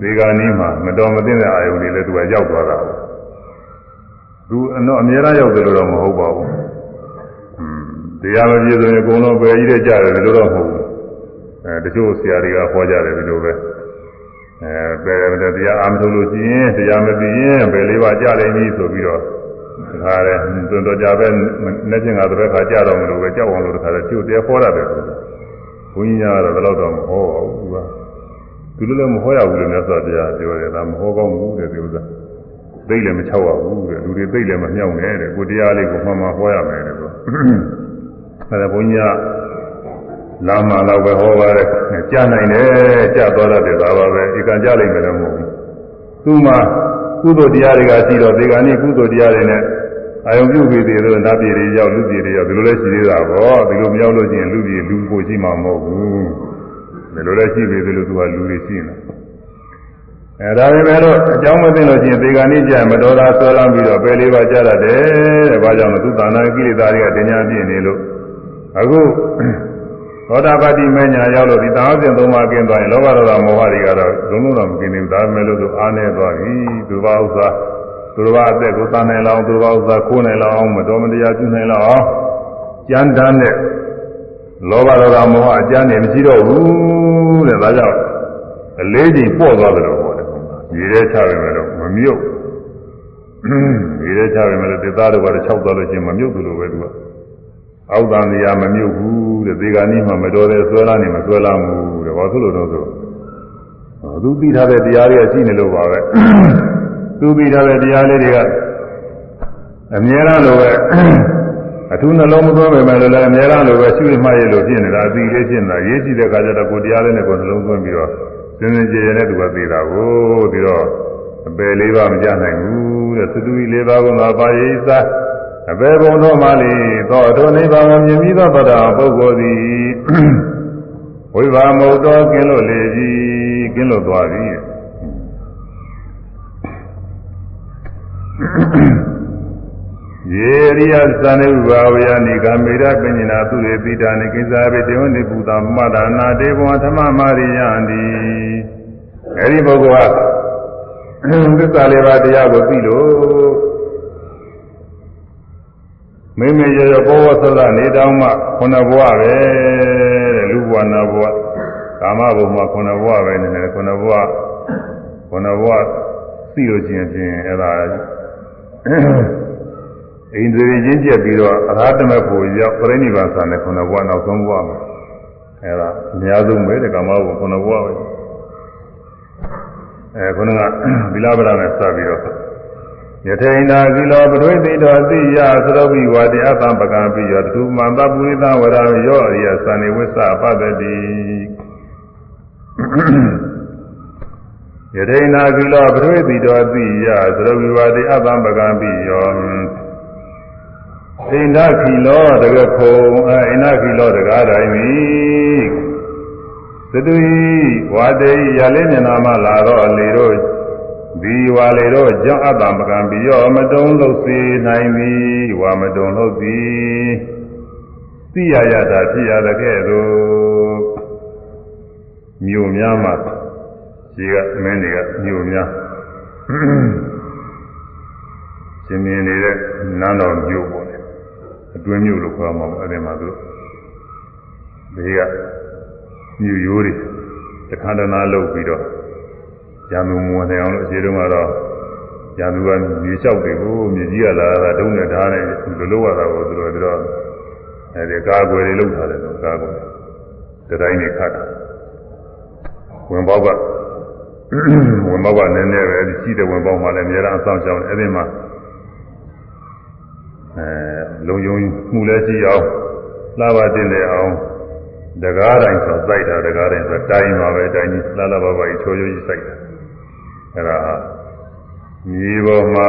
ဒီကနေ့မှမတော်မသင့်တဲ့အာယုန်တွေလည်းသူကရောက်သွားတာသူအတော့အများအားရောက်တယ်လို့တော့မဟုတ်ပါဘူးတရားမပြည့်စုံရင်အကုန်လုံးပဲကြီးတဲ့ကြတယ်လို့တော့မဟုတ်ဘူးအဲတချို့ဆရာတွေကဟောကြတယ်ဒီလိုပဲအဲပဲတရားအားမထုတ်လို့ရှိရင်တရားမပြီးရင်ဘယ်လေးပါကြလိမ့်မည်ဆိုပြီးတော့ဒါကြတယ်တွင်တော်ကြပဲနေ့ချင်းကတပည့်ခါကြတော့မလို့ပဲကြောက်အောင်လို့တခါတည်းကျို့တရားဟောရတယ် ဘုန်းကြီးများကတော့ဘယ်တော့မဟောပါဘူးသူကသူလည်းမဟောရဘူးလို့မြတ်စွာဘုရားပြောတယ်ဒါမဟောကောင်းဘူးတဲ့ဒီဥစ္စာသိလည်းမချောက်ရဘူးတဲ့လူတွေသိလည်းမမြောက်နဲ့တဲ့ကိုတရားလေးကိုမှန်မှဟောရမယ်တဲ့ဆိုအဲဒါဘုန်းကြီးကလာမှတော့ပဲဟောပါတယ်ကြားနိုင်တယ်ကြားသွားတဲ့ဒါပါပဲဒီကံကြားလိမ့်မယ်လို့မဟုတ်ဘူးသူမှကုသိုလ်တရားတွေကရှိတော့ဒီကနေ့ကုသိုလ်တရားတွေနဲ့ အာယုံပြုပြီးသေးတယ်နတ်ပြည်တွေရောက်လူပြည်တွေရောက်ဒီလိုလဲရှိသေးတာပေါ့ဒီလိုမရောက်လို့ချင်းလူပြည်လူကိုရှိမှာမဟုတ်ဘူးဒီလိုလဲရှိပြီဒီလိုသူကလူတွေရှိနေအဲဒါပေမဲ့လို့အကြောင်းမသိလို့ချင်းဒီကနေ့ကျမတော်တာဆွဲလမ်းပြီးတော့ပယ်လေးပါကြတတ်တယ်တဲ့ဘာကြောင့်လဲသူတဏ္ဍာကိလေသာတွေကတင်ညာပြည့်နေလို့အခုသောတာပတိမညာရောက်လို့ဒီသာဝစဉ်သုံးပါးကျင်းသွားရင်လောဘဒေါသမောဟတွေကတော့လုံးလုံးတော့မကျင်းဘူးဒါပေမဲ့လို့သူအားနေသွားပြီသူဘာဥစ္စာ သူတော်ဘာအသက်ကိုတန်နိုင်လောက်သူတော်ဘာဥစ္စာခိုးနိုင်လောက်မတော်မတရားပြုနိုင်လောက်အောင်ကြမ်းတမ်းတဲ့လောဘဒေါသမောဟအကျမ်းနေမရှိတော့ဘူးတဲ့ဒါကြောင့်အလေးချိန်ပေါ့သွားတယ်လို့ဟောတယ်ရေထဲချပဲမဲ့တော့မမြုပ်ရေထဲချပဲမဲ့လို့တေသားတို့ကတော့၆သွားလို့ချင်းမမြုပ်ဘူးလို့ပဲသူကအောက်တန်တရားမမြုပ်ဘူးတဲ့ဒီကနေ့မှမတော်တဲ့ဆွဲလာနေမဆွဲလာဘူးတဲ့ဘာဖြစ်လို့တော့ဆိုသူသိထားတဲ့တရားတွေကရှိနေလို့ပါပဲ သူသိထားတဲ့တရားလေးတွေကအမြဲတမ်းလိုပဲအထူးနှလုံးမသွင်းပေမဲ့လည်းအမြဲတမ်းလိုပဲရှိမှရလို့ဖြစ်နေတာအသိလေးဖြစ်နေတာရေးကြည့်တဲ့အခါကျတော့ကိုတရားလေးနဲ့ကိုနှလုံးသွင်းပြီးတော့စင်စင်ကြယ်ကြယ်နဲ့သူကသိတာကိုပြီးတော့အပယ်လေးပါမကြနိုင်ဘူးတဲ့သတုကြီးလေးပါကငါပါရိသအပေဘုံသောမလီသောထိုနိဗ္ဗာန်ကိုမြင်ပြီးသောတရာပုဂ္ဂိုလ်သည်ဝိဘာမုတ်တော်ကင်းလို့လေပြီကင်းလို့သွားပြီ ယေရိယသံဥဘာဝယနိကမေရပညနာသူရေပိတာနိကိသာဘေတေဝနိပူတာမတ္တနာတေဘောဓမ္မမာရိယံတိအဲဒီပုဂ္ဂိုလ်ကသစ္စာလေးပါးတရားကိုသိလို့မိမိရရဘောဝသရနေတောင်းမှခုနဘဝပဲတဲ့လူဘဝနာဘဝကာမဘုံမှာခုနဘဝပဲနေတယ်ခုနဘဝခုနဘဝသိလို့ချင်းချင်းအဲ့ဒါ အိန္ဒြေချင်းကျက်ပြီးတော့အရဟတမေဖို့ရောက်ပြိဋိဘံဆန်တဲ့ခုနဘဝနောက်ဆုံးဘဝမှာအဲ့ဒါအများဆုံးပဲတဲ့ကာမဘုံခုနဘဝပဲအဲခုနကဗိလာဗရနဲ့စပြီးတော့ယထေနာကိလောပရိသိတောသိယသရုပ်ဘိဝတိအတ္တပကံပိယောတုမန္တပုရိသဝရယောအရိယသန္နေဝိသပတ္တိ ယထေနာကိလောပရိသိတောသိယသရုပ်ဘိဝတိအတ္တပကံပိယောအိန္ဒခိလောတကခုံအိန္ဒခိလောတကားတိုင်းသည်သတုဤဝါတေရလေးမျက်နာမှလာတော့လေတို့ဒီဝါလေတို့ကြောင့်အတ္တမကံပြီးရောမတုံလို့စေနိုင်သည်ဝါမတုံလို့သည်သိရရတာဖြစ်ရတဲ့ကဲ့သို့မြို့များမှာ ခြေကမင်းတွေကမြို့များရှင်မြင်နေတဲ့နန်းတော်မြို့ပေါ့လေအတွင်းမြို့လို့ခေါ်မှာပေါ့အဲ့ဒီမှာသူဒီကမြို့ရိုးတွေတခါတနာလုပ်ပြီးတော့ရံသူမဝင်နိုင်အောင်လို့အခြေတုန်းကတော့ရံသူကမြေလျှောက်တွေကိုမြေကြီးကလာတာတုံးနဲ့ဓာတ်နဲ့လူလိုရတာကိုသူတို့ကတော့အဲဒီကာကွယ်တွေလုပ်ထားတယ်လို့ကာကွယ်တတိုင်းနေခတ်တာဝင်ပေါက်က ဝင်ပေါက်ကနည်းနည်းပဲရှိတဲ့ဝင်ပေါက်မှလည်းအများအားအဆောင်ရှောင်းအဲဒီမှာအဲလုံယုံမှုလည်းရှိအောင်လှပါတင်တယ်အောင်တကားတိုင်းဆိုစိုက်တာတကားတိုင်းဆိုတိုင်းပါပဲတိုင်းကြီးလှလှပါပါကြီးချိုးချိုးကြီးစိုက်တာအဲ့ဒါမြေပေါ်မှာ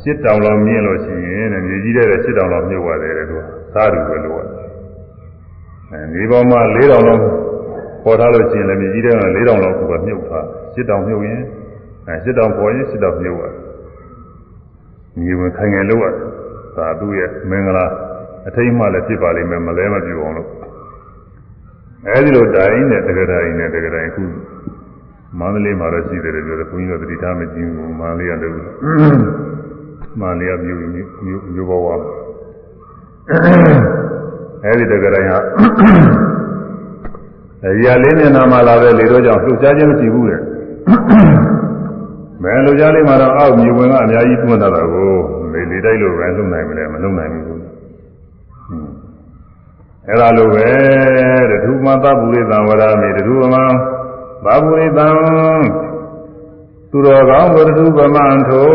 ရှစ်တောင်လောက်မြင့်လို့ရှိရင်တဲ့မြေကြီးတဲ့ရှစ်တောင်လောက်မြုပ်ရတယ်တဲ့သူကသာဓုပဲလို့အဲမြေပေါ်မှာ၄တောင်လောက် ပေါ်ထားလို့ရှိရင်လည်းမြေကြီးတဲ့က၄တောင်လောက်ကမြုပ်ထားရှစ်တောင်မြုပ်ရင်အဲရှစ်တောင်ပေါ်ရင်ရှစ်တောင်မြုပ်ရတယ်မြေဝင်ခိုင်ငယ်လို့ရတယ်ဒါသူ့ရဲ့မင်္ဂလာအထိတ်မှလည်းဖြစ်ပါလိမ့်မယ်မလဲမပြူအောင်လို့အဲဒီလိုတိုင်းနဲ့တက္ကရာကြီးနဲ့တက္ကရာကြီးခုမန္တလေးမှာတော့ရှိတယ်ပြောတယ်ဘုန်းကြီးတို့တတိထားမကြည့်ဘူးမန္တလေးကလည်းမန္တလေးကမြို့မြို့မြို့ဘဝအဲဒီတက္ကရာကြီးဟာအ ရာလေးမျက်နှာမှာလာတဲ့လေတော့ကြောင့်လှုပ်ရှားခြင်းမရှိဘူးတဲ့မဲလှုပ်ရှားလေးမှာတော့အောက်မြေဝင်ကအများကြီးတွန်းထားတာကိုလေလေတိုက်လို့ပဲလုံနိုင်မလဲမလုံနိုင်ဘူးအဲ့ဒါလိုပဲတဲ့ဒုမသဗ္ဗုရိသံဝရမေဒုမံသဗ္ဗုရိသံသူတော်ကောင်းဝရဒုဗမံထို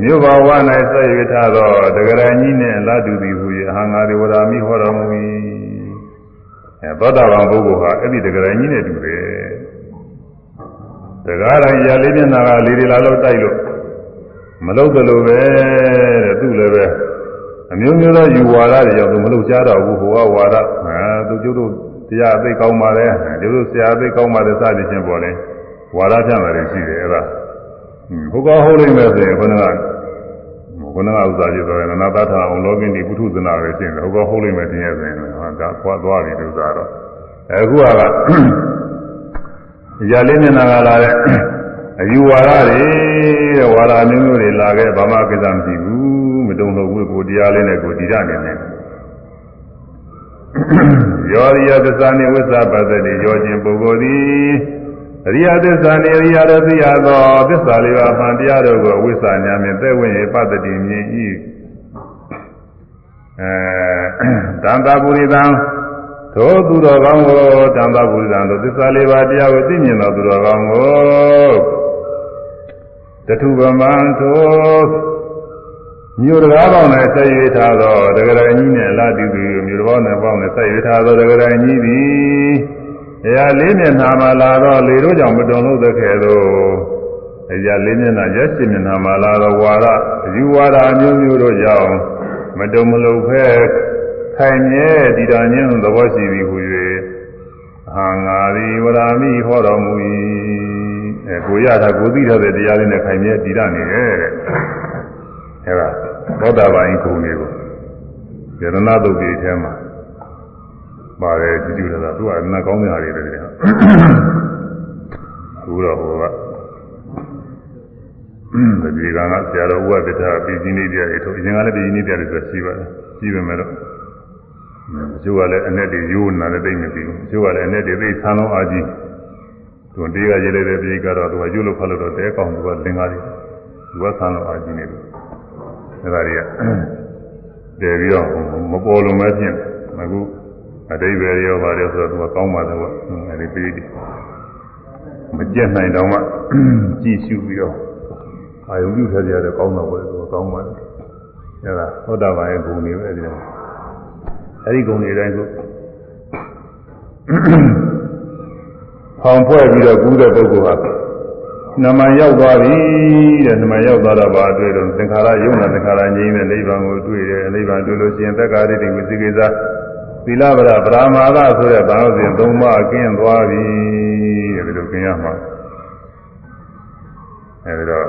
မြို့ဘဝ၌ဆက်ရထားသောတဂရဏကြီးနှင့်လာတူသည်ဟူ၍အဟံငါဒေဝရာမိဟောတော်မူ၏ အဲသောတာပန်ပုဂ္ဂိုလ်ဟာအဲ့ဒီတဂရဏကြီးနဲ့တူတယ်တကားတိုင်းရာလေးမျက်နှာကလေးတွေလာလို့တိုက်လို့မလုပ်သလိုပဲတဲ့သူလည်းပဲအမျိုးမျိုးသောယူဝါဒတွေကြောင့်သူမလုပ်ကြတော့ဘူးဟိုကဝါဒအဲသူကျုပ်တို့တရားအသိကောင်းပါတယ်ကျုပ်တို့ဆရာအသိကောင်းပါတယ်စသည်ချင်းပေါ်လဲဝါဒပြမယ်ရှိတယ်အဲ့ဒါဟိုကဟုတ်လိမ့်မယ်ဆိုရင်ခဏကခဏကဥစ္စာပြတော့နနာသထာအောင်လောကင်းဒီပုထုဇနာပဲရှင်းတယ်ဟိုကဟုတ်လိမ့်မယ်တင်ရဆိုရင် ဟာဒါခွာသွားပြီဥစ္စာတော့အခုကရာလေးမျက်နှာကလာတဲ့အယူဝါဒတွေတဲ့ဝါဒမျိုးမျိုးတွေလာခဲ့ဘာမှကိစ္စမရှိဘူးမတုံလို့ဝိကိုတရားလေးနဲ့ကိုဒီရနေတယ်ယောရိယသစ္စာနိဝိသပတ္တိယောခြင်းပုဂ္ဂိုလ်သည်အရိယသစ္စာနိအရိယတို့သိရသောသစ္စာလေးပါးမှန်တရားတို့ကိုဝိသညာဖြင့်သက်ဝင်ရပတ္တိမြင်၏ အဲတန်တာပုရိသံသောသူတော်ကောင်းကိုတန်တာပုရိသံတို့သစ္စာလေးပါးတရားကိုသိမြင်သောသူတော်ကောင်းကိုတထုဗမံသောမြို့တကားပေါင်းနဲ့ဆက်ရွေးထားသောတဂရဏကြီးနဲ့လာတိသူမြို့တော်နဲ့ပေါင်းနဲ့ဆက်ရွေးထားသောတဂရဏကြီးသည်တရားလေးမျက်နှာမှာလာတော့လေတို့ကြောင့်မတုံလို့သခဲသောအရာလေးမျက်နှာရက်ရှင်မျက်နှာမှာလာတော့ဝါဒအယူဝါဒအမျိုးမျိုးတို့ကြောင့် မတုံမလုံဖဲခိုင်မြဲတည်တာညင်းသဘောရှိသည်ဟူ၍ဟာငါသည်ဝရာမိဟောတော်မူ၏အဲကိုရတာကိုသိထားတဲ့တရားလေးနဲ့ခိုင်မြဲတည်တာနေရဲ့တဲ့အဲဒါသောတာပန်ဂုဏ်တွေကိုယရဏသုတ်တိထဲမှာပါတယ်ကြည့်ကြည့်လာတာသူကအနကောင်းတဲ့ဟာတွေပဲတဲ့ဘုရားဟောက တတိကံကဆရာတော်ဥပဒ္ဒတာပြည်ကြီးနေတရားတွေထုတ်အရင်ကလည်းပြည်ကြီးနေတရားတွေဆိုရှိပါတယ်ရှိပေမဲ့တော့အကျိုးကလည်းအနဲ့တွေရိုးနာလည်းသိမ့်မပြီးဘူးအကျိုးကလည်းအနဲ့တွေသိဆန်းလုံးအားကြီးသူတေးကရေးလိုက်တဲ့ပြည်ကတော့သူကရုပ်လို့ဖတ်လို့တော့တဲကောင်းသူကလင်္ကာတွေသူကဆန်းလုံးအားကြီးနေတယ်အဲဒါတွေကတည်ပြီးတော့မပေါ်လုံးပဲဖြစ်အခုအတိဘယ်ရောပါတယ်ဆိုတော့သူကကောင်းပါတယ်ကွအဲဒီပြည်တွေမကြက်နိုင်တော့မှကြည့်ရှုပြီးတော့ အာယုပြုထားကြရတဲ့ကောင်းတော့ပဲသူကကောင်းပါတယ်အဲဒါသောတာပန်ရဲ့ဂုဏ်တွေပဲအဲဒီတော့အဲဒီဂုဏ်တွေတိုင်းကိုဖောင်ဖွဲ့ပြီးတော့ကူးတဲ့ပုဂ္ဂိုလ်ဟာနမရောက်သွားပြီတဲ့နမရောက်သွားတော့ဘာတွေ့တော့သင်္ခါရယုံနာသင်္ခါရငြိမ်းတဲ့နိဗ္ဗာန်ကိုတွေ့တယ်နိဗ္ဗာန်တွေ့လို့ရှိရင်သက္ကာရိတိဝိသိကိစ္စသီလဗရဗราမာဒဆိုတဲ့ဘာလို့ဆိုရင်သုံးပါးကင်းသွားပြီတဲ့ဒီလိုကင်းရမှာအဲဒီတော့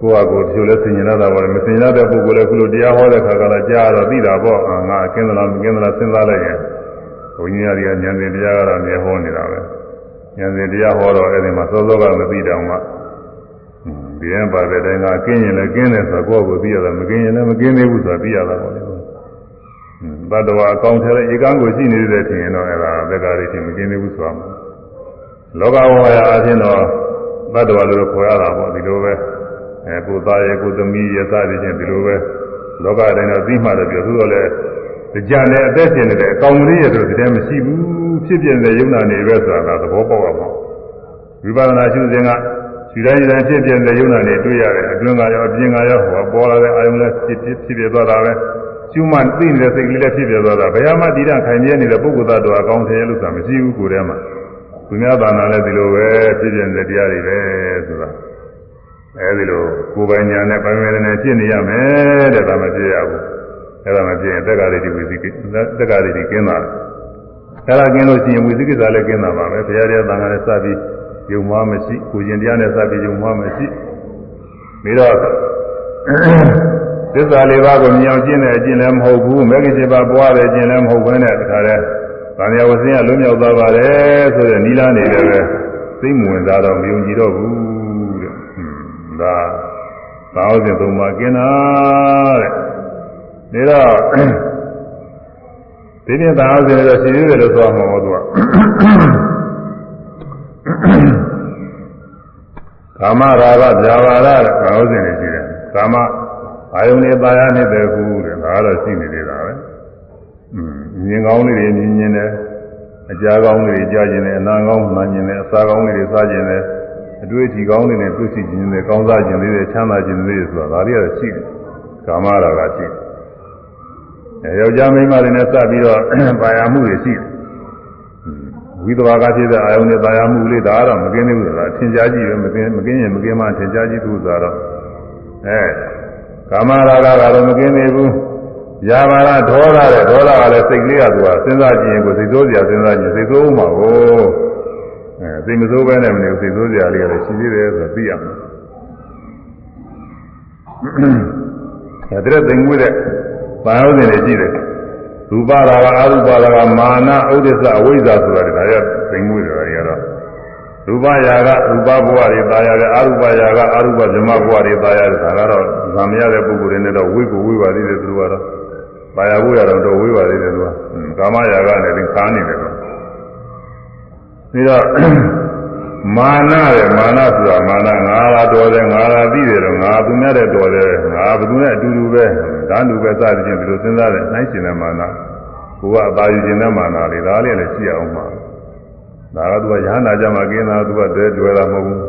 ကိုယ့်ဟာကိုယ်ဖြိုလဲဆင်ញင်ရတာပါလေမဆင်ញင်တဲ့ပုဂ္ဂိုလ်လည်းခုလိုတရားဟောတဲ့ခါကလည်းကြားတော့သိတာပေါ့အာငါကင်းသလားမကင်းသလားစဉ်းစားလိုက်ရင်ဘုန်းကြီးတွေကဉာဏ်ရှင်တရားကတော့အမြဲဟောနေတာပဲဉာဏ်ရှင်တရားဟောတော့အဲဒီမှာစောစောကမသိတောင်မှဒီရင်ပါတဲ့တိုင်းကကင်းရင်လည်းကင်းတယ်ဆိုတော့ကိုယ့်ကိုယ်သိရတာမကင်းရင်လည်းမကင်းသေးဘူးဆိုတာသိရတာပေါ့လေဘတ်တော်အကောင့်ထဲဧကံကိုရှိနေတဲ့ထင်ရင်တော့အဲဒါသက္ကာရိချင်းမကင်းသေးဘူးဆိုတာလောကဝါယအချင်းတော့ဘတ်တော်လို့ခေါ်ရတာပေါ့ဒီလိုပဲ အဲကိုသားရဲ့ကိုသမီးရဲ့စသည်ချင်းဒီလိုပဲလောကတိုင်းတော့ပြီးမှတော့ပြောသူတော့လေကြံတဲ့အသက်ရှင်နေတဲ့အကောင်ကလေးရဲ့ဆိုတဲ့မရှိဘူးဖြစ်ပြနေတဲ့ယုံနာနေပဲဆိုတာသဘောပေါက်ရမှာဝိပဿနာရှုစဉ်ကရှုတိုင်းတိုင်းဖြစ်ပြနေတဲ့ယုံနာနေတွေ့ရတယ်အတွင်းကရောအပြင်ကရောဟောပေါ်လာတဲ့အာယုံလည်းဖြစ်ဖြစ်ဖြစ်ပြသွားတာပဲရှုမှသိနေတဲ့စိတ်ကလေးလည်းဖြစ်ပြသွားတာဘယ်မှဒီတခိုင်မြဲနေတဲ့ပုဂ္ဂိုလ်သားတော်အကောင်ထဲလို့ဆိုတာမရှိဘူးကိုယ်ထဲမှာသူများသာနာလည်းဒီလိုပဲဖြစ်ပြနေတဲ့တရားတွေပဲဆိုတာ အဲဒီလိုကိုယ်ပိုင်ညာနဲ့ပိုင်ဝေဒနာဖြစ်နေရမယ်တဲ့ဒါမှဖြစ်ရဘူးအဲဒါမှဖြစ်ရင်တက္ကရာတိဝိသိကိတက္ကရာတိကင်းတာအဲဒါကင်းလို့ရှိရင်ဝိသိကိစ္စလည်းကင်းတာပါပဲဘုရားတရားသံဃာနဲ့စပြီးယုံမှမရှိကိုကျင်တရားနဲ့စပြီးယုံမှမရှိပြီးတော့သစ္စာလေးပါးကိုမြင်အောင်ကျင့်တဲ့အကျင့်လည်းမဟုတ်ဘူးမဂ္ဂင်7ပါးပွားတဲ့အကျင့်လည်းမဟုတ်ဘဲနဲ့တခါတည်းသံဃာဝဆင်းကလွတ်မြောက်သွားပါတယ်ဆိုတဲ့နိလားနေလည်းပဲသိမဝင်သားတော့မယုံကြည်တော့ဘူး ဒါသာဝစဉ်သုံးပါးกินတာတဲ့ဒါတော့ဒီနေ့သာဝစဉ်တော့ရှင်ရွေးတယ်လို့ဆိုအောင်ဟောသူကကာမရာဂဗျာပါဒတဲ့သာဝစဉ်တွေရှိတယ်ကာမအာယုန်တွေပါရနေတဲ့ကူတဲ့ဒါကတော့ရှိနေသေးတာပဲမြင်ကောင်းလေးတွေမြင်မြင်တယ်အကြာကောင်းလေးတွေကြားကျင်တယ်အနာကောင်းမှန်ကျင်တယ်အစာကောင်းလေးတွေစားကျင်တယ် အတွေ့အထိကောင်းတွေနဲ့တွေ့ရှိခြင်းနဲ့ကောင်းစားခြင်းတွေချမ်းသာခြင်းတွေဆိုတာဒါတွေကတော့ရှိတယ်ကာမရာဂရှိတယ်အဲယောက်ျားမိန်းမတွေနဲ့စပြီးတော့ပါရမှုတွေရှိတယ်ဝိသဘာကဖြစ်တဲ့အာယုန်နဲ့ပါရမှုလေးဒါကတော့မကင်းသေးဘူးဆိုတာထင်ရှားကြည့်ပဲမကင်းမကင်းရင်မကင်းမှထင်ရှားကြည့်သူဆိုတော့အဲကာမရာဂကတော့မကင်းသေးဘူးယာဘာရဒေါသတဲ့ဒေါသကလည်းစိတ်ကလေးကသူကစဉ်းစားကြည့်ရင်ကိုစိတ်ဆိုးစရာစဉ်းစားကြည့်စိတ်ဆိုးမှာကို အဲစိတ်မဆိုးပဲနဲ့မနေဘူးစိတ်ဆိုးစရာလေးလည်းရှိသေးတယ်ဆိုသိရမယ်အဲဒီတဲ့သိငွေတဲ့ဘာလို့နေလဲရှိတယ်ရူပရာဂအရူပရာဂမာနဥဒိစ္စအဝိဇ္ဇာဆိုတာဒါရသိငွေတယ်ဒါရတော့ရူပရာဂရူပဘဝတွေตายရတယ်အရူပရာဂအရူပဇမဘဝတွေตายရတယ်ဒါကတော့ဇာမရတဲ့ပုဂ္ဂိုလ်တွေနဲ့တော့ဝိကိုဝိပါသေးတယ်သူတို့ကတော့ပါရဖို့ရတော့တော့ဝိပါသေးတယ်သူကကာမရာဂနဲ့သင်္ခါနေတယ်တော့ ပြီးတော့မာနရဲ့မာနဆိုတာမာနငါလာတော်တယ်ငါလာသိတယ်တော့ငါသူများတဲ့တော်တယ်ငါဘယ်သူနဲ့အတူတူပဲဓာတ်တူပဲစသဖြင့်ဒီလိုစဉ်းစားတယ်နှိုင်းရှင်တဲ့မာနကိုကအသာယူခြင်းတဲ့မာနလေးဒါလေးလည်းရှိအောင်ပါဒါကသူကရဟန္တာကြမှာกินတာသူကတဲတွေ့တာမဟုတ်ဘူး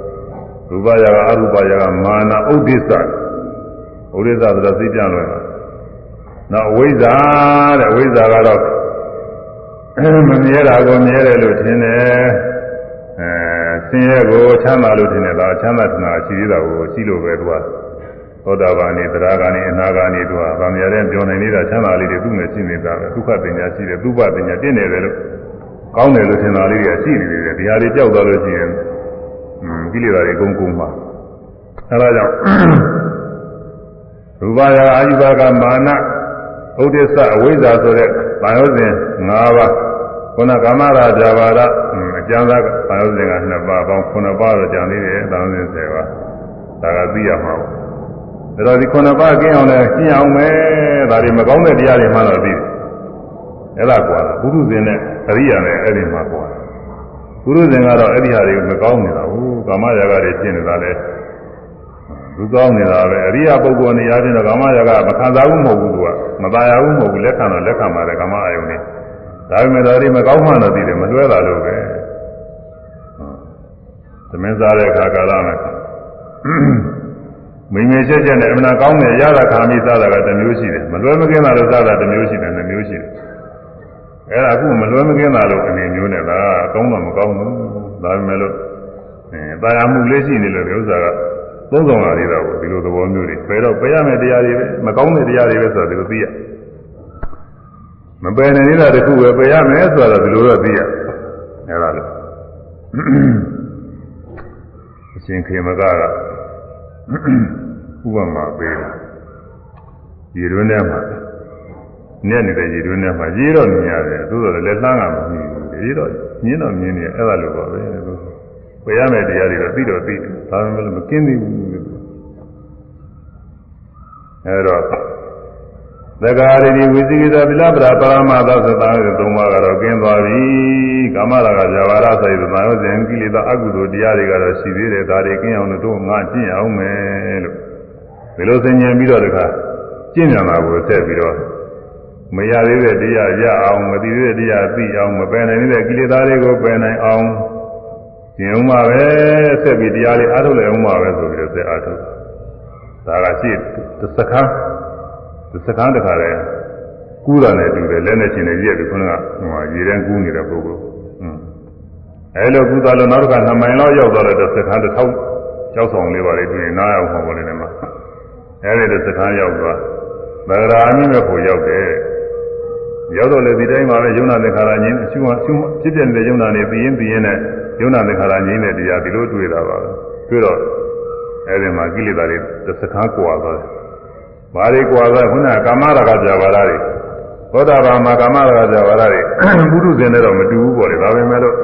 ရူပရာကအရူပရာကမာနဥဒိစ္စဥဒိစ္စဆိုတာသိပြန်လွယ်တာနောက်ဝိဇ္ဇာတဲ့ဝိဇ္ဇာကတော့ မမြဲတာကိုမြဲတယ်လို့ထင်တယ်အဲဆင်းရဲကိုချမ်းသာလို့ထင်တယ်လားချမ်းသာထင်တာရှိသေးတာကိုရှိလို့ပဲသူကသောတာပန်နေတရားကနေအနာကနေသူကဗာမရတဲ့ပြောနိုင်နေတာချမ်းသာလေးတွေသူ့နဲ့ရှိနေတာပဲဒုက္ခပညာရှိတယ်သူ့ဘပညာတင့်နေတယ်လို့ကောင်းတယ်လို့ထင်တာလေးတွေကရှိနေတယ်ဒီဟာတွေကြောက်သွားလို့ရှိရင်ကိလေသာတွေကုန်ကုန်မှာအဲဒါကြောင့်ရူပရာအာယုဘကမာနဥဒိစ္စအဝိဇ္ဇာဆိုတဲ့ ဘာယောစဉ်၅ပါးခုနကာမရာဇာဘာရအကျမ်းသာဘာယောစဉ်က2ပါးပေါင်း9ပါးတော့ကြံသေးတယ်တောင်းစဉ်10ပါးဒါကသိရမှာပေါ့ဒါတော့ဒီ9ပါးကျင်းအောင်လဲကျင့်အောင်မယ်ဒါတွေမကောင်းတဲ့တရားတွေမှတော့သိတယ်အဲ့ဒါကွာဘုရုဇင်နဲ့အရိယာနဲ့အဲ့ဒီမှာကွာဘုရုဇင်ကတော့အဲ့ဒီဟာတွေမကောင်းနေတာဘူးကာမရာဂတွေကျင့်နေတာလဲသူကောင်းနေတာပဲအရိယာပုဂ္ဂိုလ်နေရာချင်းတော့ကာမရာဂမခံစားဘူးမဟုတ်ဘူးသူက မตายရဘူးမဟုတ်ဘူးလက်ခံတော့လက်ခံပါတယ်ကာမအာယုန်နဲ့ဒါပေမဲ့ဒါတွေမကောင်းမှတော့သိတယ်မလွဲတာလို့ပဲသမင်းစားတဲ့အခါကာလမှာမိမေချက်ချက်နဲ့အမှန်ကောင်းတဲ့ရတာခါမိစားတာကတစ်မျိုးရှိတယ်မလွဲမကင်းတာလို့စားတာတစ်မျိုးရှိတယ်နှစ်မျိုးရှိတယ်အဲ့ဒါအခုမလွဲမကင်းတာလို့အနေမျိုးနဲ့လားကောင်းတော့မကောင်းဘူးဒါပေမဲ့လို့အဲတာယာမှုလေးရှိနေလို့ဒီဥစ္စာက သုံးဆောင်လာသေးတာကိုဒီလိုသဘောမျိုးတွေပယ်တော့ပယ်ရမယ့်တရားတွေပဲမကောင်းတဲ့တရားတွေပဲဆိုတော့ဒီလိုသိရမပယ်နိုင်သေးတာတခုပဲပယ်ရမယ်ဆိုတော့ဒီလိုတော့သိရအဲ့ဒါလို့အရှင်ခေမကကဥပမာပေးတာရေတွင်းထဲမှာနဲ့နေတဲ့ရေတွင်းထဲမှာရေတော့မြင်ရတယ်သို့တော်လည်းလှမ်းကမမြင်ဘူးရေတော့မြင်တော့မြင်နေအဲ့ဒါလိုပါပဲလို့ ပယ်ရမယ့်တရားတွေတော့သိတော့သိတယ်ဒါပေမဲ့မကင်းသေးဘူးအဲ့တော့သက္ကာရိတိဝိသိကိသပိလပရာပရမသသတ္တသုံးပါးကတော့ကျင်းသွားပြီကာမရာဂဇာဝရဆိုင်သမာယောဇဉ်ကိလေသာအကုသိုလ်တရားတွေကတော့ရှိသေးတယ်ဒါတွေကင်းအောင်လို့တို့ငါကျင့်အောင်မယ်လို့ဒီလိုသင်ញင်ပြီးတော့တခါကျင့်ကြံတာကိုဆက်ပြီးတော့မရသေးတဲ့တရားရအောင်မသိသေးတဲ့တရားသိအောင်မပယ်နိုင်တဲ့ကိလေသာတွေကိုပယ်နိုင်အောင် ကျင့်အောင်ပါပဲဆက်ပြီးတရားလေးအားထုတ်လိုက်အောင်ပါပဲဆိုပြီးတော့ဆက်အားထုတ်ဒါကရှိသက္ကာစကားတခါလဲကူးတာနဲ့တူတယ်လက်နဲ့ရှင်နဲ့ရက်ပြီးခုနကဟိုရေတန်းကူးနေတဲ့ပုဂ္ဂိုလ်อืมအဲလိုကူးတာလို့နောက်တစ်ခါ2မိုင်လောက်ရောက်တော့တဲ့စကားတစ်ထောက်ကြောက်ဆောင်လေးပါလေတွေ့ရင်နားအောင်ဟောပေါ်နေတယ်မှာအဲဒီလိုစကားရောက်သွားသဂရာအမြင့်မဲ့ကိုရောက်တယ်ရောက်တော့လေဒီတိုင်းမှာပဲယုံနာသင်္ခါရငြင်းအရှုံအရှုံဖြစ်တဲ့ယုံနာနေပြီးရင်ပြီးရင်နဲ့ ယုံနာသင်္ခါရငြင်းတဲ့တရားဒီလိုတွေ့တာပါပဲတွေ့တော့အဲဒီမှာကိလေသာတွေတစ်စကားကွာသွားတယ်ဘာတွေကွာသွားခုနကကာမရာဂပြဘာရတွေသောတာပန်မှာကာမရာဂပြဘာရတွေဘုရုဇင်နဲ့တော့မတူဘူးပေါ့လေဒါပေမဲ့လို့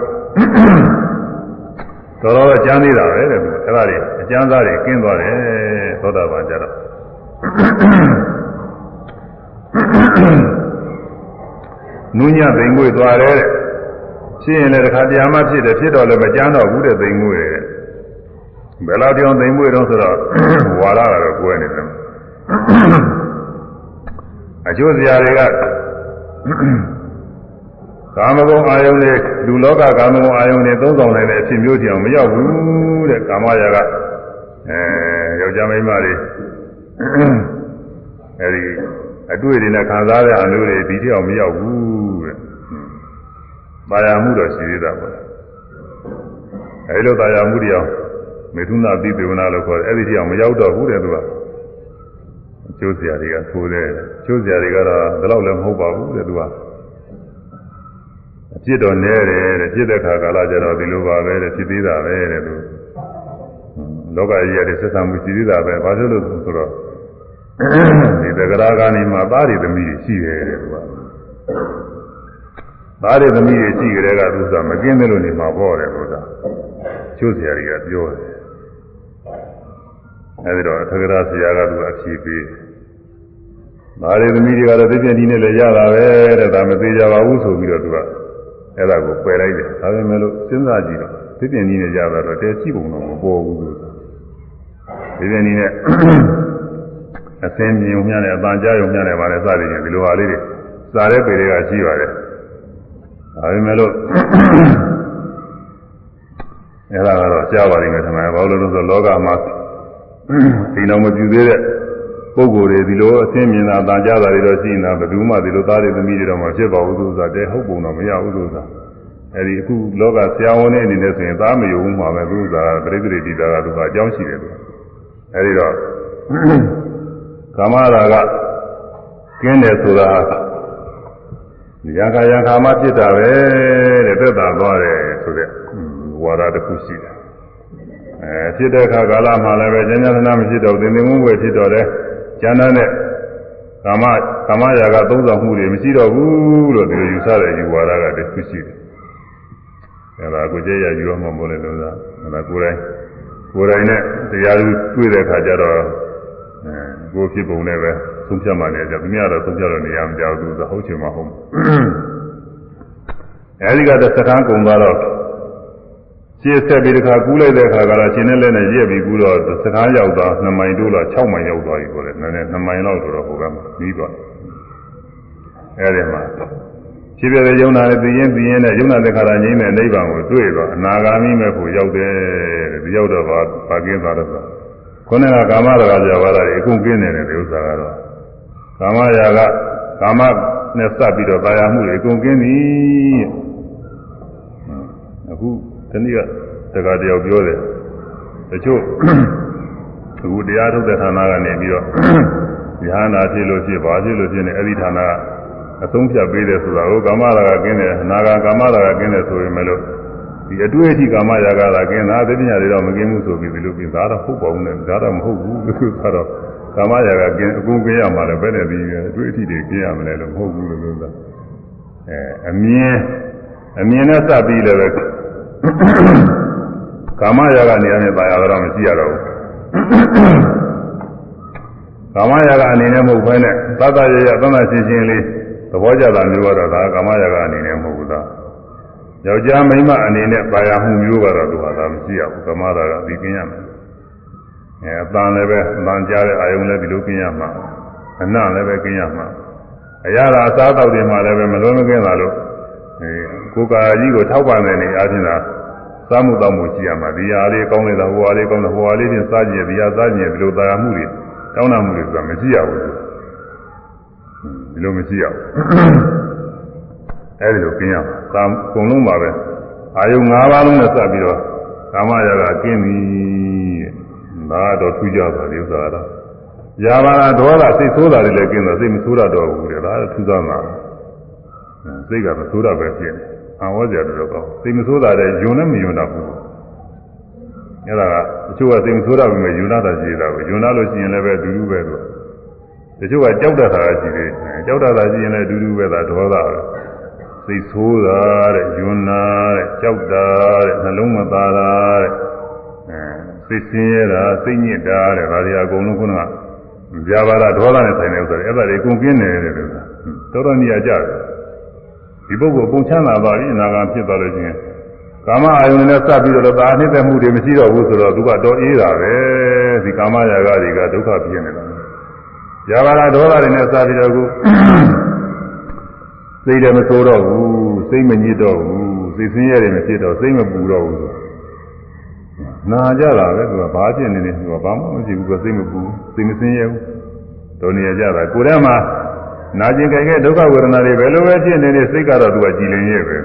တော်တော်ကျမ်းသေးတာပဲတဲ့အဲ့ဒါတွေအကျမ်းသားတွေကင်းသွားတယ်သောတာပန်ကြတော့နုညသိမ်ငွေသွားတယ်တဲ့ ဖြစ်ရင်လည်းတစ်ခါတရားမှဖြစ်တယ်ဖြစ်တော့လည်းမကြမ်းတော့ဘူးတဲ့သိမ်ငွေတဲ့ဘယ်လောက်တောင်သိမ်ငွေတော့ဆိုတော့ဝါရကတော့ကွဲနေတယ်အကျိုးစရာတွေကကာမဂုဏ်အာယုန်တွေလူလောကကာမဂုဏ်အာယုန်တွေသုံးဆောင်နိုင်တဲ့အဖြစ်မျိုးတောင်မရောက်ဘူးတဲ့ကာမရာကအဲယောက်ျားမိန်းမတွေအဲဒီအတွေ့တွေနဲ့ခံစားတဲ့အမျိုးတွေဒီတောင်မရောက်ဘူးတဲ့။ ပါရမှုတော့ရှိသေးတာပေါ့။အဲဒီလိုပါရမှုတရားမေထုနာပိပေဝနာလို့ခေါ်တယ်။အဲဒီတောင်မရောက်တော့ဘူးတဲ့သူက။ကျိုးစရာတွေကဆိုးတယ်ကျိုးစရာတွေကတော့ဒီလောက်လည်းမဟုတ်ပါဘူးတဲ့သူကအဖြစ်တော့နဲတယ်တဲ့ဖြစ်တဲ့ခါကာလကျတော့ဒီလိုပါပဲတဲ့ဖြစ်သေးတာပဲတဲ့သူလောကကြီးရတဲ့ဆက်ဆံမှုရှိသေးတာပဲဘာလို့လို့ဆိုတော့ဒီတဂရကနေမှာသားတွေသမီးတွေရှိတယ်တဲ့သူက သားတွေသမီးတွေရှိကြတဲ့ကသူကမကင်းတယ်လို့နေမှာပေါ့တယ်လို့သာကျိုးစရာတွေကပြောတယ်အဲဒီတော့သက္ကရာဆရာကသူအဖြေပေး။ဒါရီသမီးတွေကတော့သိပြင်းဒီနဲ့လည်းရတာပဲတဲ့ဒါမသေးကြပါဘူးဆိုပြီးတော့သူကအဲ့ဒါကိုပယ်လိုက်တယ်။ဒါပေမဲ့လို့စဉ်းစားကြည့်တော့သိပြင်းဒီနဲ့ရတာတော့တဲရှိပုံတော့မပေါ်ဘူးလို့။သိပြင်းဒီနဲ့အစင်းမြင်ုံမြနဲ့အပန်ကြားုံမြနဲ့ပါလဲစသည်ဖြင့်ဒီလိုဟာလေးတွေစားတဲ့ပေတွေကရှိပါတယ်။ ဒါပေမဲ့လို့အဲ့ဒါကတော့ကြားပါလိမ့်မယ်ထင်တယ်။ဘာလို့လဲဆိုတော့လောကမှာဒီတော့မပြူသေးတဲ့ပုဂ္ဂိုလ်တွေဒီလိုအသိမြင်တာတာကြားတာတွေတော့ရှိနေတာဘယ်သူမှဒီလိုသားတွေသမီးတွေတော့မဖြစ်ပါဘူးသူဆိုတာတဲဟုတ်ပုံတော့မရဘူးသူဆိုတာအဲဒီအခုလောကဆရာဝန်တွေအနေနဲ့ဆိုရင်သားမယုံမှာပဲသူကပရိသေတိတာကသူကအကြောင်းရှိတယ်သူအဲဒီတော့ကာမရာဂကင်းတယ်ဆိုတာ ရံခါရံခါမှဖြစ်တာပဲတဲ့သက်သာသွားတယ်ဆိုတဲ့ဝါဒတစ်ခုရှိတယ်အဲဖြစ်တဲ့အခါကာလမှာလည်းပဲဉာဏ်ဉာဏ်နာမရှိတော့သင်္သင်မှုပဲဖြစ်တော့တယ်ဉာဏ်နဲ့ကာမကာမရာဂသုံးဆောင်မှုတွေမရှိတော့ဘူးလို့ဒီလိုယူဆတဲ့ယူဝါဒကတစ်ခုရှိတယ်အဲဒါကိုကြည့်ရယူရမှာမဟုတ်လေလို့သာအဲဒါကိုယ်တိုင်ကိုယ်တိုင်နဲ့တရားသူတွေ့တဲ့အခါကျတော့အဲ ကိုယ်ဖြစ်ပုံနဲ့ပဲသုံးဖြတ်မှလည်းကြသူများတော့သုံးဖြတ်လို့နေရာမကြောက်ဘူးဆိုဟုတ်ချင်မှဟုတ်အဲဒီကတော့စကန်းကုံသွားတော့ရှင်းဆက်ပြီးတခါကူးလိုက်တဲ့အခါကတော့ရှင်းနဲ့လက်နဲ့ရက်ပြီးကူးတော့စကားရောက်သွား2မိုင်တိုးလား6မိုင်ရောက်သွားပြီဆိုတော့နည်းနည်း2မိုင်လောက်ဆိုတော့ဟိုကပြီးသွားအဲဒီမှာဖြစ်ပြတဲ့ယုံနာနဲ့သိရင်သိရင်နဲ့ယုံနာတဲ့ခါရငြိမ်းတဲ့နိဗ္ဗာန်ကိုတွေ့တော့အနာဂါမိမဲ့ဖို့ရောက်တယ်တဲ့ဒီရောက်တော့ဘာဘာကင်းသွားတော့ ခုနကကာမရာဂကြောဘာသာတွေအကုန်ကင်းနေတယ်ဒီဥစ္စာကတော့ကာမရာဂကာမနဲ့စပ်ပြီးတော့တာယာမှုတွေအကုန်ကင်းပြီအခုဒီနေ့ကတက္ကတယောက်ပြောတယ်တချို့အခုတရားထုတ်တဲ့ဌာနကနေပြီးတော့ဉာဏ်နာဖြစ်လို့ဖြစ်ပါဖြစ်လို့ဖြစ်နေအဲ့ဒီဌာနကအဆုံးဖြတ်ပေးတယ်ဆိုတာကိုကာမရာဂကင်းတယ်အနာဂါကာမရာဂကင်းတယ်ဆိုရင်မလို့ ဒီအတွေ့အထိကာမရာဂကကင်းတာသိပညာတွေတော့မကင်းဘူးဆိုပြီးဒီလိုပြင်ဒါတော့ဟုတ်ပါဘူးနဲ့ဒါတော့မဟုတ်ဘူးလို့ဆိုတော့ကာမရာဂကင်းအကုန်ကင်းရမှာလည်းဘယ်နဲ့ပြီးအတွေ့အထိတွေကင်းရမလဲလို့မဟုတ်ဘူးလို့ဆိုတာအဲအမြင်အမြင်နဲ့စပ်ပြီးလည်းပဲကာမရာဂနေရာနဲ့ပါရတော့မရှိရတော့ဘူးကာမရာဂအနေနဲ့မဟုတ်ဘဲနဲ့သတ္တရရသန္တာရှင်းရှင်းလေးသဘောကျတာမျိုးကတော့ဒါကာမရာဂအနေနဲ့မဟုတ်ဘူးလား ယောက်ျားမိန်းမအနေနဲ့ပါရမှုမျိုးကတော့သူဟာဒါမရှိရဘူးကာမရာဂသိကင်းရမယ်အဲအတန်လည်းပဲအတန်ကြားတဲ့အာယုံလည်းဒီလိုကင်းရမှာအနလည်းပဲကင်းရမှာအရာသာအစားအသောက်တွေမှာလည်းပဲမလွန်မကင်းတာလို့အဲကိုယ်ကာကြီးကိုထောက်ပံ့တဲ့နေအားဖြင့်သာစားမှုတောက်မှုရှိရမှာဒီဟာလေးကောင်းနေတာဟိုဟာလေးကောင်းတယ်ဟိုဟာလေးချင်းစားကြည့်ဒီဟာစားကြည့်ဒီလိုတာယာမှုတွေတောင်းတမှုတွေဆိုတာမရှိရဘူးဒီလိုမရှိရဘူး အဲဒီလိုကျင်းရမှာသာအကုန်လုံးပါပဲအာယုံ၅ပါးလုံးနဲ့စပ်ပြီးတော့ကာမရာဂကင်းပြီဒါတော့ထူးကြပါလေဥစ္စာကတော့ယာဘာနာဒေါသစိတ်ဆိုးတာတွေလည်းကျင်းတော့စိတ်မဆိုးတာတော့ဘူးလေဒါကထူးဆန်းတာစိတ်ကမဆိုးတာပဲဖြစ်နေအာဝဇ္ဇရတော့ကောင်းစိတ်မဆိုးတာတဲ့ယုံနဲ့မယုံတာဘူးအဲ့ဒါကတချို့ကစိတ်မဆိုးတာပဲယုံတာရှိတာကိုယုံတာလို့ရှိရင်လည်းပဲဒူးဒူးပဲလို့တချို့ကကြောက်တတ်တာရှိတယ်ကြောက်တတ်တာရှိရင်လည်းဒူးဒူးပဲဒါဒေါသပဲ စိတ်ဆိုးတာတဲ့ယွန်းနာတဲ့ကြောက်တာတဲ့နှလုံးမသားတာတဲ့အဲစိတ်ဆင်းရဲတာစိတ်ညစ်တာတဲ့ဒါတွေအကုန်လုံးခုနကဇာဘာရဒေါသနဲ့ဆိုင်တဲ့ဥစ္စာတွေအဲ့ဒါတွေအကုန်ကင်းနေတယ်လို့ဆိုတာတော်တော်နေရာကြတယ်ဒီပုဂ္ဂိုလ်ပုံချမ်းသာသွားပြီအနာဂတ်ဖြစ်သွားလို့ချင်းကာမအာယုန်နဲ့စပ်ပြီးတော့ဒါအနှစ်သက်မှုတွေမရှိတော့ဘူးဆိုတော့သူကတော့အေးတာပဲဒီကာမရာဂတွေကဒုက္ခဖြစ်နေတာဇာဘာရဒေါသတွေနဲ့စပ်ပြီးတော့ခု စိတ်လည်းမဆိုးတော့ဘူးစိတ်မညစ်တော့ဘူးစိတ်ဆင်းရဲတယ်မဖြစ်တော့စိတ်မပူတော့ဘူးဆိုနာကြတာပဲသူကဘာဖြစ်နေလဲသူကဘာမှမရှိဘူးသူစိတ်မပူစိတ်မဆင်းရဲဘူးတို့နေရကြတာကိုယ်ထဲမှာနာကျင်ကြတဲ့ဒုက္ခဝေဒနာတွေဘယ်လိုပဲဖြစ်နေနေစိတ်ကတော့သူကကြည်လင်ရဲ့ပဲ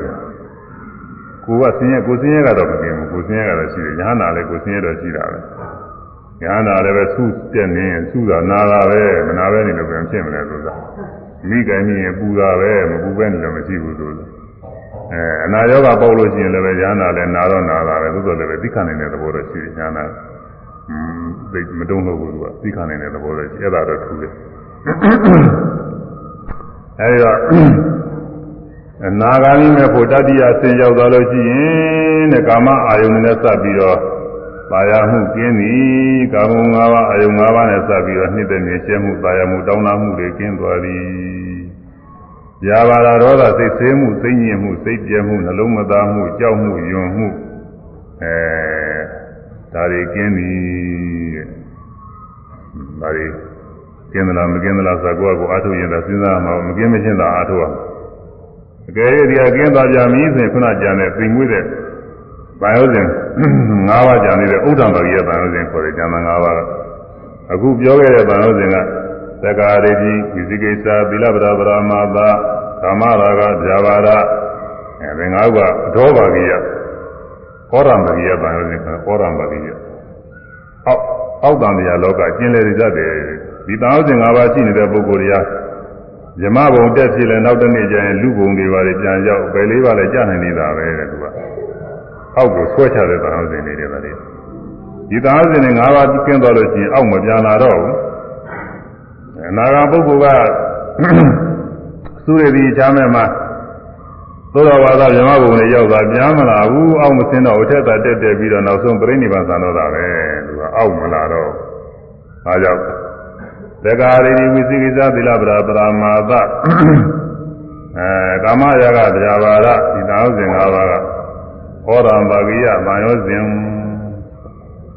ကိုကဆင်းရဲကိုဆင်းရဲကတော့မกินဘူးကိုဆင်းရဲကတော့ရှိတယ်ညာနာလည်းကိုဆင်းရဲတော့ရှိတာပဲညာနာလည်းပဲဆုတက်နေဆုတာနာတာပဲမနာပဲနေလို့ပြန်ဖြစ်မလဲဆိုတာ မိကံမြင်ပူတာပဲမပူပဲနေလို့မရှိဘူးဆိုလို့အဲအနာရောဂါပေါက်လို့ရှိရင်လည်းပဲညာနာလည်းနာတော့နာတာပဲသို့တော်လည်းပဲသိခံနေတဲ့သဘောတော့ရှိတယ်ညာနာอืมသိမတုံးလို့ဘူးကသိခံနေတဲ့သဘောတော့ရှိအဲ့ဒါတော့ထူးတယ်အဲဒီတော့အနာဂါမိမဲ့ဖို့တတိယဆင်ရောက်သွားလို့ရှိရင်တဲ့ကာမအာယုန်နဲ့စပ်ပြီးတော့ ပါရမှုကျင်းသည်ကာမ၅ပါးအာယုန်၅ပါးနဲ့စပ်ပြီးတော့နှစ်သက်နေရှင်းမှုပါရမှုတောင်းတမှုတွေကျင်းသွားသည်။ရာဘာရာဒေါသစိတ်ဆင်းမှုစိတ်ညစ်မှုစိတ်ပြဲမှုနှလုံးမသားမှုကြောက်မှုယွံမှုအဲဒါတွေကျင်းသည်တဲ့။ဒါတွေကင်းသလားမကင်းသလားဆိုတော့ကိုယ့်အကိုအားထုတ်ရင်တော့စဉ်းစားမှာမကင်းမချင်းသာအားထုတ်ရမှာ။အကယ်၍ဒီအကင်းသွားကြမည်ဆိုရင်ခုနကြံတဲ့သိမွေးတဲ့ ဘာယောဇဉ်၅ပါးကြံနေတဲ့ဥဒ္ဒံတော်ရဲ့ဘာယောဇဉ်ခေါ်တဲ့ကျမ်းသာ၅ပါးအခုပြောခဲ့တဲ့ဘာယောဇဉ်ကသက္ကာရိတိဝိသိကိစ္စသီလပဒပရမသာကာမရာဂဇာဘာရအဲဒီငါးခုကအထောပါကိယဟောရမကိယတန်ရုံးနဲ့ဟောရမကိယအောက်အောက်တန်တရားလောကကျင်လေရတတ်တယ်ဒီတန်ရုံး၅ပါးရှိနေတဲ့ပုဂ္ဂိုလ်တွေကဇမဘုံတက်ဖြစ်လဲနောက်တစ်နေ့ကျရင်လူဘုံတွေပါလေပြန်ရောက်ပဲလေးပါလေကြာနိုင်နေတာပဲတဲ့သူက အောက်ကိုဆွဲချတဲ့တန်ရုံးတွေနေတယ်ဗါလေဒီတန်ရုံးတွေ၅ပါးကျင်းသွားလို့ရှိရင်အောက်မပြန်လာတော့ဘူးအနာဂတ်ပုဂ္ဂိုလ်ကသုရတိချမ်းမဲ့မှာသို့တော်ဘာသာဇမဘုံနဲ့ရောက်တာပြန်မလာဘူးအောက်မစင်းတော့အထက်သာတက်တက်ပြီးတော့နောက်ဆုံးပြိဋိဘံသံတော့တာပဲသူကအောက်မလာတော့အားကြောင့်သက္ကာရိဝိသိကိစ္စသီလပရာပရာမာသအဲကာမရာဂတရားဘာရဒီသာဝစဉ်၅ပါးက ဟောရံပါကိယဗာယောစဉ်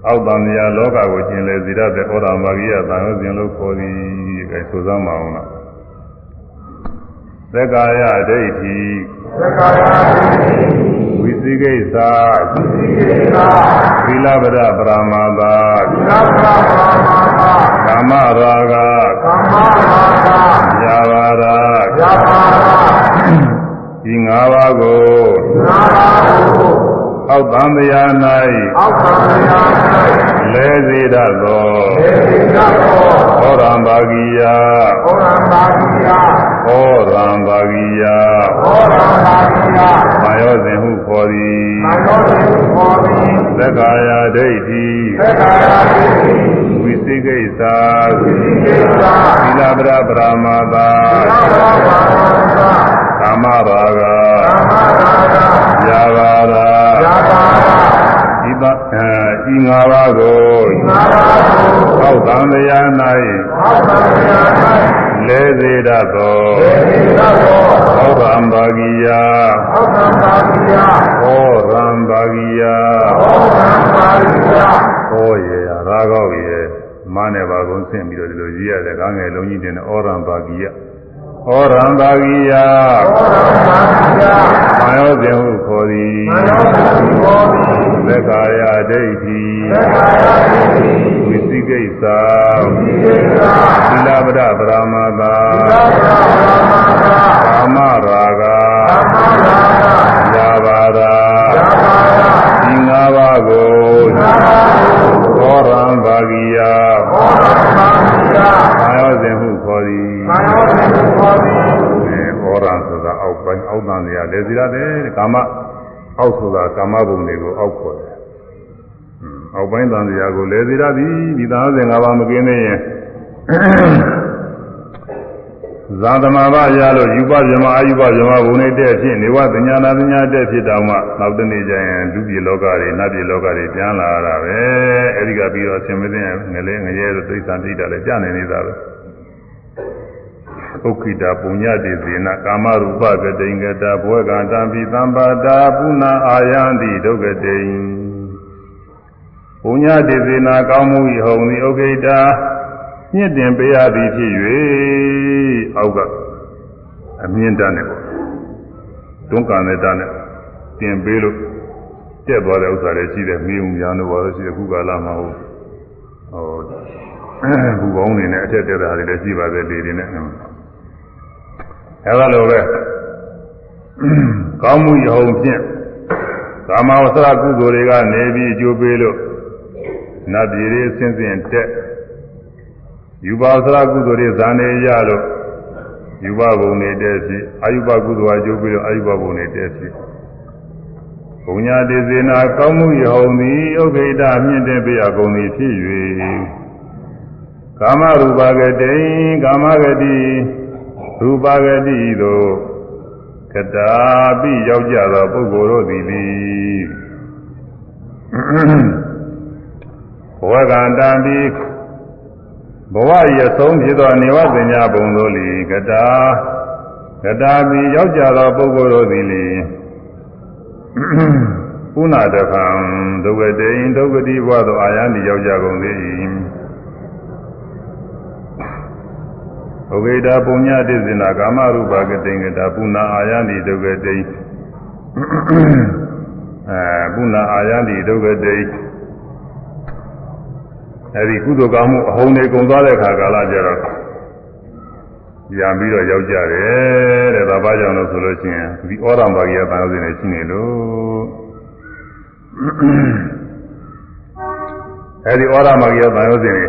အောက်တန်မြာလောကကိုကျင်လေဇိရတဲ့ဟောရံပါကိယဗာယောစဉ်လို့ခေါ်သည်အဲဆိုစမ်းမအောင်လားသက္ကာယဒိဋ္ဌိသက္ကာယဒိဋ္ဌိဝိသိကိစ္စဝိသိကိစ္စသီလပဒပရမသာသီလပဒပရမသာကာမရာဂကာမရာဂယာဘာရာယာဘာရာ ဒီ၅ပါးကို၅ပါးကိုအောက်သံတရား၌အောက်သံတရား၌လဲစေတတ်သောလဲစေတတ်သောဟောရံဘာဂိယဟောရံဘာဂိယဟောရံဘာဂိယဟောရံဘာဂိယမာယောစဉ်ဟုခေါ်သည်မာယောစဉ်ဟုခေါ်သည်သက္ကာယဒိဋ္ဌိသက္ကာယဒိဋ္ဌိဝိသိကိစ္စဝိသိကိစ္စသီလပရပရမသာသီလပရပရမသာ ကာမရာဂကာမရာဂယာဘာရာယာဘာရာဤသဤငါးပါးကိုဤငါးပါးကိုအောက်သံတရား၌အောက်သံတရား၌လဲစေတတ်သောလဲစေတတ်သောဟောရံဘာဂိယဟောရံဘာဂိယဟောရံဘာဂိယဟောရံဘာဂိယဟောရေရာကောက်ရေမနဲ့ပါကုန်းဆင့်ပြီးတော့ဒီလိုရေးရတယ်ကားငယ်လုံးကြီးတင်တဲ့ဩရံဘာဂိယ ဩရံသာဂိယဩရံသာဂိယမာယောဇင်ဟုခေါ်သည်မာယောဇင်ဟုခေါ်သည်သက္ကာယဒိဋ္ဌိသက္ကာယဒိဋ္ဌိဝိသိကိစ္စဝိသိကိစ္စသီလပဒပရမသာသီလပဒပရမသာကာမရာဂကာမရာဂယာဘာရာယာဘာရာဒီငါးပါးကိုငါးပါးကိုဟောရံဘာဂိယဟောရံဘာဂိယမာယောဇင်ဟု န်တွေကလေစီရတယ်ကာမအောက်ဆိုတာကာမဘုံတွေကိုအောက်ခေါ်တယ်အောက်ပိုင်းတန်တရားကိုလေစီရသည်ဒီသာစဉ်၅ပါးမကင်းသေးရင်ဇာသမဘာရလို့ယူပဇမအာယူပဇမဘုံနဲ့တဲ့ဖြစ်နေဝသညာနာသညာတဲ့ဖြစ်တောင်မှနောက်တနေ့ကျရင်လူပြည်လောကတွေနတ်ပြည်လောကတွေပြန်လာတာပဲအဲဒီကပြီးတော့ဆင်မသိငလဲငရဲတို့သိစ္စာတိတာလည်းကြာနေနေတာပဲ ဥက္ခိတာပုညတိဇေနကာမရူပကတိင်္ဂတာဘဝကံတံပိသံပါတာပုဏ္ဏအာယန္တိဒုက္ကတိင်ပုညတိဇေနကောင်းမှု၏ဟုံသည်ဥက္ခိတာညစ်တင်ပေးရသည်ဖြစ်၍အောက်ကအမြင့်တန်းနဲ့ပေါ့တွန်းကန်တဲ့တန်းနဲ့တင်ပေးလို့တက်သွားတဲ့ဥစ္စာတွေရှိတယ်မြေုံများလို့ပါလို့ရှိတယ်ခုကာလမှာဟိုဟိုဘူပေါင်းနေနဲ့အထက်တက်တာတွေလည်းရှိပါသေးတယ်ဒီနဲ့ အဲလိုပဲကောင်းမှုယုံဖြင့်ကာမဝဆရာကုသိုလ်တွေကနေပြီးအကျိုးပေးလို့နတ်ပြည်တွေဆင်းဆင်းတက်ယူပါဝဆရာကုသိုလ်တွေဇာနေရလို့ယူပဘုံနေတက်ဖြစ်အာယုပကုသိုလ်အကျိုးပေးလို့အာယုပဘုံနေတက်ဖြစ်ဘုံညာတေဇေနာကောင်းမှုယုံသည်ဥက္ခိတမြင့်တဲ့ပြရကုန်သည်ဖြစ်၍ကာမရူပဂတိကာမဂတိ ရူပဂတိသို့ကတာပိရောက်ကြသောပုဂ္ဂိုလ်တို့သည်လေဘဝကံတံပိဘဝရဆုံးဖြစ်သောနေဝသညာဘုံတို့လီကတာကတာပိရောက်ကြသောပုဂ္ဂိုလ်တို့သည်လေပုဏ္ဏတခံဒုက္ကတိဒုက္ကတိဘဝသို့အာယံတိရောက်ကြကုန်သည် ဥဂေတာပုညတိဇနာကာမရူပကတိင်္ဂတာပုဏ္ဏအာယန္တိဒုက္ကတိအဲပုဏ္ဏအာယန္တိဒုက္ကတိအဲဒီကုသိုလ်ကောင်းမှုအဟုန်တွေကုန်သွားတဲ့ခါကာလကျတော့ရံပြီးတော့ရောက်ကြတယ်တဲ့ဒါဘာကြောင့်လို့ဆိုလို့ရှိရင်ဒီဩရံဘာကြီးကတန်ရုပ်စင်နေရှိနေလို့အဲဒီဩရံဘာကြီးကတန်ရုပ်စင်နေ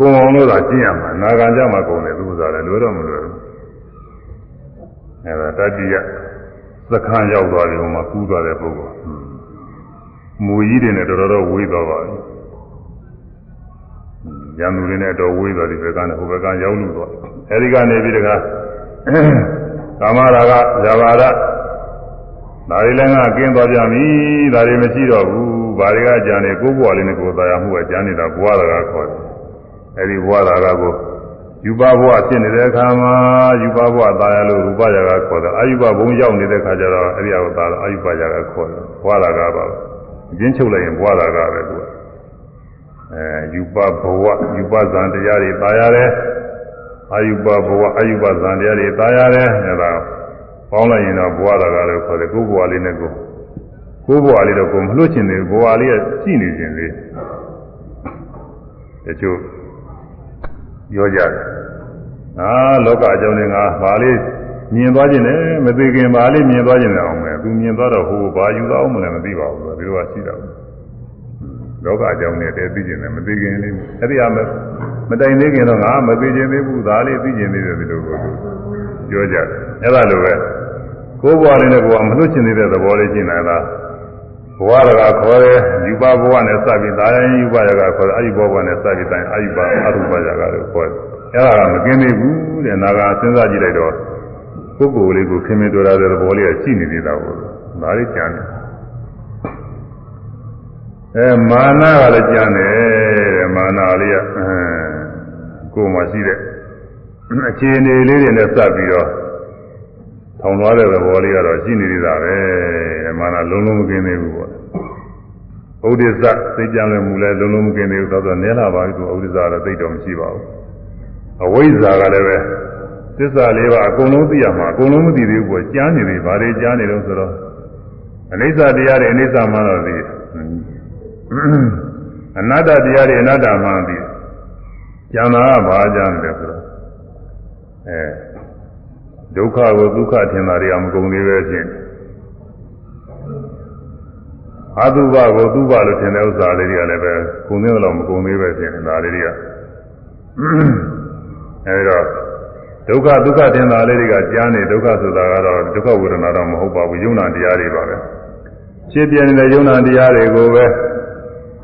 ကိုယ်အောင်လို့သာကျင့်ရမှာနာဂံကြမှာကုန်တယ်သူကစားတယ်လွယ်တော့မလွယ်ဘူးအဲဒါတတိယသခန်းရောက်သွားပြီဟိုမှာကူးသွားတဲ့ပုဂ္ဂိုလ်မူကြီးတွေနဲ့တော်တော်ဝေးသွားပါပြီရန်သူတွေနဲ့တော့ဝေးသွားဒီဘက်ကနဲ့ဟိုဘက်ကရောက်လို့သွားအဲဒီကနေပြီးတခါကာမရာဂဇဘာရဒါတွေလည်းငါကင်းသွားကြပြီဒါတွေမရှိတော့ဘူးဘာတွေကကြံနေကိုယ်ဘဝလေးနဲ့ကိုယ်သာယာမှုကကြံနေတာဘဝရာဂခေါ်တယ် အဲဒီဘဝလာကကိုယူပဘဝဖြစ်နေတဲ့အခါမှာယူပဘဝသာရလို့ရူပရာကခေါ်တာအာယူပဘုံရောက်နေတဲ့အခါကျတော့အဲဒီအဝသာအာယူပရာကခေါ်တယ်ဘဝလာကပါပဲအချင်းချုပ်လိုက်ရင်ဘဝလာကပဲသူကအဲယူပဘဝယူပဇံတရားတွေသာရတယ်အာယူပဘဝအာယူပဇံတရားတွေသာရတယ်အဲဒါပေါင်းလိုက်ရင်တော့ဘဝလာကလို့ခေါ်တယ်ကိုယ်ဘဝလေးနဲ့ကိုယ်ကိုယ်ဘဝလေးတော့ကိုယ်မလွတ်ချင်သေးဘူးဘဝလေးကရှိနေခြင်းလေးတချို့ ပြောကြတယ်အာလောကအကြောင်းတွေငါဘာလေးမြင်သွားခြင်းနဲ့မသိခင်ဘာလေးမြင်သွားခြင်းနဲ့အောင်မယ်သူမြင်သွားတော့ဟိုဘာယူသွားအောင်မလဲမသိပါဘူးဒီလိုကရှိတာဘူးလောကအကြောင်းနဲ့တည်းသိခြင်းနဲ့မသိခင်လေးအဲ့ဒီအမမတိုင်သေးခင်တော့ငါမသိခြင်းသေးဘူးဒါလေးသိခြင်းသေးတယ်ဒီလိုကိုပြောကြတယ်အဲ့ဒါလိုပဲကိုယ်ဘဝလေးနဲ့ကိုယ်ကမလွတ်ချင်သေးတဲ့သဘောလေးရှင်းနေတာ ဘဝရကခေါ်တယ်ယူပဘဝနဲ့စပြီးဒါရင်ယူပရကခေါ်တယ်အာယုဘဝနဲ့စပြီးတိုင်းအာယုပအရူပရကလို့ခေါ်တယ်အဲ့ဒါကမကင်းသေးဘူးတဲ့နာကစဉ်းစားကြည့်လိုက်တော့ပုဂ္ဂိုလ်လေးကိုခင်မင်တော်ရတဲ့သဘောလေးကရှိနေသေးတာကိုဒါလေးကြံတယ်အဲမာနကလည်းကြံတယ်တဲ့မာနလေးကအဲကိုယ်မှရှိတဲ့အခြေအနေလေးတွေနဲ့စပ်ပြီးတော့ ထောင်သွားတဲ့သဘောလေးကတော့ရှိနေသေးတာပဲမာနလုံးလုံးမကင်းသေးဘူးပေါ့ဥဒိစ္စစိတ်ကြံလွယ်မှုလဲလုံးလုံးမကင်းသေးဘူးသောတော့နဲလာပါပြီသူဥဒိစ္စကတော့သိတော့မရှိပါဘူးအဝိဇ္ဇာကလည်းပဲသစ္စာလေးပါအကုန်လုံးသိရမှာအကုန်လုံးမသိသေးဘူးပေါ့ကြားနေသေးဗါတွေကြားနေလို့ဆိုတော့အနိစ္စတရားတွေအနိစ္စမှတော့သိအနတ္တတရားတွေအနတ္တမှသိကျန်တာကဘာကြမ်းတယ်ဆိုတော့အဲ ဒုက္ခကိုဒုက္ခထင်တာတွေကမကုန်သေးပဲဖြစ်အတုပကိုတုပလို့ထင်တဲ့ဥစ္စာလေးတွေကလည်းပဲကုန်သေးတော့မကုန်သေးပဲဖြစ်နေတာလေးတွေကအဲဒီတော့ဒုက္ခဒုက္ခတင်တာလေးတွေကကြားနေဒုက္ခဆိုတာကတော့ဒုက္ခဝေဒနာတော့မဟုတ်ပါဘူးယုံနာတရားတွေပါပဲဖြစ်ပြနေတဲ့ယုံနာတရားတွေကိုပဲ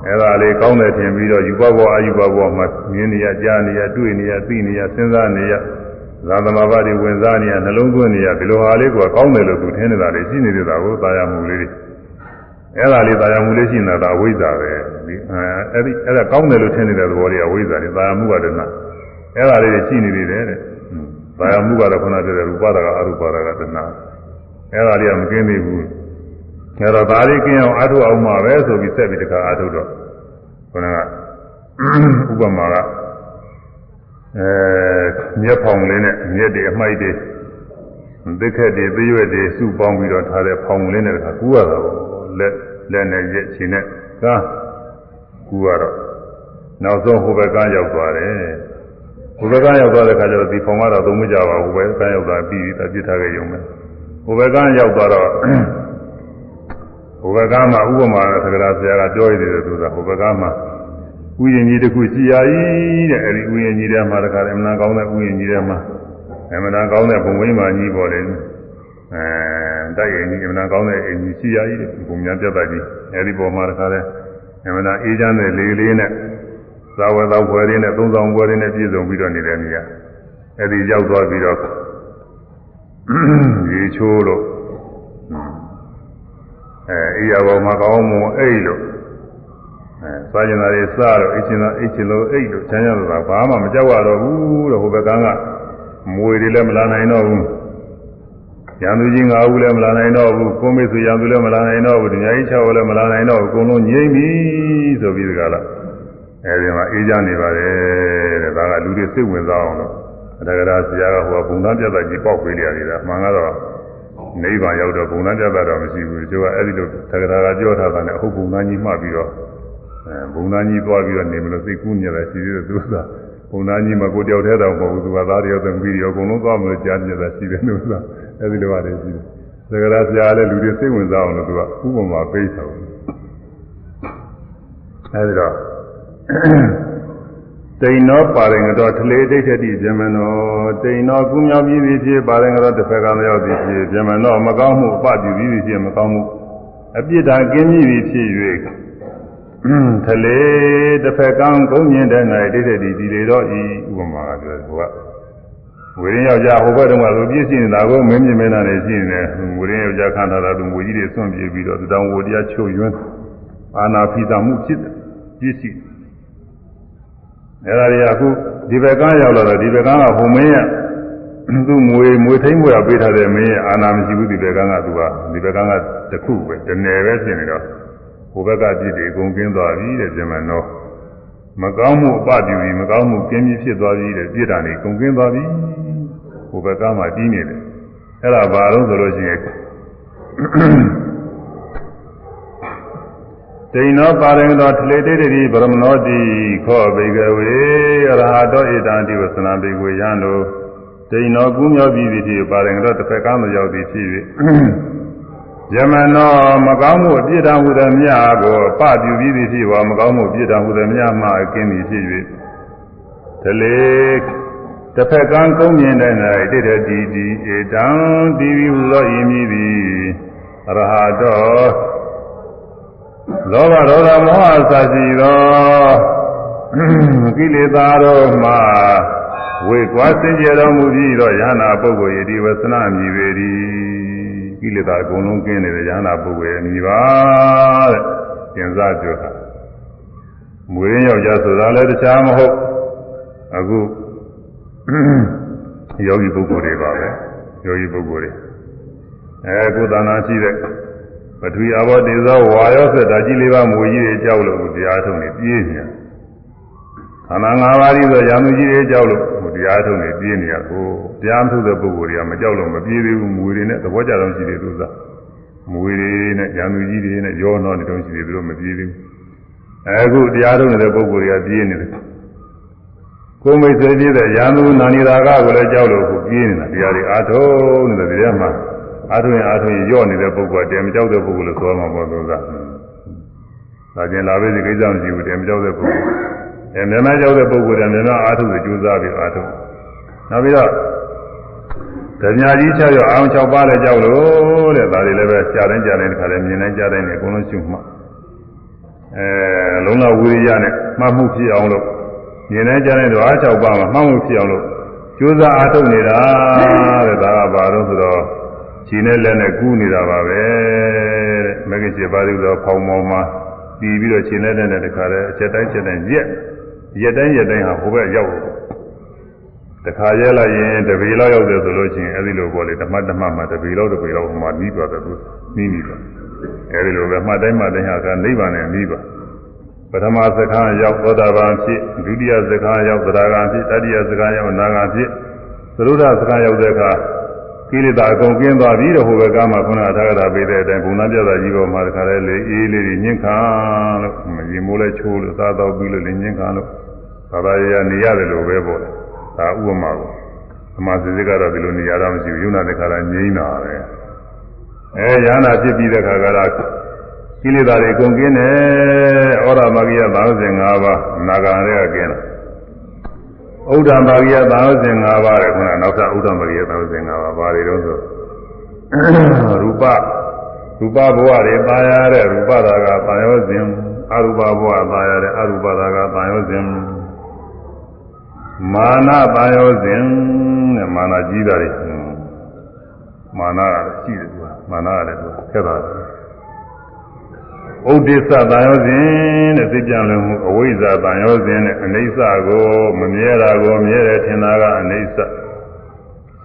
အဲဒါလေးကောင်းတယ်ထင်ပြီးတော့ယူပဘောအာယူပဘောမှာမြင်နေရကြားနေရတွေ့နေရသိနေရစဉ်းစားနေရ သာသမဘာတွေဝင်စားနေရနှလုံးသွင်းနေရဒီလိုဟာလေးကကောင်းတယ်လို့သူထင်နေတာတွေရှိနေသေးတာကိုသာယာမှုလေးတွေအဲ့ဒါလေးသာယာမှုလေးရှိနေတာအဝိဇ္ဇာပဲဒီအဲ့ဒီအဲ့ဒါကောင်းတယ်လို့ထင်နေတဲ့သဘောလေးကအဝိဇ္ဇာတွေသာယာမှုကတည်းကအဲ့ဒါလေးတွေရှိနေသေးတယ်တဲ့သာယာမှုကတော့ခုနပြောတဲ့ရူပဒါကအရူပဒါကတဏှာအဲ့ဒါလေးကမကင်းသေးဘူးအဲ့တော့ဒါလေးကင်းအောင်အထုအောင်မှာပဲဆိုပြီးဆက်ပြီးတခါအထုတော့ခုနကဥပမာက အဲမျက်ဖောင်လေးနဲ့မျက်တွေအမိုက်တွေသစ်ခက်တွေသေးရွက်တွေစုပေါင်းပြီးတော့ထားတဲ့ဖောင်လေးနဲ့တခါကူးရတာပေါ့လက်လက်နဲ့ရက်ချင်နဲ့ကားကူရတော့နောက်ဆုံးဟိုဘက်ကရောက်သွားတယ်ဟိုဘက်ကရောက်သွားတဲ့ခါကျတော့ဒီဖောင်ကတော့သုံးမကြပါဘူးပဲကန်းရောက်သွားပြီးပြီးပြစ်ထားခဲ့ရုံပဲဟိုဘက်ကရောက်သွားတော့ဟိုဘက်ကမှဥပမာသက္ကရာဆရာကပြောရည်တယ်သူကဟိုဘက်ကမှ ဥယျာဉ်ကြီးတစ်ခုရှိရည်တဲ့အဲဒီဥယျာဉ်ကြီးထဲမှာတခါတည်းအမှန်ကောင်းတဲ့ဥယျာဉ်ကြီးထဲမှာအမှန်ကောင်းတဲ့ဘုံဝိမာကြီးပေါ်တယ်အဲတိုက်ရင်ကြီးအမှန်ကောင်းတဲ့အင်ကြီးရှိရည်ဘုံများပြတ်တတ်ကြီးအဲဒီပေါ်မှာတခါတည်းအမှန်အေးချမ်းတဲ့လေလေးနဲ့သာဝသောပွဲလေးနဲ့သုံးဆောင်ပွဲလေးနဲ့ပြည့်စုံပြီးတော့နေတဲ့နေရာအဲဒီရောက်သွားပြီးတော့ရေချိုးလို့အဲအေးရပေါ်မှာကောင်းမွန်အိတ်လို့အဲ စားကျင်တာတွေစားတော့အိတ်ချင်တာအိတ်ချင်လို့အိတ်လို့ချမ်းသာတာဘာမှမကြောက်ရတော့ဘူးလို့ဟိုဘက်ကကမွေတွေလည်းမလာနိုင်တော့ဘူးရံသူကြီးငါးဦးလည်းမလာနိုင်တော့ဘူးကိုမိတ်ဆွေရံသူလည်းမလာနိုင်တော့ဘူးဒီညာကြီး၆ဦးလည်းမလာနိုင်တော့ဘူးအကုန်လုံးငြိမ့်ပြီဆိုပြီးဒီကလာအဲဒီမှာအေးကြနေပါတယ်တဲ့ဒါကလူတွေစိတ်ဝင်စားအောင်လို့အတကရာဆရာကဟိုဘုံသားပြတ်ကြီးပေါက်ပေးလိုက်ရတယ်မှန်ကတော့နိဗ္ဗာန်ရောက်တော့ဘုံသားပြတ်တော့မရှိဘူးကျိုးကအဲဒီလိုတကရာကပြောထားတာနဲ့အဟုတ်ဘုံသားကြီးမှတ်ပြီးတော့ အဲဘုံသားကြီးသွားပြီးတော့နေမလို့စိတ်ကူးနေတယ်ရှိသေးတယ်သူကဘုံသားကြီးမကိုတယောက်တည်းတော့မဟုတ်ဘူးသူကသားတယောက်သမီးတယောက်အကုန်လုံးသွားမလို့ကြားနေတာရှိတယ်လို့ဆိုတာအဲဒီလိုပါတယ်ရှိတယ်သက္ကရာဆရာလည်းလူတွေစိတ်ဝင်စားအောင်လို့သူကဥပမာပေးထားတယ်အဲဒီတော့တိန်သောပါရင်ကတော့ထလေဒိဋ္ဌတိဇမနောတိန်သောကုမြောက်ပြီးပြီဖြစ်ပါရင်ကတော့တစ်ဖက်ကမရောက်သည်ဖြစ်ဇမနောမကောင်းမှုအပပြုပြီးပြီဖြစ်မကောင်းမှုအပြစ်ဒဏ်ကင်းပြီးပြီဖြစ်၍ ထလေတစ်ဖက်ကံကုန်းမြင်တဲ့၌ဒိဋ္ဌတိဒီလေတော့ဤဥပမာကပြောတယ်ဟိုကဝေရင်ယောက်ျားဟိုဘက်တုန်းကသူပြည့်စည်နေတာကိုမင်းမြင်မင်းနာနေရှိနေတယ်ဝေရင်ယောက်ျားခန္ဓာတော်သူငွေကြီးတွေဆွန့်ပြေးပြီးတော့တောင်ဝတရားချုပ်ယွန်းအာနာဖိတာမှုဖြစ်တယ်ပြည့်စည်အဲ့ဒါတွေကအခုဒီဘက်ကရောက်လာတော့ဒီဘက်ကကဘုံမင်းရသူ့မွေမွေထိမ့်မွေရပေးထားတဲ့မင်းရဲ့အာနာမရှိဘူးဒီဘက်ကကသူကဒီဘက်ကကတခုပဲတနယ်ပဲဖြစ်နေတော့ဟို ဘက်ကပြစ်တွေအကုန်ကင်းသွားပြီတဲ့ပြင်မနောမကောင်းမှုအပပြုပြီးမကောင်းမှုကင်းပြီးဖြစ်သွားပြီတဲ့ပြစ်တာနေကုန်ကင်းသွားပြီဟိုဘက်ကမှပြီးနေတယ်အဲ့ဒါဘာလို့ဆိုလို့ရှိရင်ဒိဏောပါရင်သောထလေတေတိဗရမနောတိခောဘေကဝေအရဟတောဣတံတိဝသနာဘေကဝေယံတို့ဒိဏောကူးမြောက်ပြီးသည်ဖြစ်ပါရင်တော့တစ်ဖက်ကမရောက်သည်ဖြစ်၍ ယမနောမကောင်းမှုအပြစ်ဒဏ်ဟူသည်မြတ်ကိုပပြုပြီးသည်ဖြစ်ပါမကောင်းမှုအပြစ်ဒဏ်ဟူသည်မြတ်မှအကင်းသည်ဖြစ်၍ထလေတစ်ဖက်ကံကုန်းမြင်တဲ့၌တိတ္တိတိဧတံတိဝိဟူသောဤမည်သည်အရဟတောလောဘဒေါသမောဟစရှိသောကိလေသာတို့မှဝေကွာစင်ကြယ်တော်မူပြီးတော့ယ ahanan ပုဂ္ဂိုလ်ယတိဝသနာမြည်ပေသည် ကိလေသာအကုန်လုံးကင်းနေတဲ့ယ ahanan ပုဂ္ဂိုလ်ရဲ့မြည်ပါတဲ့သင်္စားပြောတာမွေရင်းယောက်ျားဆိုတာလည်းတခြားမဟုတ်အခုယောဂီပုဂ္ဂိုလ်တွေပါပဲယောဂီပုဂ္ဂိုလ်တွေအဲကုသနာရှိတဲ့ပထဝီအဘောတေဇောဝါရောဆက်တာကြီးလေးပါမွေကြီးတွေကြောက်လို့တရားထုံးနေပြေးနေ ခန္ဓာ၅ပါးကြီးဆိုရံသူကြီးတွေကြောက်လို့တရားထုံးနေပြေးနေရကိုတရားမထုတဲ့ပုဂ္ဂိုလ်တွေကမကြောက်လို့မပြေးသေးဘူးမွေတွေနဲ့သဘောကြတော့ရှိတယ်သူစားမွေတွေနဲ့ရံသူကြီးတွေနဲ့ရောနှောနေတော့ရှိတယ်သူတို့မပြေးသေးဘူးအခုတရားထုံးနေတဲ့ပုဂ္ဂိုလ်တွေကပြေးနေတယ်ကိုယ်မိတ်ဆွေပြည့်တဲ့ရံသူနာနီရာကကိုလည်းကြောက်လို့ကိုပြေးနေတာတရားတွေအားထုတ်နေတယ်တရားမှအာထုံရင်အာထုံရင်ညော့နေတဲ့ပုဂ္ဂိုလ်ကတည်းမကြောက်တဲ့ပုဂ္ဂိုလ်လို့ဆိုမှာပေါ့သူက။ဒါကျင်လာပြီဒီကိစ္စမရှိဘူးတည်းမကြောက်တဲ့ပုဂ္ဂိုလ်။ အဲမြန်မာကြောက်တဲ့ပုဂ္ဂိုလ်တွေကမြန်မာအာထုကိုကြိုးစားပြီးအာထု။နောက်ပြီးတော့ဓမြကြီး၆ရောက်အောင်၆ပါးလည်းကြောက်လို့တဲ့ဒါတွေလည်းပဲကြားတိုင်းကြားတိုင်းတစ်ခါလည်းမြင်တိုင်းကြားတိုင်းနဲ့အကုန်လုံးရှုမှတ်။အဲလုံးဝဝိရိယနဲ့မှတ်မှုဖြစ်အောင်လို့မြင်တိုင်းကြားတိုင်းတော့အား၆ပါးမှာမှတ်မှုဖြစ်အောင်လို့ကြိုးစားအားထုတ်နေတာတဲ့ဒါကဘာလို့ဆိုတော့ခြေနဲ့လက်နဲ့ကူးနေတာပါပဲတဲ့မဂ္ဂင်7ပါးလို့တော့ဖောင်းမောင်းမှာပြီးပြီးတော့ခြေနဲ့လက်နဲ့တခါတည်းအချက်တိုင်းချက်တိုင်းရက် ရက်တိုင်းရက်တိုင်းဟာဟိုဘက်ရောက်တယ်တခါရဲလိုက်ရင်တပေလောက်ရောက်တယ်ဆိုလို့ရှိရင်အဲဒီလိုပေါ့လေဓမ္မဓမ္မမှာတပေလောက်တပေလောက်ဟိုမှာပြီးသွားတယ်သူနီးနီးသွားအဲဒီလိုပဲမှတ်တိုင်းမှတ်တိုင်းဟာကနိဗ္ဗာန်နဲ့ပြီးပါပထမစကားရောက်သောတာပန်ဖြစ်ဒုတိယစကားရောက်သရဂံဖြစ်တတိယစကားရောက်အနာဂံဖြစ်သရုဒ္ဓစကားရောက်တဲ့အခါကိလေသာအကုန်ကင်းသွားပြီတော့ဟိုဘက်ကမှခုနအထာဂတာပေးတဲ့အတိုင်းဘုံသားပြတာကြီးပေါ်မှာတခါလဲလေအေးလေးတွေညှင်းခံလို့ရေမိုးလဲချိုးလို့စားတော့ပြီးလို့လေညှင်းခံလို့ သာသာရရနေရတယ်လို့ပဲပေါ့လေဒါဥပမာကိုအမှစစ်စစ်ကတော့ဒီလိုနေရတာမရှိဘူးယုံနာတခါလာငြိမ်းတာပဲအဲရဟနာဖြစ်ပြီးတဲ့ခါကလာကိလေသာတွေအကုန်ကင်းတယ်ဩရမဂိယသာဝစဉ်၅ပါးနာဂံတွေကကင်းတယ်ဥဒ္ဓမာဂိယသာဝစဉ်၅ပါးတဲ့ခုနနောက်ထပ်ဥဒ္ဓမာဂိယသာဝစဉ်၅ပါးဘာတွေတော့ဆိုရူပရူပဘဝတွေပါရတဲ့ရူပသာကပါရောစဉ်အရူပဘဝပါရတဲ့အရူပသာကပါရောစဉ် မာနပါရောစဉ်တဲ့မာနကြီးတာတွေမာနကရှိတယ်သူကမာနကလည်းသူခက်တာဥဒိစ္စတန်ရောစဉ်တဲ့သိကြလွန်မှုအဝိဇ္ဇာတန်ရောစဉ်နဲ့အနိစ္စကိုမမြဲတာကိုမြဲတယ်ထင်တာကအနိစ္စ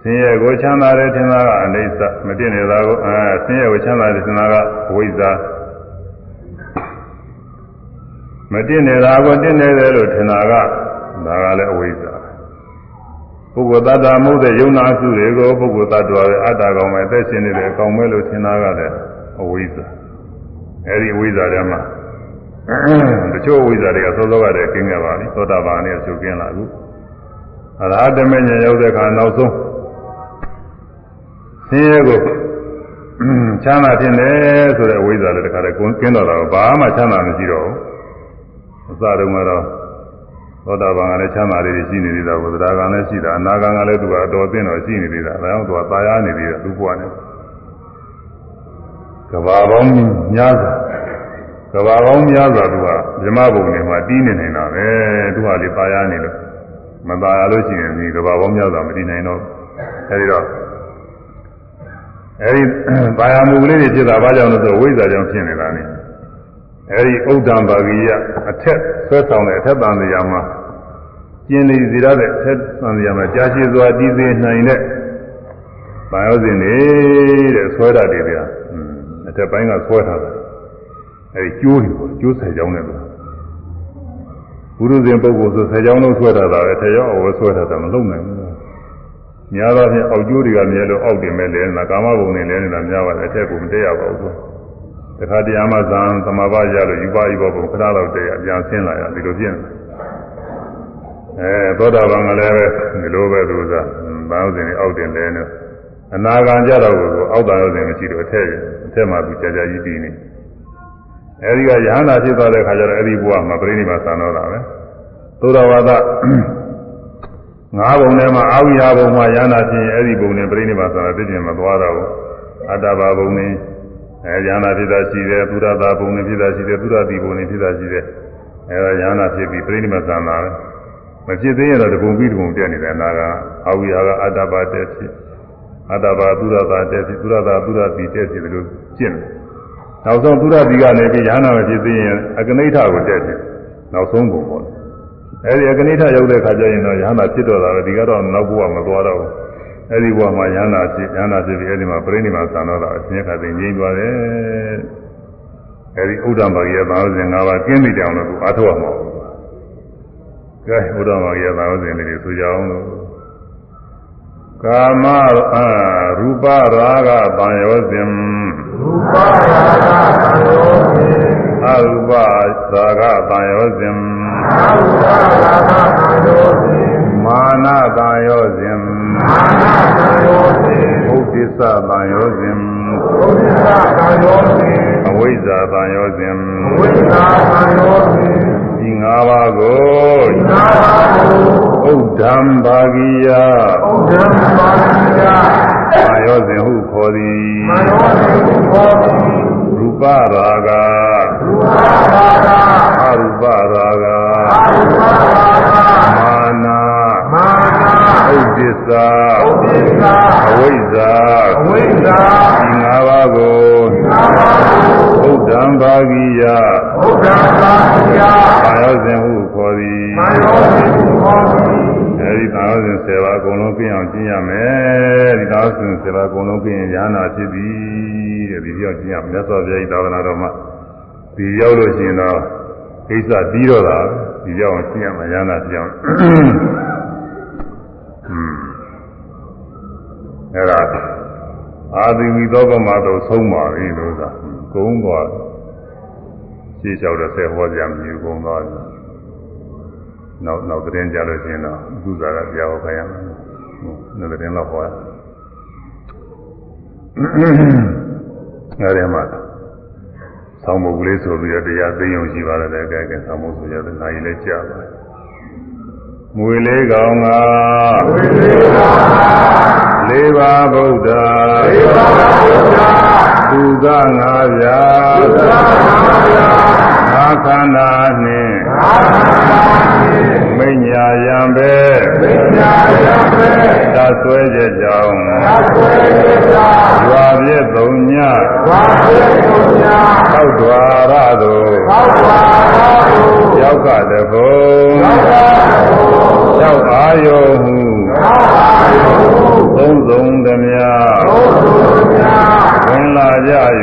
ဆင်းရဲကိုချမ်းသာတယ်ထင်တာကအနိစ္စမတည်နေတာကိုအဲဆင်းရဲကိုချမ်းသာတယ်ထင်တာကအဝိဇ္ဇာမတည်နေတာကိုတည်နေတယ်လို့ထင်တာက ဒါကလည်းအဝိဇ္ဇာပုဂ္ဂိုလ်တ attva မဟုတ်တဲ့ယုံနာစုတွေကိုပုဂ္ဂိုလ်တ attva ပဲအတ္တကောင်ပဲအသက်ရှင်နေတယ်အကောင်ပဲလို့ထင်တာကလည်းအဝိဇ္ဇာအဲဒီဝိဇ္ဇာထဲမှာတချို့ဝိဇ္ဇာတွေကသောသောကတည်းကင်းခဲ့ပါပြီသောတာပန်နဲ့ချုပ်ကင်းလာအခုအရဟတမေညာရောက်တဲ့အခါနောက်ဆုံးဆင်းရဲကိုချမ်းသာခြင်းတယ်ဆိုတဲ့ဝိဇ္ဇာလည်းတခါတည်းကင်းတော့တာဘာမှချမ်းသာမရှိတော့ဘူးအစတုန်းကတော့ သောတာပန်ကလည်းချမ်းသာလေးရှိနေသေးတာဘုရားကလည်းရှိတာအနာဂံကလည်းသူကအတော်သိတော့ရှိနေသေးတာဒါကြောင့်သူကตายရနေသေးတယ်သူ့ဘဝနဲ့ကဘာပေါင်းများစွာကဘာပေါင်းများစွာသူကမြမဘုံတွေမှာတီးနေနေတာပဲသူကလေตายရနေလို့မตายရလို့ရှိရင်ဒီကဘာပေါင်းများစွာမတီးနိုင်တော့အဲဒီတော့အဲဒီตายရမှုကလေးတွေဖြစ်တာဘာကြောင့်လဲဆိုဝိဇ္ဇာကြောင့်ဖြစ်နေတာနေ အဲဒီဥဒ္ဒံဘာဂိယအထက်ဆွဲဆောင်တဲ့အထက်တန်တရားမှာကျင်နေစီရတဲ့အထက်တန်တရားမှာကြာရှည်စွာတည်စေနိုင်တဲ့ဘာယောဇဉ်နေတဲ့ဆွဲတာတွေဗျာအထက်ပိုင်းကဆွဲထားတာအဲဒီကျိုးတွေပေါ့ကျိုးဆယ်ကြောင်းနဲ့လို့ဘုရုဇဉ်ပုဂ္ဂိုလ်ဆိုဆယ်ကြောင်းလုံးဆွဲထားတာပဲထရောအဝဲဆွဲထားတာမလုံနိုင်ဘူးများသောဖြင့်အောက်ကျိုးတွေကမြဲလို့အောက်တင်မဲ့လဲနေတာကာမဘုံနဲ့လဲနေတာများပါတယ်အထက်ကိုမတက်ရပါဘူးတ ခါတရားမှဇံသမဘာရလို့ယူပါယူပါဘုံခဏတော့တည်းအပြန်ဆင်းလာရဒီလိုဖြစ်နေအဲသောတာပန်ကလည်းပဲဒီလိုပဲသူကဘာလို့စဉ်အောက်တင်လဲနေအနာဂံကြတော့ကိုအောက်တန်ရောစဉ်မရှိတော့အထက်အထက်မှာသူကြာကြာကြီးတည်နေအဲဒီကယဟန္တာဖြစ်သွားတဲ့ခါကျတော့အဲဒီဘုရားမှာပြိဋိဘာသံတော်တာပဲသောတာဝါဒငါးဘုံထဲမှာအာဝိဟာဘုံမှာယဟန္တာဖြစ်ရင်အဲဒီဘုံနဲ့ပြိဋိဘာသံတော်သိကျင်မသွားတော့ဘူးအတ္တဘာဘုံနဲ့ အဲဉာဏဖြစ်တာရှိတယ်သုရတာဘုံနဲ့ဖြစ်တာရှိတယ်သုရတိဘုံနဲ့ဖြစ်တာရှိတယ်အဲဒါဉာဏဖြစ်ပြီးပြိဋိမသံသာပဲမဖြစ်သေးရင်တော့တပုံပြီးတပုံပြတ်နေတယ်နာကအဝိဟာကအတ္တပါတက်ဖြစ်အတ္တပါသုရတာတက်ဖြစ်သုရတာသုရတိတက်ဖြစ်တယ်လို့ကျင့်တယ်နောက်ဆုံးသုရတိကနေပြီးဉာဏမဖြစ်သေးရင်အကနိဋ္ဌကိုတက်ဖြစ်နောက်ဆုံးပုံပေါ့အဲဒီအကနိဋ္ဌရောက်တဲ့ခါကျရင်တော့ဉာဏဖြစ်တော့တာပဲဒီကတော့နောက်ဘဝမသွားတော့ဘူး အဲ့ဒီဘဝမှာယန္တာဖြစ်ယန္တာဖြစ်ပြီးအဲ့ဒီမှာပြိဋိမာသံတော့တာအရှင်ခါသိငြိမ်းသွားတယ်အဲ့ဒီဥဒ္ဓမာဂိယသာဝစဉ်၅ပါးကျင်းပြီးတောင်လို့သူအားထုတ်ရမှာကဲဥဒ္ဓမာဂိယသာဝစဉ်တွေဆိုကြအောင်လို့ကာမအာရူပရာဂတံယောစဉ်ရူပရာဂတံယောစဉ်အရူပရာဂတံယောစဉ်အရူပရာဂတံယောစဉ်မာနတံယောစဉ်မာနတံယောစဉ် ဘုဒ္ဓစ္စတံယောစဉ်ဘုဒ္ဓစ္စတံယောစဉ်အဝိဇ္ဇာတံယောစဉ်အဝိဇ္ဇာတံယောစဉ်ဒီ၅ပါးကိုဒီ၅ပါးကိုဥဒ္ဓံဘာဂိယဥဒ္ဓံဘာဂိယမာယောစဉ်ဟုခေါ်သည်မာယောစဉ်ဟုခေါ်သည်ရူပရာဂရူပရာဂအရူပရာဂအရူပရာဂမာနာမာနာ ဥဒိစ္စဥဒိစ္စအဝိဇ္ဇာအဝိဇ္ဇာဒီ၅ပါးကိုဒီ၅ပါးကိုဥဒ္ဓံဘာဂိယဥဒ္ဓံဘာဂိယမာယောစဉ်ဟုခေါ်သည်မာယောစဉ်ဟုခေါ်သည်အဲဒီသာဝစဉ်7ပါးအကုန်လုံးပြင်းအောင်ကျင့်ရမယ်ဒီသာဝစဉ်7ပါးအကုန်လုံးပြင်းရင်ဉာဏ်နာဖြစ်သည်တဲ့ဒီပြောကျင့်ရမြတ်စွာဘုရားသာသနာတော်မှာဒီရောက်လို့ရှိရင်တော့ကိစ္စပြီးတော့တာဒီရောက်အောင်ကျင့်ရမယ်ဉာဏ်နာဖြစ်အောင် အဲ့ဒါအာသီဝီသောကမတော့ဆုံးပါပြီလို့သာကုန်းသွားရှင်းလျှောက်တော့ဆယ်ဟောကြမြည်ကုန်းသွားပြီနောက်နောက်သတင်းကြလို့ရှိရင်တော့အခုစားကတရားဟောခိုင်းရမယ်ဟုတ်နေ့သတင်းတော့ဟောရအဲ့ဒီမှာဆောင်းမုတ်ကလေးဆိုပြီးတော့တရားသိအောင်ရှိပါတယ်တဲ့ကဲကဲဆောင်းမုတ်ဆိုရတဲ့နိုင်လည်းကြားပါတယ် မွေလေးကောင်ကမွေလေးကောင်ကလေးပါဗုဒ္ဓလေးပါဗုဒ္ဓသူကငါဗျာသူကငါဗျာငါခန္ဓာနှင့်ငါခန္ဓာနှင့်မိညာယံပဲမိညာယံပဲသဆွဲချက်ကြောင့်သဆွဲချက်ကြောင့်ရွာပြည့်သုံးညရွာပြည့်သုံးညသောက်တော်ရသို့သောက်တော်ရသို့ရောက်ကတဘုံရောက်ကတဘုံ သောက်အာယုဟုသောက်အာယုဟုသုံးစုံသမျှသုံးစုံသမျှဝင်လာကြ၍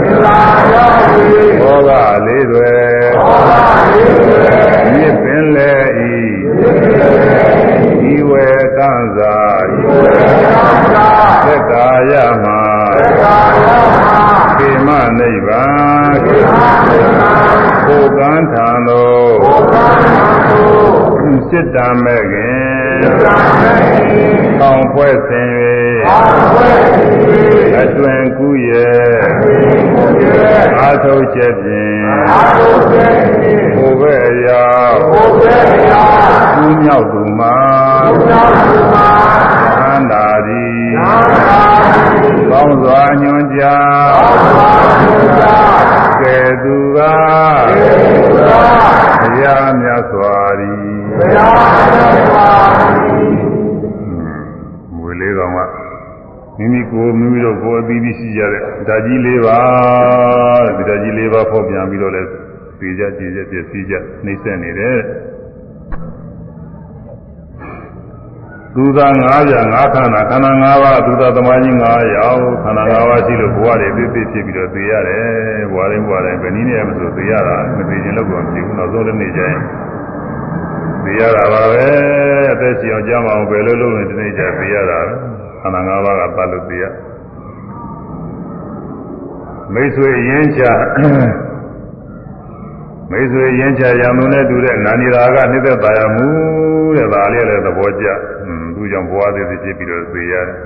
ဝင်လာကြ၍ဘောဂလေးတွေဘောဂလေးတွေမြစ်ပင်လေဤမြစ်ပင်လေဤဤဝေကံသာဤဝေကံသာသက်ကာယမှာသက်ကာယမှာခေမနိဗ္ဗာန်ခေမနိဗ္ဗာန်ဘုကံထံသို့ဘုရားတော်ကို စစ်တမ်းမဲ့ခင်သာမေဆောင်ဖွဲ့ဆင်အာဝဲတိ၍အတွင်ကူးရဲ့ဘုရားအာထုတ်ချက်ဖြင့်အာဟုစေတိဘုဘဲ့ရာဘုရားရာကူးမြောက်သူမှာဘုရားသူမှာသန္တာရီသာသာတိကောင်းစွာညွှန်ကြားသာသာကဲသူကဘုရားဘုရားမြတ်စွာ ရီဘုရားတော်ပါတိမွေလေးကောင်ကမိမိကိုယ်မိမိတို့ကိုယ်အသီးသီးရှိကြတဲ့ဓာကြီးလေးပါတဲ့ဒီဓာကြီးလေးပါဖောက်ပြန်ပြီးတော့လဲပြေကြကြည်ကြပြည့်စည်ကြနှိမ့်ဆက်နေတယ်သူသာ၅ပြ၅ခန္ဓာခန္ဓာ၅ပါးသူသာသမားကြီး၅ရောက်ခန္ဓာ၅ပါးရှိလို့ဘဝတွေပြည့်ပြည့်ဖြစ်ပြီးတော့သိရတယ်ဘဝတိုင်းဘဝတိုင်းဘယ်နည်းနဲ့မဆိုသိရတာမသိရင်လောက်တော့မဖြစ်ဘူးနောက်ဆုံးတစ်နေ့ကျရင် သိရတာပါပဲအသက်ရှင်အောင်ကြားမအောင်ဘယ်လိုလုပ်ရင်ဒီနေ့ကျသိရတာပဲခန္ဓာ၅ပါးကပတ်လို့သိရမိတ်ဆွေရင်းချမိတ်ဆွေရင်းချရံမှုနဲ့တူတဲ့နာနီရာကနှိမ့်သက်ပါရမှုတဲ့ဒါလေးလည်းသဘောကျอืมသူကြောင့်ဘဝသေးသေးဖြစ်ပြီးတော့သိရတယ်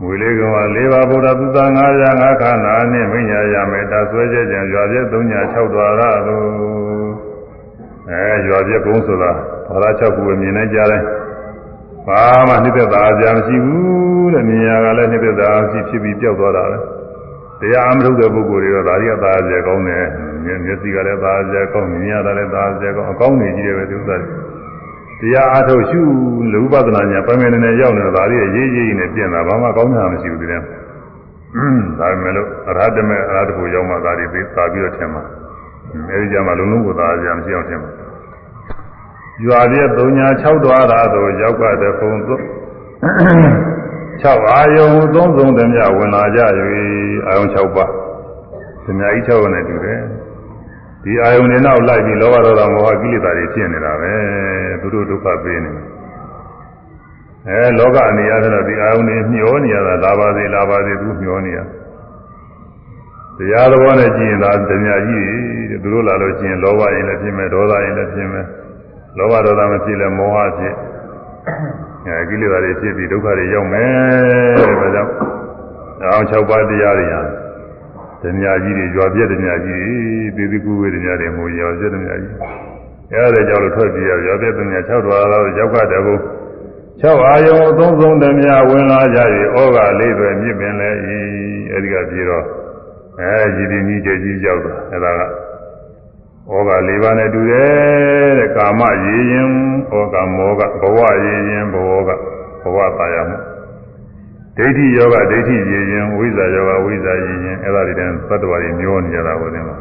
ငွေလေးကောင်က၄ပါးဗုဒ္ဓသုတ၅ရာ၅ခန္ဓာနဲ့မိညာရမယ်ဒါဆွဲချက်ကြံရွာပြည့်၃ညာ၆ဒွါရတို့ အဲရွာပြည့်ကုန်းဆိုတာဘာသာ၆ခုပဲမြင်နေကြတယ်ဘာမှနှိမ့်သက်တာကြာမရှိဘူးတဲ့မြင်ရကလည်းနှိမ့်သက်တာရှိဖြစ်ပြီးပျောက်သွားတာပဲတရားအမထုတ်တဲ့ပုဂ္ဂိုလ်တွေကဒါကြီးကသာကြကောင်းတယ်မျက်စိကလည်းသာကြကောင်းမြင်ရတာလည်းသာကြကောင်းအကောင်းနေကြီးတယ်ပဲသူဥစ္စာတွေတရားအထုတ်ရှုလူပဒနာညာပမေနေနဲ့ရောက်နေတာဒါလေးရေးရေးနဲ့ပြင်တာဘာမှကောင်းတာမရှိဘူးဒီတဲ့ဒါပေမဲ့လို့အရဟတမေအရဟတကိုရောက်မှဒါတွေသိသာပြီးတော့ထင်မှာ အဲဒီကြမှာလုံးလုံးကိုသာကြမရှိအောင်ထင်မှာရွာပြည့်၃ညာ၆ဒွါရသို့ရောက်ကတဲ့ပုံသို့6အာယုံသုံးဆုံးတည်းမြဝင်လာကြ၍အာယုံ6ပါးသမြကြီး6နဲ့တူတယ်ဒီအာယုံတွေနောက်လိုက်ပြီးလောဘဒေါသမောဟကိလေသာတွေဖြစ်နေတာပဲသူတို့ဒုက္ခပေးနေတယ်အဲလောကအနေရတဲ့ဒီအာယုံတွေမျောနေရတာလာပါစေလာပါစေသူမျောနေရတ ရားတော်နဲ့ကြည့်ရင်ဒါသမြကြီးတွေသူတို့လာလို့ကြည့်ရင်လောဘရင်လည်းဖြစ်မယ်ဒေါသရင်လည်းဖြစ်မယ်လောဘဒေါသမဖြစ်လဲမောဟဖြစ်အဲကိလေသာတွေဖြစ်ပြီးဒုက္ခတွေရောက်မယ်ဒါကြောင့်အောင်6ပါးတရားတွေဟာဓမြကြီးတွေရွာပြည့်ဓမြကြီးတွေသေသကုဝေဓမြတွေမို့ရွာပြည့်ဓမြကြီးအဲဒါကြောင့်လို့ထွက်ပြေးရရွာပြည့်ဓမြ6တော်တော့ရောက်ကတကူ6အာယုံအသုံးဆုံးဓမြဝင်လာကြ၍ဩဃလေးတွေမြစ်ပင်လဲဤအဲဒီကပြေတော့ အဲရည်ဒီကြီးကြကြီးရောက်တာအဲဒါကဩဃ၄ပါးနဲ့တူတယ်တဲ့ကာမရေရင်ဩဃမောဃဘဝရေရင်ဘဝကဘဝပါရမှုဒိဋ္ဌိယောဂဒိဋ္ဌိရေရင်ဝိဇ္ဇာယောဂဝိဇ္ဇာရေရင်အဲ့ဒါတွေတည်းသတ္တဝါတွေမျောနေကြတာကိုသင်ပါ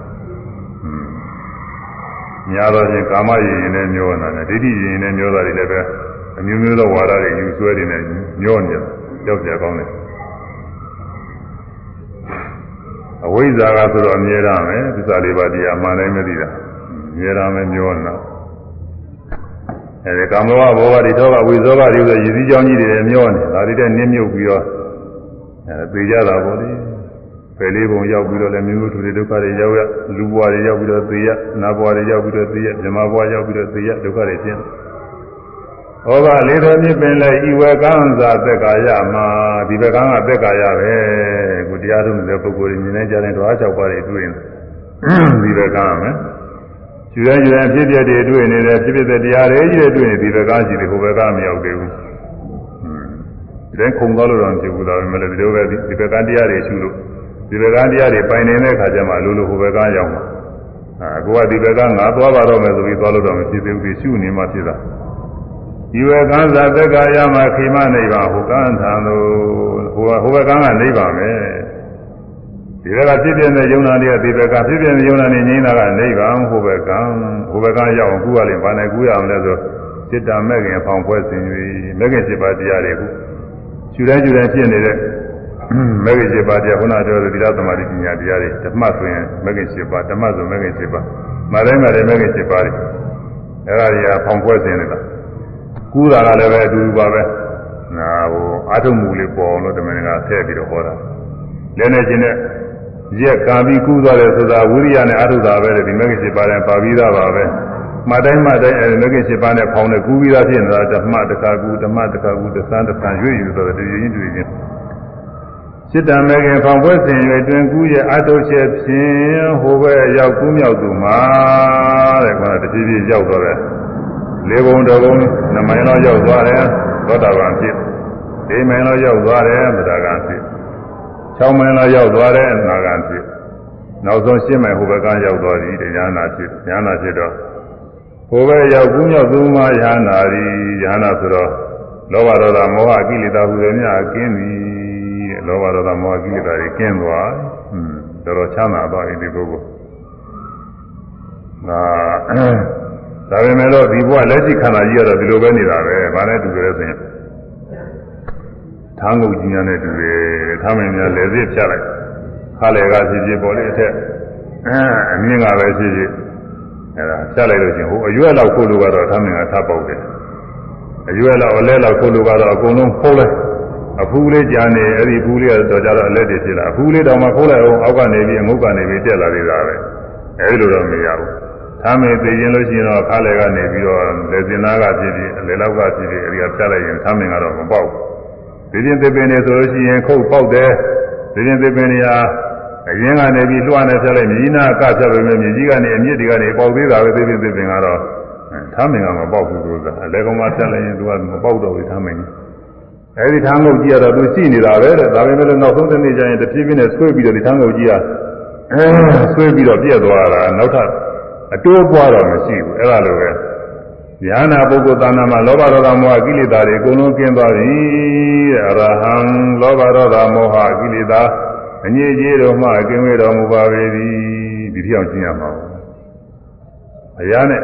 များသောဖြင့်ကာမရေရင်နဲ့မျောနေတာဒိဋ္ဌိရေရင်နဲ့မျောတာတွေလည်းပဲအမျိုးမျိုးသောဝါဒတွေယူဆွဲနေတယ်မျောနေတယ်ကြောက်ကြကောင်းတယ် အဝိဇ္ဇာကဆိုတော့အမြဲတမ်းပဲသစ္စာလေးပါးတရားမှန်တိုင်းမသိတာအမြဲတမ်းပဲမျောနေတာအဲဒီကာမဝဘောဂတွေတော့ဝိဇောဂတွေဆိုရည်စည်းကြောင်းကြီးတွေမျောနေဒါတွေတဲ့နင်းမြုပ်ပြီးတော့အဲသိကြတာပေါ့လေဖယ်လေးပုံရောက်ပြီးတော့လည်းမျိုးမျိုးထူတွေဒုက္ခတွေရောက်ရလူဘဝတွေရောက်ပြီးတော့သိရနာဘဝတွေရောက်ပြီးတော့သိရဇမဘဝရောက်ပြီးတော့သိရဒုက္ခတွေဖြစ် ဩဃလေးတော်မြစ်ပင်လဲဤဝကံသာသက်ကာယမှာဒီဘကံကသက်ကာယပဲခုတရားထုံးတဲ့ပုဂ္ဂိုလ်တွေမြင်နေကြတဲ့ဓဝါ၆ပါးတွေတွေ့ရင်ဒီဘကံမယ်ယူရယူရဖြစ်ဖြစ်တွေတွေ့နေတယ်ဖြစ်ဖြစ်တဲ့တရားတွေကြီးတွေတွေ့နေဒီဘကရှိတယ်ဟိုဘကမရောက်သေးဘူး။ဒါခုံသွားလို့တော့မဖြစ်ဘူးဒါပေမဲ့ဒီလိုပဲဒီဘကတရားတွေရှုလို့ဒီဘကတရားတွေပိုင်နေတဲ့ခါကျမှလိုလိုဟိုဘကရောက်မှာ။အာကိုကဒီဘကငါသွားပါတော့မယ်ဆိုပြီးသွားလို့တော့မဖြစ်သေးဘူးဒီရှုနေမှဖြစ်တာ။ ဒီဝကံသာတက္ကရာမခိမနိဗ္ဗာန်ဟိုကံထံသို့ဟိုဟိုဘကံကနိဗ္ဗာန်ပဲ။ဒီဘက်ကဖြစ်ပြတဲ့ယုံနာတွေကဒီဘက်ကဖြစ်ပြတဲ့ယုံနာတွေငြိမ်းတာကနိဗ္ဗာန်ဟိုဘကံဟိုဘကံရောက်အောင်ကူရလိမ့်ဘာနဲ့ကူရအောင်လဲဆိုစိတ္တမဲ့ခင်ဖောင်ဖွဲစဉ်၍မဲ့ခင်7ပါးတရားတွေခုခြူတိုင်းခြူတိုင်းဖြစ်နေတဲ့မဲ့ခင်7ပါးတရားခုနပြောတဲ့သီလသမာဓိပညာတရားတွေဓမ္မဆိုရင်မဲ့ခင်7ပါးဓမ္မဆိုမဲ့ခင်7ပါးမတိုင်းမတိုင်းမဲ့ခင်7ပါးတွေအဲ့ဒါတွေကဖောင်ဖွဲစဉ်နေတာ ကူတာကလည်းပဲအတူတူပါပဲနာဟိုအာထုံမှုလေးပေါ်အောင်လို့တမန်ကထည့်ပြီးတော့ဟောတာလဲနေခြင်းနဲ့ရက်ကံပြီးကူးသွားတယ်ဆိုတာဝိရိယနဲ့အထုတာပဲလေဒီမဂ္ဂင်7ပါးနဲ့ပါပြီးသားပါပဲမှတ်တိုင်းမှတ်တိုင်းအဲမဂ္ဂင်7ပါးနဲ့ဖောင်းနဲ့ကူးပြီးသားဖြစ်နေတာဓမ္မတခါကူဓမ္မတခါကူသစမ်းတဆန်ရွေ့ယူဆိုတော့တည်ရင်တွေ့ရင်စိတ္တမဂ္ဂင်ဖောင်းပွဲစဉ်၍တွင်ကူးရဲ့အထုချက်ဖြင့်ဟိုဘက်ရောက်ကူးမြောက်သူမှာတဲ့ကွာတဖြည်းဖြည်းရောက်တော့တယ် လေးဘုံတစ်ဘုံနှစ်မိုင်လောက်ရောက်သွားတယ်သောတာပန်ဖြစ်လေးမိုင်လောက်ရောက်သွားတယ်သဒ္ဒါကံဖြစ်6မိုင်လောက်ရောက်သွားတယ်အနာဂံဖြစ်နောက်ဆုံး10မိုင်ဟိုဘက်ကရောက်သွားပြီတရားနာဖြစ်ဉာဏဖြစ်တော့ဟိုဘက်ရောက်ကူးမြောက်သူမှာဉာဏရီဉာဏဆိုတော့လောဘဒေါသမောဟကိလေသာဟူသည်များကင်းပြီတဲ့လောဘဒေါသမောဟကိလေသာတွေကင်းသွားဟွန်းတော်တော်ချမ်းသာသွားပြီဒီပုဂ္ဂိုလ်ငါ ဒါပေမဲ့လို့ဒီဘဝလက်ရှိခန္ဓာကြီးကတော့ဒီလိုပဲနေတာပဲ။ဘာနဲ့တူကြလဲဆိုရင်ထားငုတ်ကြီးများနဲ့တူတယ်။ထားမင်းများလက်စစ်ဖြတ်လိုက်။ခါလေကဖြစ်ဖြစ်ပေါ်လေအထက်အမြင့်ကပဲဖြစ်ဖြစ်အဲဒါဖြတ်လိုက်လို့ချင်းဟိုအရွက်လောက်ခိုးလို့ကတော့ထားမင်းကထပ်ပေါက်တယ်။အရွက်လောက်အလဲလောက်ခိုးလို့ကတော့အကုန်လုံးဖုံးလိုက်။အဖူးလေးကြာနေအဲ့ဒီဖူးလေးကတော့ကြာတော့အလက်တွေဖြစ်လာအဖူးလေးတောင်မှခိုးလိုက်အောင်အောက်ကနေပြီးအငုတ်ကနေပြီးတက်လာသေးတာပဲ။အဲဒီလိုတော့မရဘူး။ သာမေသိရင်လို့ရှိရင်တော့ခါလေကနေပြီးတော့လက်စင်သားကဖြစ်ပြီးအလေလောက်ကဖြစ်ပြီးအဲဒီကဖြတ်လိုက်ရင်သာမင်ကတော့မပေါက်ဘူး။ဒီပြင်သစ်ပင်တွေဆိုလို့ရှိရင်ခုတ်ပေါက်တယ်။ဒီပြင်သစ်ပင်တွေဟာအရင်ကနေပြီးလွှမ်းနေဖြတ်လိုက်မြည်နာကဖြတ်ပေမဲ့မြည်ကြီးကနေအမြင့်တွေကနေပေါက်သေးတာပဲသစ်ပင်သစ်ပင်ကတော့သာမင်ကမပေါက်ဘူးဆိုတာအလေကောင်မှဖြတ်လိုက်ရင်သူကမပေါက်တော့ဘူးသာမင်ကြီး။အဲဒီထမ်းငုတ်ကြီးကတော့သူရှိနေတာပဲတဲ့ဒါပေမဲ့လည်းနောက်ဆုံးတစ်နေ့ကျရင်တဖြည်းဖြည်းနဲ့ဆွေးပြီးတော့ဒီထမ်းငုတ်ကြီးကအဲဆွေးပြီးတော့ပြက်သွားတာနောက်ထပ် အတိုးပွားတော့မရှိဘူးအဲ့ဒါလိုပဲဉာဏပုဂ္ဂိုလ်သာနာမှာလောဘဒေါသမောဟကိလေသာတွေအကုန်လုံးကျင်းသွားပြီတဲ့အရဟံလောဘဒေါသမောဟကိလေသာအငြိအကျေးတော်မှကင်းဝေတော်မူပါပေသည်ဒီတိအောင်ကျင့်ရမှာပါအရာနဲ့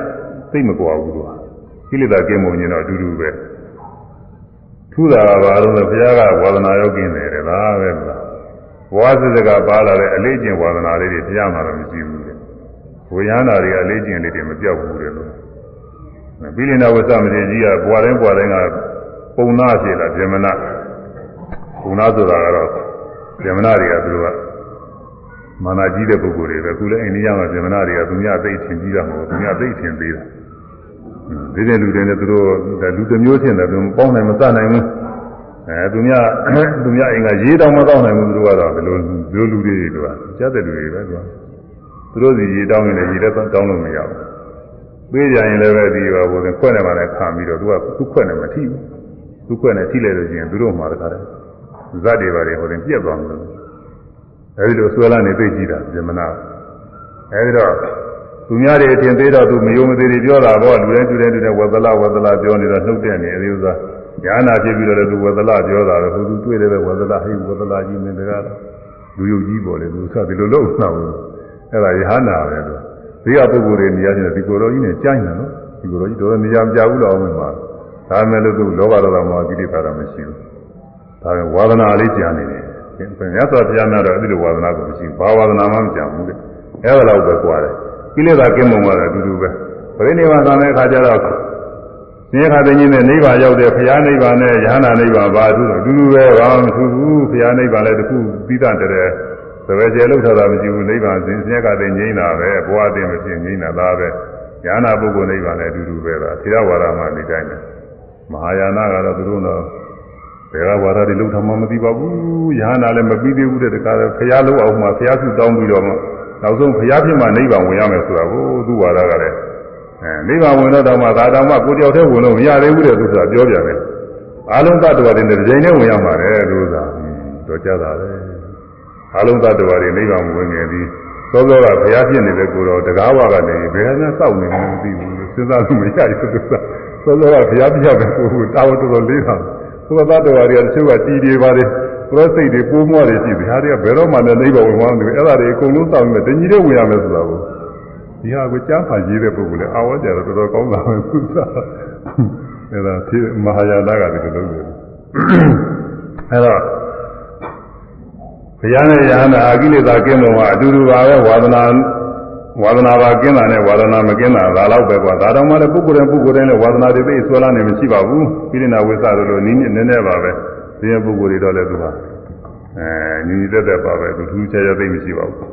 သိမကွာဘူးလို့ကိလေသာကင်းမှုညင်တော့အတူတူပဲထူတာကဘာလို့လဲဘုရားကဝါဒနာရောကင်းတယ်တဲ့လားပဲလားဘဝစစ်စကပါလာတဲ့အလေးကျင့်ဝါဒနာလေးတွေဘုရားမှာတော့မရှိဘူးတဲ့ ဝိညာဏတွေကလေးကျင့်လေးတွေမပြောက်ဘူးတဲ့လို့ဘိလိနာဝသမတိကြီးကဘွာတိုင်းဘွာတိုင်းကပုံနာဖြစ်လာဗြဟ္မဏပုံနာဆိုတာကတော့ဗြဟ္မဏတွေကသူတို့ကမာနာကြီးတဲ့ပုဂ္ဂိုလ်တွေပဲအခုလည်းအိန္ဒိယမှာဗြဟ္မဏတွေကသူများသိထင်ကြီးတာမဟုတ်ဘူးသူများသိထင်သေးတာဒီတဲ့လူတွေနဲ့သူတို့လူတစ်မျိုးချင်းတယ်သူပေါင်းနိုင်မစနိုင်ဘူးအဲသူများသူများအိမ်ကရေးတောင်မတော့နိုင်ဘူးသူတို့ကတော့ဘယ်လိုလူလူတွေတွေကကြားတဲ့လူတွေပဲသူက သူတို့စီရေတောင်းရင်လည်းရေလည်းတောင်းလို့မရဘူးပေးကြရင်လည်းပဲဒီပါဘုရင်ခွက်နဲ့မှလည်းခံပြီးတော့သူကသူ့ခွက်နဲ့မထိဘူးသူ့ခွက်နဲ့ထိလိုက်လို့ရှိရင်သူတို့မှာတခါတည်းဇတ်တွေပါတွေဟိုရင်ပြက်သွားမှာအဲဒီလိုဆွဲလာနေသိကြည့်တာဇမနာအဲဒီတော့သူများတွေအထင်သေးတော့သူမယုံမသေးတွေပြောတာပေါ့လူတိုင်းလူတိုင်းလူတိုင်းဝသလဝသလပြောနေတော့နှုတ်တဲ့နေအဲဒီဥစ္စာညာနာဖြစ်ပြီးတော့လည်းသူဝသလပြောတာတော့သူတွေ့တယ်ပဲဝသလဟိဝသလကြီးမင်းတကားလူယုတ်ကြီးပေါ်လေသူစသည်လိုလုပ်နှောက် အဲ့ဒါယဟနာပဲလို့ဒီကပုဂ္ဂိုလ်တွေနေရာချင်းဒီကိုယ်တော်ကြီးနဲ့ကြိုင်းတယ်နော်ဒီကိုယ်တော်ကြီးတော်တော်နေရာမပြဘူးတော့မှမှာဒါမဲ့လို့သူလောဘဒေါသမောဟကိလေသာတော့မရှိဘူးဒါပေမဲ့ဝါဒနာလေးကြံနေတယ်မြတ်စွာဘုရားများတော့အဲ့ဒီလိုဝါဒနာကိုမရှိဘူးဘာဝါဒနာမှမကြံဘူးလေအဲ့ဒါတော့ပဲကြွားတယ်ကိလေသာကင်းမုံကတော့အတူတူပဲပရိနိဗ္ဗာန်သံတဲ့အခါကျတော့သင်္ခါသိင်းနဲ့နိဗ္ဗာန်ရောက်တဲ့ဘုရားနိဗ္ဗာန်နဲ့ယဟနာနိဗ္ဗာန်ဘာအတူတူတူပဲဘာမှမထူးဘူးဘုရားနိဗ္ဗာန်လည်းတစ်ခုပြီးသားတဲ့ သဘယ်ကျေလောက်ထားတာမရှိဘူးနိဗ္ဗာန်စဉ်ဆင်းရဲကတည်းငြိမ်းတာပဲဘဝတည်းမဖြစ်ငြိမ်းတာဒါပဲဉာဏပုဂ္ဂိုလ်နိဗ္ဗာန်လည်းအတူတူပဲလားထေရဝါဒမှာဒီတိုင်းပဲမဟာယာနကတော့သူတို့တော့ဘယ်ကဝါဒတွေလောက်ထားမှမသိပါဘူးယဟနာလည်းမပြီးသေးဘူးတဲ့တခါတော့ဖရာလို့အောင်မှဖရာစုတောင်းပြီးတော့မှနောက်ဆုံးဖရာဖြစ်မှနိဗ္ဗာန်ဝင်ရမယ်ဆိုတာကိုသူ့ဝါဒကလည်းအဲနိဗ္ဗာန်ဝင်တော့တော့မှဒါတောင်မှကိုတယောက်တည်းဝင်လို့မရသေးဘူးတဲ့သူဆိုတာပြောပြတယ်အာလုံးသတ္တဝါတွေနဲ့တစ်ချိန်နဲ့ဝင်ရမှာတဲ့သူဆိုတာတော့ကြတာပဲ အလုံးသတ္တဝါတွေနိဗ္ဗာန်ဝင်ငယ်ပြီးသောသောကဘုရားဖြစ်နေတဲ့ကိုယ်တော်တကားဝါကနေဘယ်နဲ့စောက်နေမှမသိဘူးစဉ်းစားလို့မရဘူးသူကသောသောကဘုရားပြောတဲ့ကိုယ်ကိုတာဝန်တော်တော်လေးတာသောသတ္တဝါတွေကတချို့ကတီးတွေပါတယ်ပရောစိတ်တွေပိုးမွားတွေရှိတယ်ဟာတွေကဘယ်တော့မှလည်းနိဗ္ဗာန်ဝင်မှမသိဘူးအဲ့ဒါတွေအကုန်လုံးစောက်နေတယ်တညီတဲ့ဝင်ရမယ်ဆိုတာကိုဒီဟာကိုကြားဖန်ရေးတဲ့ပုဂ္ဂိုလ်လည်းအာဝါကြတော့တော်တော်ကောင်းတာပဲသူစားအဲ့ဒါဒီမဟာယာနကဒီလိုလုပ်တယ်အဲ့တော့ ဘုရားနဲ့ယဟန္တာအကိလေသာကင်းလို့ကအတူတူပါပဲဝါဒနာဝါဒနာပါကင်းတာနဲ့ဝါဒနာမကင်းတာဒါတော့ပဲကွာဒါတော့မှလည်းပုဂ္ဂိုလ်တိုင်းပုဂ္ဂိုလ်တိုင်းလည်းဝါဒနာတွေသိဆွဲလာနေမရှိပါဘူးပိဋိနာဝိသတို့လိုနည်းနည်းနည်းနည်းပါပဲဒီပုဂ္ဂိုလ်တွေတော့လည်းသူဟာအဲညီတက်တက်ပါပဲသူထူးခြားခြားသိမရှိပါဘူး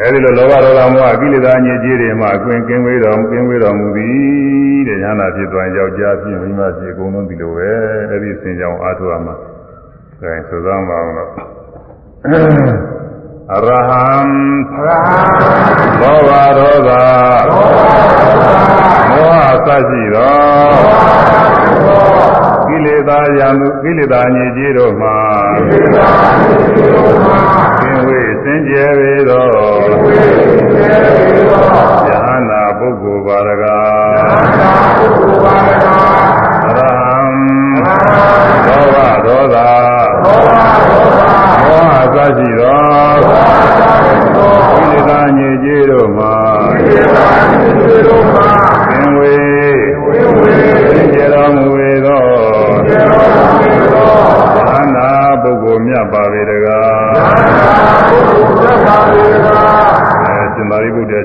အဲဒီလိုလောဘဒေါသမောဟကိလေသာညစ်ကြေးတွေမှာအကွင်ကင်းဝေးတော်ကင်းဝေးတော်မူသည်တဲ့ညာနာဖြစ်သွားယောက်ျားဖြစ်မိန်းမဖြစ်အကုန်လုံးဒီလိုပဲအဲဒီစင်ကြောင်အားထုတ်ရမှာအဲဆိုသမ်းပါအောင်တော့အ ရဟံလောဘဒေါသမောဟစရှိသောကိလေသာယံကိလေသာညစ်ကြေးတို့မှာကင်းဝေးစင်ကြယ်ပေသောယဟနာပုဂ္ဂိုလ်ပါရက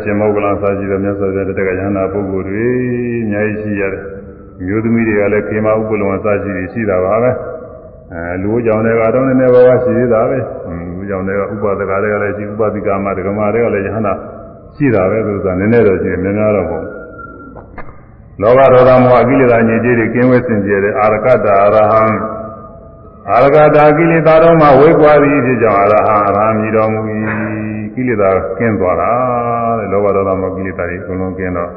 ရိပုတ္တရာရှင်မောဂလန်စာရှိတဲ့မြတ်စွာဘုရားတက္ကရာနာပုဂ္ဂိုလ်တွေအများကြီးရှိရတယ်မျိုးသမီးတွေကလည်းခေမဥပ္ပလုံအစရှိတွေရှိတာပါပဲအဲလူကြောင့်လည်းကတော့နည်းနည်းပါးပါးရှိသေးတာပဲလူကြောင့်လည်းဥပဒကတွေကလည်းရှိဥပဒိကမဒကမာတွေကလည်းယဟနာရှိတာပဲသူကနည်းနည်းတော့ရှိတယ်များများတော့မဟုတ်လောဘဒေါသမောဟကိလေသာညစ်ကြေးတွေကင်းဝဲစင်ကြယ်တဲ့အာရကတအရဟံအာရကတာကိလေသာတော်မှာဝေကွာသည်ဖြစ်ကြောင်းအရဟံအရဟံမြည်တော်မူ၏ ကိလေသာကင်းသွားတာတဲ့လောဘဒေါသမောဟကိလေသာတွေအကုန်လုံးကင်းတော့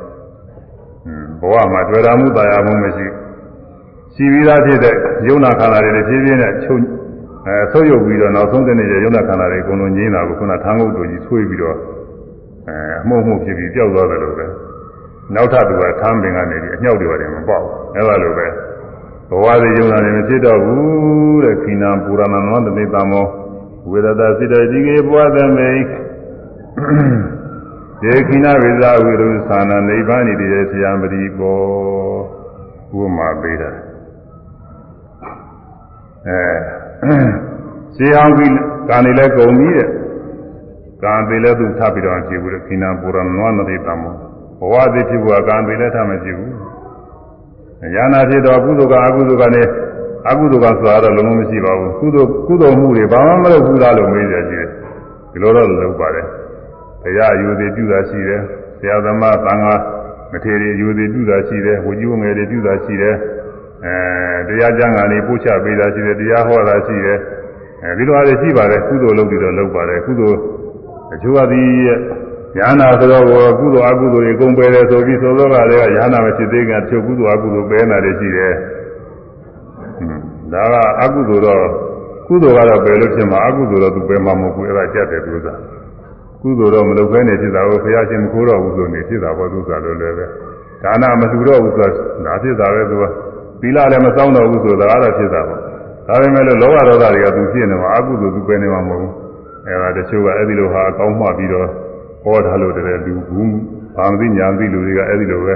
ဘဝမှာတွေ့တာမှုတာယာမှုမရှိရှိပြီးသားဖြစ်တဲ့ယုံနာခန္ဓာတွေလည်းဖြည်းဖြည်းနဲ့ချုပ်အဲဆုပ်ယုပ်ပြီးတော့နောက်ဆုံးတဲ့နေ့ကျယုံနာခန္ဓာတွေအကုန်လုံးငြိမ်းတာကိုခုနထမ်းကုတ်တို့ကြီးဆွေးပြီးတော့အဲအမှုမှုဖြစ်ပြီးပျောက်သွားတယ်လို့ပဲနောက်ထပ်သူကထမ်းပင်ကနေပြီးအညှောက်တွေပါတယ်မပေါ့အဲလိုပဲဘဝတွေယုံနာနေမဖြစ်တော့ဘူးတဲ့ခိနာပူရဏနောတနိတမောဝေဒတာစိတ္တတိကေဘဝသမေ ဒေခိနာဝိဇာဝိရုသာနာနိဗ္ဗာန်ဤတည်းဆရာမတိဘောဥပမာပေးတာအဲရှင်းအောင်ကြီးကာနေလဲကုန်ပြီတဲ့ကာသေးလဲသူထပ်ပြီးတော့ကြည့်ဘူးတဲ့ခိနာပူရဏနောတနိတမောဘဝသည်ဖြစ်ဘူးကကာသေးလဲထပ်မကြည့်ဘူးဉာဏဖြစ်တော့ကုသိုလ်ကအကုသိုလ်ကလည်းအကုသိုလ်ကဆိုတာတော့လုံးဝမရှိပါဘူးကုသိုလ်ကုသိုလ်မှုတွေဘာမှမလုပ်ဘူးလားလို့မေးကြရှိတယ်ဒီလိုတော့လုပ်ပါတယ် တရားအယူသေးပြုတာရှိတယ်ဆရာသမားသံဃာမထေရအယူသေးပြုတာရှိတယ်ဝကြီးဝငယ်တွေပြုတာရှိတယ်အဲတရားကျမ်းဂန်တွေပို့ချပေးတာရှိတယ်တရားဟောတာရှိတယ်အဲဒီလိုအားဖြင့်ရှိပါတယ်ကုသိုလ်လုပ်ပြီးတော့လုပ်ပါတယ်ကုသိုလ်အကျိုးအသည်ညာနာဆိုတော့ကုသိုလ်အကုသိုလ်တွေအကုန်ပယ်တယ်ဆိုပြီးသောသောကလည်းညာနာမဖြစ်သေးခင်ချုပ်ကုသိုလ်အကုသိုလ်ပယ်နေတာတွေရှိတယ်ဒါကအကုသိုလ်တော့ကုသိုလ်ကတော့ပယ်လို့ဖြစ်မှာအကုသိုလ်တော့သူပယ်မှာမဟုတ်ဘူးအဲ့ဒါကြက်တယ်သူက ကုသိုလ်တော့မလုပ်ဘဲနေဖြစ်တာကိုဘုရားရှင်မခိုးတော့ဘူးဆိုနေဖြစ်တာပေါ့သူကလည်းလည်းပဲဒါနမလှူတော့ဘူးဆိုတာဒါဖြစ်တာပဲသူကသီလလည်းမစောင့်တော့ဘူးဆိုတာကတော့ဖြစ်တာပေါ့ဒါပေမဲ့လို့လောဘဒေါသတွေကသူဖြစ်နေမှာအကုသိုလ်သူပယ်နေမှာမဟုတ်ဘူးအဲ့ဒါတချို့ကအဲ့ဒီလိုဟာအကောင်းမှပြီးတော့ဟောထားလို့တည်းလူဘူးဘာမသိညာသိလူတွေကအဲ့ဒီလိုပဲ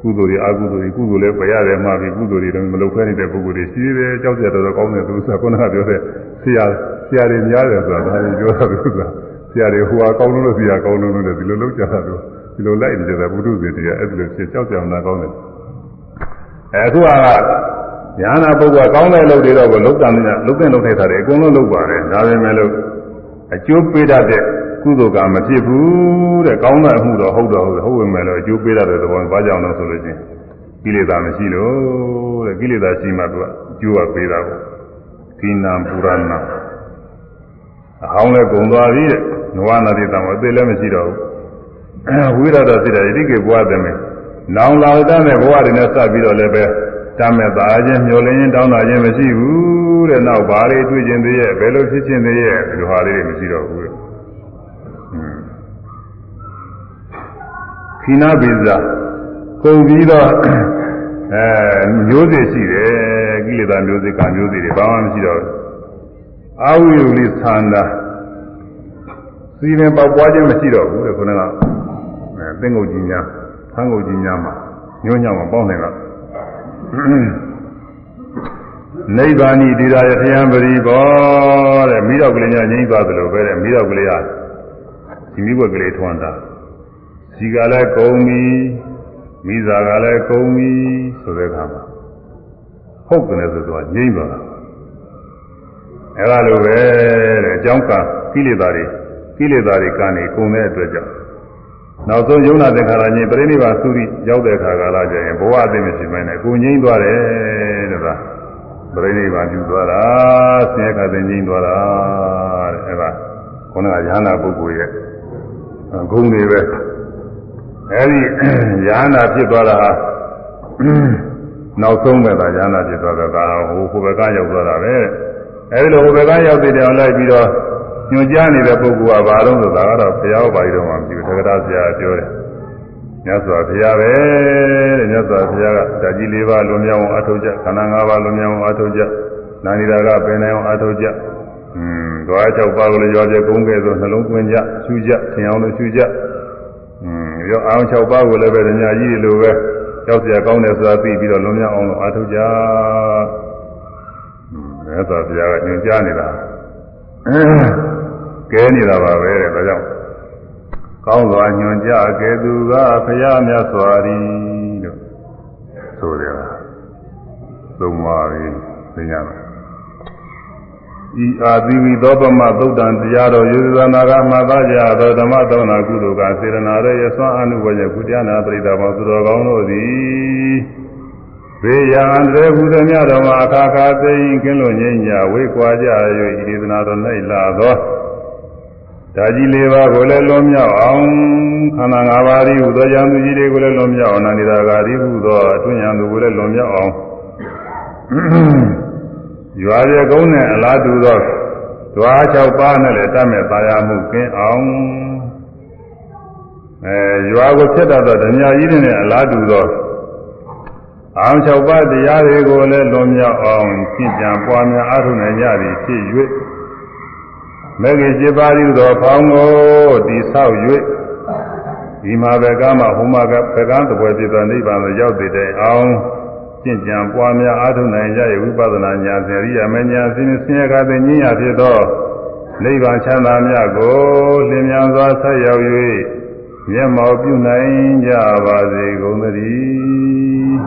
ကုသိုလ်တွေအကုသိုလ်တွေကုသိုလ်လည်းပယ်ရတယ်မှပြီးကုသိုလ်တွေတော့မလုပ်ခဲနေတဲ့ပုဂ္ဂိုလ်တွေရှိသေးတယ်ကြောက်ကြတော်တော်ကောင်းတယ်သူကခုနကပြောတဲ့ဆရာဆရာတွေများတယ်ဆိုတာဒါကြီးပြောတာသူက ဆရာတွေဟိုဟာကောင်းလို့ဆရာကောင်းလို့လည်းဒီလိုလုပ်ကြတာသူဒီလိုလိုက်နေကြတာဘုရုဇေတရားအဲ့ဒီလိုဖြစ်ကြောက်ကြအောင်နာကောင်းတယ်အခုကညာနာပုဂ္ဂိုလ်ကောင်းတဲ့လုပ်တွေတော့ကိုလုတ်တန်နေလုတ်တဲ့လုပ်ထိုက်တာတွေအကုန်လုံးလုပ်ပါတယ်ဒါပေမဲ့လို့အကျိုးပေးတတ်တဲ့ကုသိုလ်ကမဖြစ်ဘူးတဲ့ကောင်းတဲ့အမှုတော့ဟုတ်တော့ဟုတ်ဟုတ်ဝင်မယ်လို့အကျိုးပေးတတ်တဲ့သဘောဘာကြောင့်လဲဆိုလို့ချင်းကိလေသာမရှိလို့တဲ့ကိလေသာရှိမှသူကအကျိုးကပေးတာပေါ့ကိနာပူရဏအဟောင်းလည်းဂုံသွားပြီတဲ့ နဝနာတိတံအသေးလည်းမရှိတော့ဘူးဝိရဒစိတ္တဣတိကေဘဝတမေနောင်လာတဲ့ဘဝတွေနဲ့စပ်ပြီးတော့လည်းပဲတမ်းမဲ့သားခြင်းမျောလင်းခြင်းတောင်းတာခြင်းမရှိဘူးတဲ့နောက်ဘာတွေတွေ့ခြင်းသေးရဲ့ဘယ်လိုဖြစ်ခြင်းသေးရဲ့ဒီလိုဟာလေးတွေမရှိတော့ဘူးတဲ့ခိနာပိဇာကုန်ပြီးတော့အဲမျိုးစေ့ရှိတယ်ကိလေသာမျိုးစေ့ကမျိုးစေ့တွေဘာမှမရှိတော့အာဝိယုလိသန္တာ စီရင်ပေါက်ပွားခြင်းမရှိတော့ဘူးတဲ့ခုနကအဲသင်္ကုတ်ကြီးများသံကုတ်ကြီးများမှာညွှန်းညောင်းမှာပေါင်းတယ်ကနိဗ္ဗာန်ဤဒီရာယထယံပရိဘောတဲ့မိတော့ကလေးများငြိမ့်သွားသလိုပဲတဲ့မိတော့ကလေးကဒီမိဘကလေးထွန်းတာစီကလည်းကုံပြီမိစားကလည်းကုံပြီဆိုတဲ့အခါမှာဟုတ်တယ်ဆိုတော့ငြိမ့်သွားတာအဲဒါလိုပဲတဲ့အကြောင်းကကိလေသာတွေ ကိလေသာတွေကနေကုန်တဲ့အတွက်ကြောင့်နောက်ဆုံးယုံနာသင်္ခါရချင်းပြိဋိဘာသုရိရောက်တဲ့အခါကာလကျရင်ဘဝအသိမရှိမနဲ့ကိုငိမ့်သွားတယ်တဲ့ဒါပြိဋိဘာပြုသွားတာဆင်းရဲခါသိငိမ့်သွားတာတဲ့အဲဒါခုနကယ ahanan ပုဂ္ဂိုလ်ရဲ့ဂုဏ်တွေပဲအဲဒီယ ahanan ဖြစ်သွားတာနောက်ဆုံးပဲဒါယ ahanan ဖြစ်သွားတာကဟိုဟိုဘက်ကရောက်သွားတာပဲအဲဒီလိုဟိုဘက်ကရောက်တဲ့တောင်လိုက်ပြီးတော့ ညွှန်ကြားနေတဲ့ပုဂ္ဂိုလ်ကဘာလို့ဆိုတာကတော့ဘုရားဟောပါဠိတော်မှာမရှိဘူးသက္ကရာဆရာပြောတယ်မြတ်စွာဘုရားပဲတဲ့မြတ်စွာဘုရားကဓာကြီး၄ပါးလွန်မြောက်အောင်အထောက်ကြခန္ဓာ၅ပါးလွန်မြောက်အောင်အထောက်ကြနာနိဒာကပင်နိုင်အောင်အထောက်ကြอืมဓဝါ၆ပါးကိုလည်းရောပြကုန်းကဲဆိုနှလုံးသွင်းကြရှုကြသင်အောင်လို့ရှုကြอืมရောအောင်၆ပါးကိုလည်းပဲညာကြီးလိုပဲကြောက်เสียကောင်းတယ်ဆိုတာသိပြီးတော့လွန်မြောက်အောင်လို့အထောက်ကြอืมမြတ်စွာဘုရားကညွှန်ကြားနေတာ ကဲနေတာပါပဲတဲ့ဒါကြောင့်ကောင်းစွာညွှန်ကြားကဲသူကဖရာမြတ်စွာရီလို့ဆိုတယ်လားသုံးပါပြီသိကြပါဤအာသီဝီသောပမသုတ်တံတရားတော်ယေသနာကမှသာကြသောဓမ္မသောနာကုသိုလ်ကစေရနာရဲ့ယသွန်အနုဝေယကုတရားနာပရိသဘောသူတော်ကောင်းတို့သည်ဘေးရန်တွေဘုဒ္ဓမြတ်တော်မှာအခါခါသိရင်ကင်းလို့ငြိမ်းကြဝေကွာကြ၍ဤဒေသနာတော်၌လာသော ဒါကြီးလေးပါးကိုလည်းလွန်မြောက်အောင်ခန္ဓာ၅ပါးဤဟူသောယံသူကြီးတွေကိုလည်းလွန်မြောက်အောင်နာနေတာဂါရီဟူသောအတွင်းယံသူကိုလည်းလွန်မြောက်အောင်ရွာပြေကုန်းနဲ့အလားတူသောဓွား၆ပါးနဲ့လည်းတတ်မဲ့ပါရမှုကင်းအောင်အဲရွာကိုဖြစ်တတ်သောဓမြကြီးတွေနဲ့အလားတူသောအောင်၆ပါးတရားတွေကိုလည်းလွန်မြောက်အောင်ရှင်းကြံပွားများအားထုတ်နိုင်ကြသည်ဖြစ်၍ မေကြီး7ပါးဤသောဖောင်းကိုတိဆောက်၍ဒီမှာပဲကမှဟိုမှာကပကံတပွဲဖြစ်သောနိဗ္ဗာန်ကိုရောက်တည်တဲ့အောင်ကျင့်ကြံပွားများအားထုတ်နိုင်ကြ၏ဝိပဿနာဉာဏ်စေရိယမဉာဏ်စင်းစင်းရကတဲ့ဉာဏ်ဖြစ်သောနိဗ္ဗာန်ချမ်းသာမြတ်ကိုလင်းမြန်စွာဆက်ရောက်၍မျက်မှောက်ပြုနိုင်ကြပါစေကုန်သတည်း